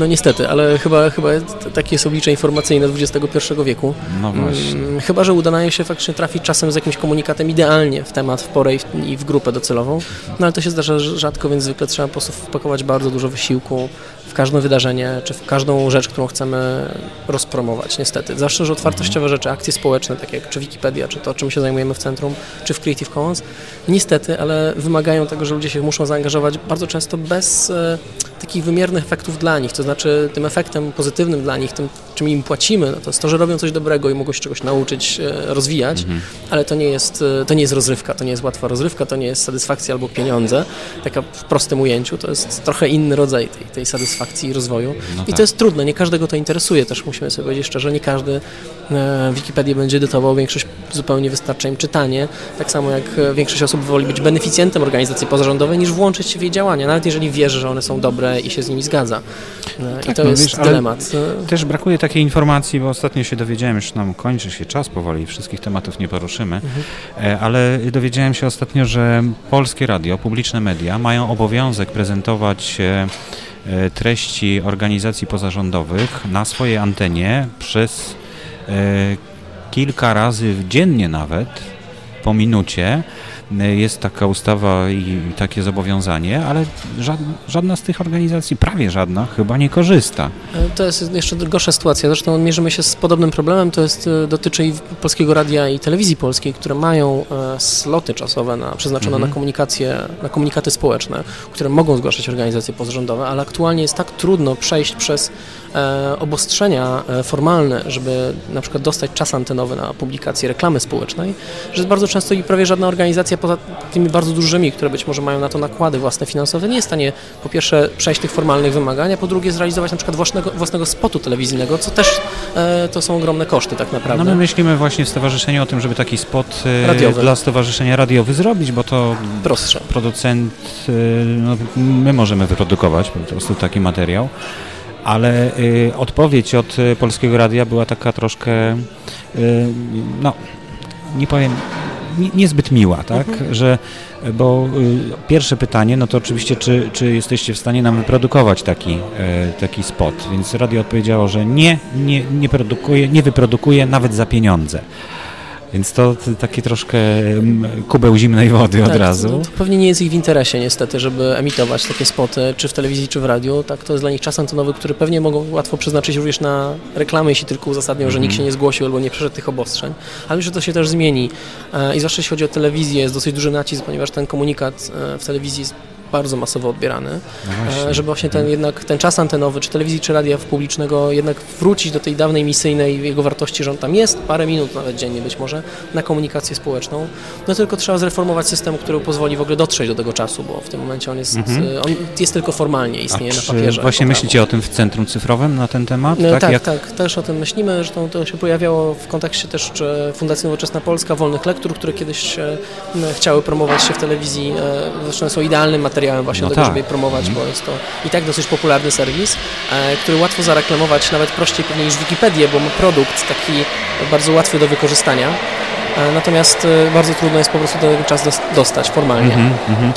No niestety, ale chyba, chyba takie są oblicze informacyjne XXI wieku. No właśnie. Mm, Chyba, że uda nam się faktycznie trafić czasem z jakimś komunikatem idealnie w temat, w porę i w, i w grupę docelową, no ale to się zdarza rz- rzadko, więc zwykle trzeba po prostu wpakować bardzo dużo wysiłku w każde wydarzenie, czy w każdą rzecz, którą chcemy rozpromować, niestety. Zwłaszcza, że otwartościowe rzeczy, akcje społeczne, takie jak czy Wikipedia, czy to, czym się zajmujemy w centrum, czy w Creative Commons, niestety, ale wymagają tego, że ludzie się muszą zaangażować bardzo często bez e, takich wymiernych efektów dla nich, to znaczy tym efektem pozytywnym dla nich, tym czym im płacimy, no to jest to, że robią coś dobrego i mogą się czegoś nauczyć, e, rozwijać, ale to nie, jest, e, to nie jest rozrywka, to nie jest łatwa rozrywka, to nie jest satysfakcja albo pieniądze, taka w prostym ujęciu, to jest trochę inny rodzaj tej, tej satysfakcji i rozwoju. No i tak. to jest trudne, nie każdego to interesuje, też musimy sobie powiedzieć szczerze, nie każdy e, Wikipedię będzie edytował, większość zupełnie wystarcza im czytanie, tak samo jak większość osób woli być beneficjentem organizacji pozarządowej niż włączyć się w jej działania, nawet jeżeli wierzy, że one są dobre i się z nimi zgadza. I Tak, to no jest wiesz, dylemat. Też brakuje takiej informacji, bo ostatnio się dowiedziałem, już nam kończy się czas powoli, wszystkich tematów nie poruszymy, e, ale dowiedziałem się ostatnio, że polskie radio, publiczne media mają obowiązek prezentować e, e, treści organizacji pozarządowych na swojej antenie przez kilka razy dziennie nawet, po minucie. E, Jest taka ustawa i takie zobowiązanie, ale żadna, żadna z tych organizacji, prawie żadna, chyba nie korzysta. E, To jest jeszcze gorsza sytuacja. Zresztą mierzymy się z podobnym problemem. To jest, e, dotyczy i Polskiego Radia i Telewizji Polskiej, które mają sloty czasowe na, przeznaczone Mhm. na komunikację, na komunikaty społeczne, które mogą zgłaszać organizacje pozarządowe, ale aktualnie jest tak trudno przejść przez obostrzenia formalne, żeby na przykład dostać czas antenowy na publikację reklamy społecznej, że jest bardzo często i prawie żadna organizacja poza tymi bardzo dużymi, które być może mają na to nakłady własne finansowe, nie jest w stanie po pierwsze przejść tych formalnych wymagań, a po drugie zrealizować na przykład własnego, własnego spotu telewizyjnego, co też e, to są ogromne koszty tak naprawdę. No my myślimy właśnie w stowarzyszeniu o tym, żeby taki spot e, Radiowy. dla stowarzyszenia radiowy zrobić, bo to Prostsze. producent, e, no, my możemy wyprodukować po prostu taki materiał, ale e, odpowiedź od Polskiego Radia była taka troszkę, e, no nie powiem, niezbyt miła, tak, że bo y, pierwsze pytanie, no to oczywiście, czy, czy jesteście w stanie nam wyprodukować taki, e, taki spot, więc radio odpowiedziało, że nie, nie, nie produkuje, nie wyprodukuje nawet za pieniądze. Więc to, t- takie troszkę mm, kubeł zimnej wody od Tak, razu. To, to pewnie nie jest ich w interesie niestety, żeby emitować takie spoty, czy w telewizji, czy w radiu. Tak, to jest dla nich czas antenowy, który pewnie mogą łatwo przeznaczyć również na reklamy, jeśli tylko uzasadnią, że nikt się nie zgłosił albo nie przeszedł tych obostrzeń. Ale myślę, że to się też zmieni. E, I zwłaszcza jeśli chodzi o telewizję, jest dosyć duży nacisk, ponieważ ten komunikat e, w telewizji jest bardzo masowo odbierany, No e, żeby właśnie ten jednak ten czas antenowy, czy telewizji, czy radia publicznego jednak wrócić do tej dawnej misyjnej jego wartości, że on tam jest, parę minut nawet dziennie być może, na komunikację społeczną. No tylko trzeba zreformować system, który pozwoli w ogóle dotrzeć do tego czasu, bo w tym momencie on jest, Mhm. e, on jest tylko formalnie, A istnieje na czy papierze. właśnie myślicie o tym w centrum cyfrowym na ten temat? prawo. E, Tak, Jak- tak, też o tym myślimy. Zresztą to się pojawiało w kontekście też Fundacji Nowoczesna Polska, Wolnych Lektur, które kiedyś chciały promować się w telewizji. Zresztą są idealnym materiałem właśnie No do tego, tak. żeby promować, bo jest to i tak dosyć popularny serwis, e, który łatwo zareklamować, nawet prościej pewnie niż Wikipedię, bo ma produkt taki bardzo łatwy do wykorzystania. E, Natomiast e, bardzo trudno jest po prostu do tego czas dos- dostać formalnie. Mhm, mhm.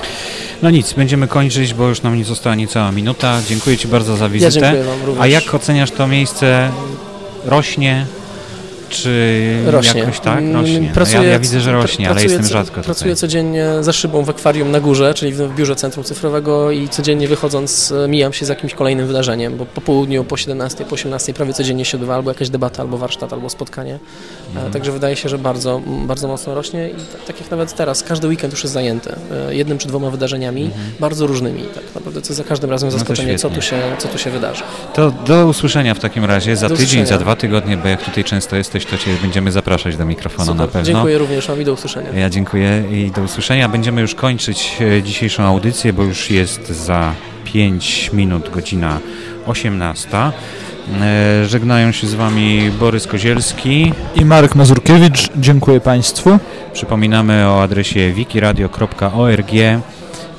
No nic, będziemy kończyć, bo już nam nie została niecała minuta. Dziękuję Ci bardzo za wizytę. dziękuję wam również. A jak oceniasz to miejsce? Rośnie? Czy Rośnie. jakoś tak? Mm, Rośnie. No pracuję- ja, ja widzę, że rośnie, ale jestem co- rzadko Pracuję tutaj. codziennie za szybą w akwarium na górze, czyli w, biurze Centrum Cyfrowego i codziennie wychodząc e, mijam się z jakimś kolejnym wydarzeniem, bo po południu, po 17, po 18 prawie codziennie się odbywa albo jakaś debata, albo warsztat, albo spotkanie. Mhm. E, Także wydaje się, że bardzo, bardzo mocno rośnie i tak, jak nawet teraz, każdy weekend już jest zajęty e, jednym czy dwoma wydarzeniami, bardzo różnymi. Tak naprawdę to za każdym razem Mhm. No zaskoczenie, co, tu się, co tu się wydarzy. To do usłyszenia w takim razie za Do tydzień, usłyszenia. za dwa tygodnie, bo jak tutaj często jesteś, to Cię będziemy zapraszać do mikrofonu Super. na pewno. Dziękuję również Wam i do usłyszenia. Ja dziękuję i do usłyszenia. Będziemy już kończyć e, dzisiejszą audycję, bo już jest za 5 minut godzina 18. E, Żegnają się z Wami Borys Kozielski. I Marek Mazurkiewicz, dziękuję Państwu. Przypominamy o adresie wikiradio.org.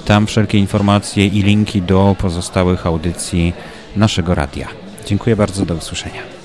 Tam wszelkie informacje i linki do pozostałych audycji naszego radia. Dziękuję bardzo, do usłyszenia.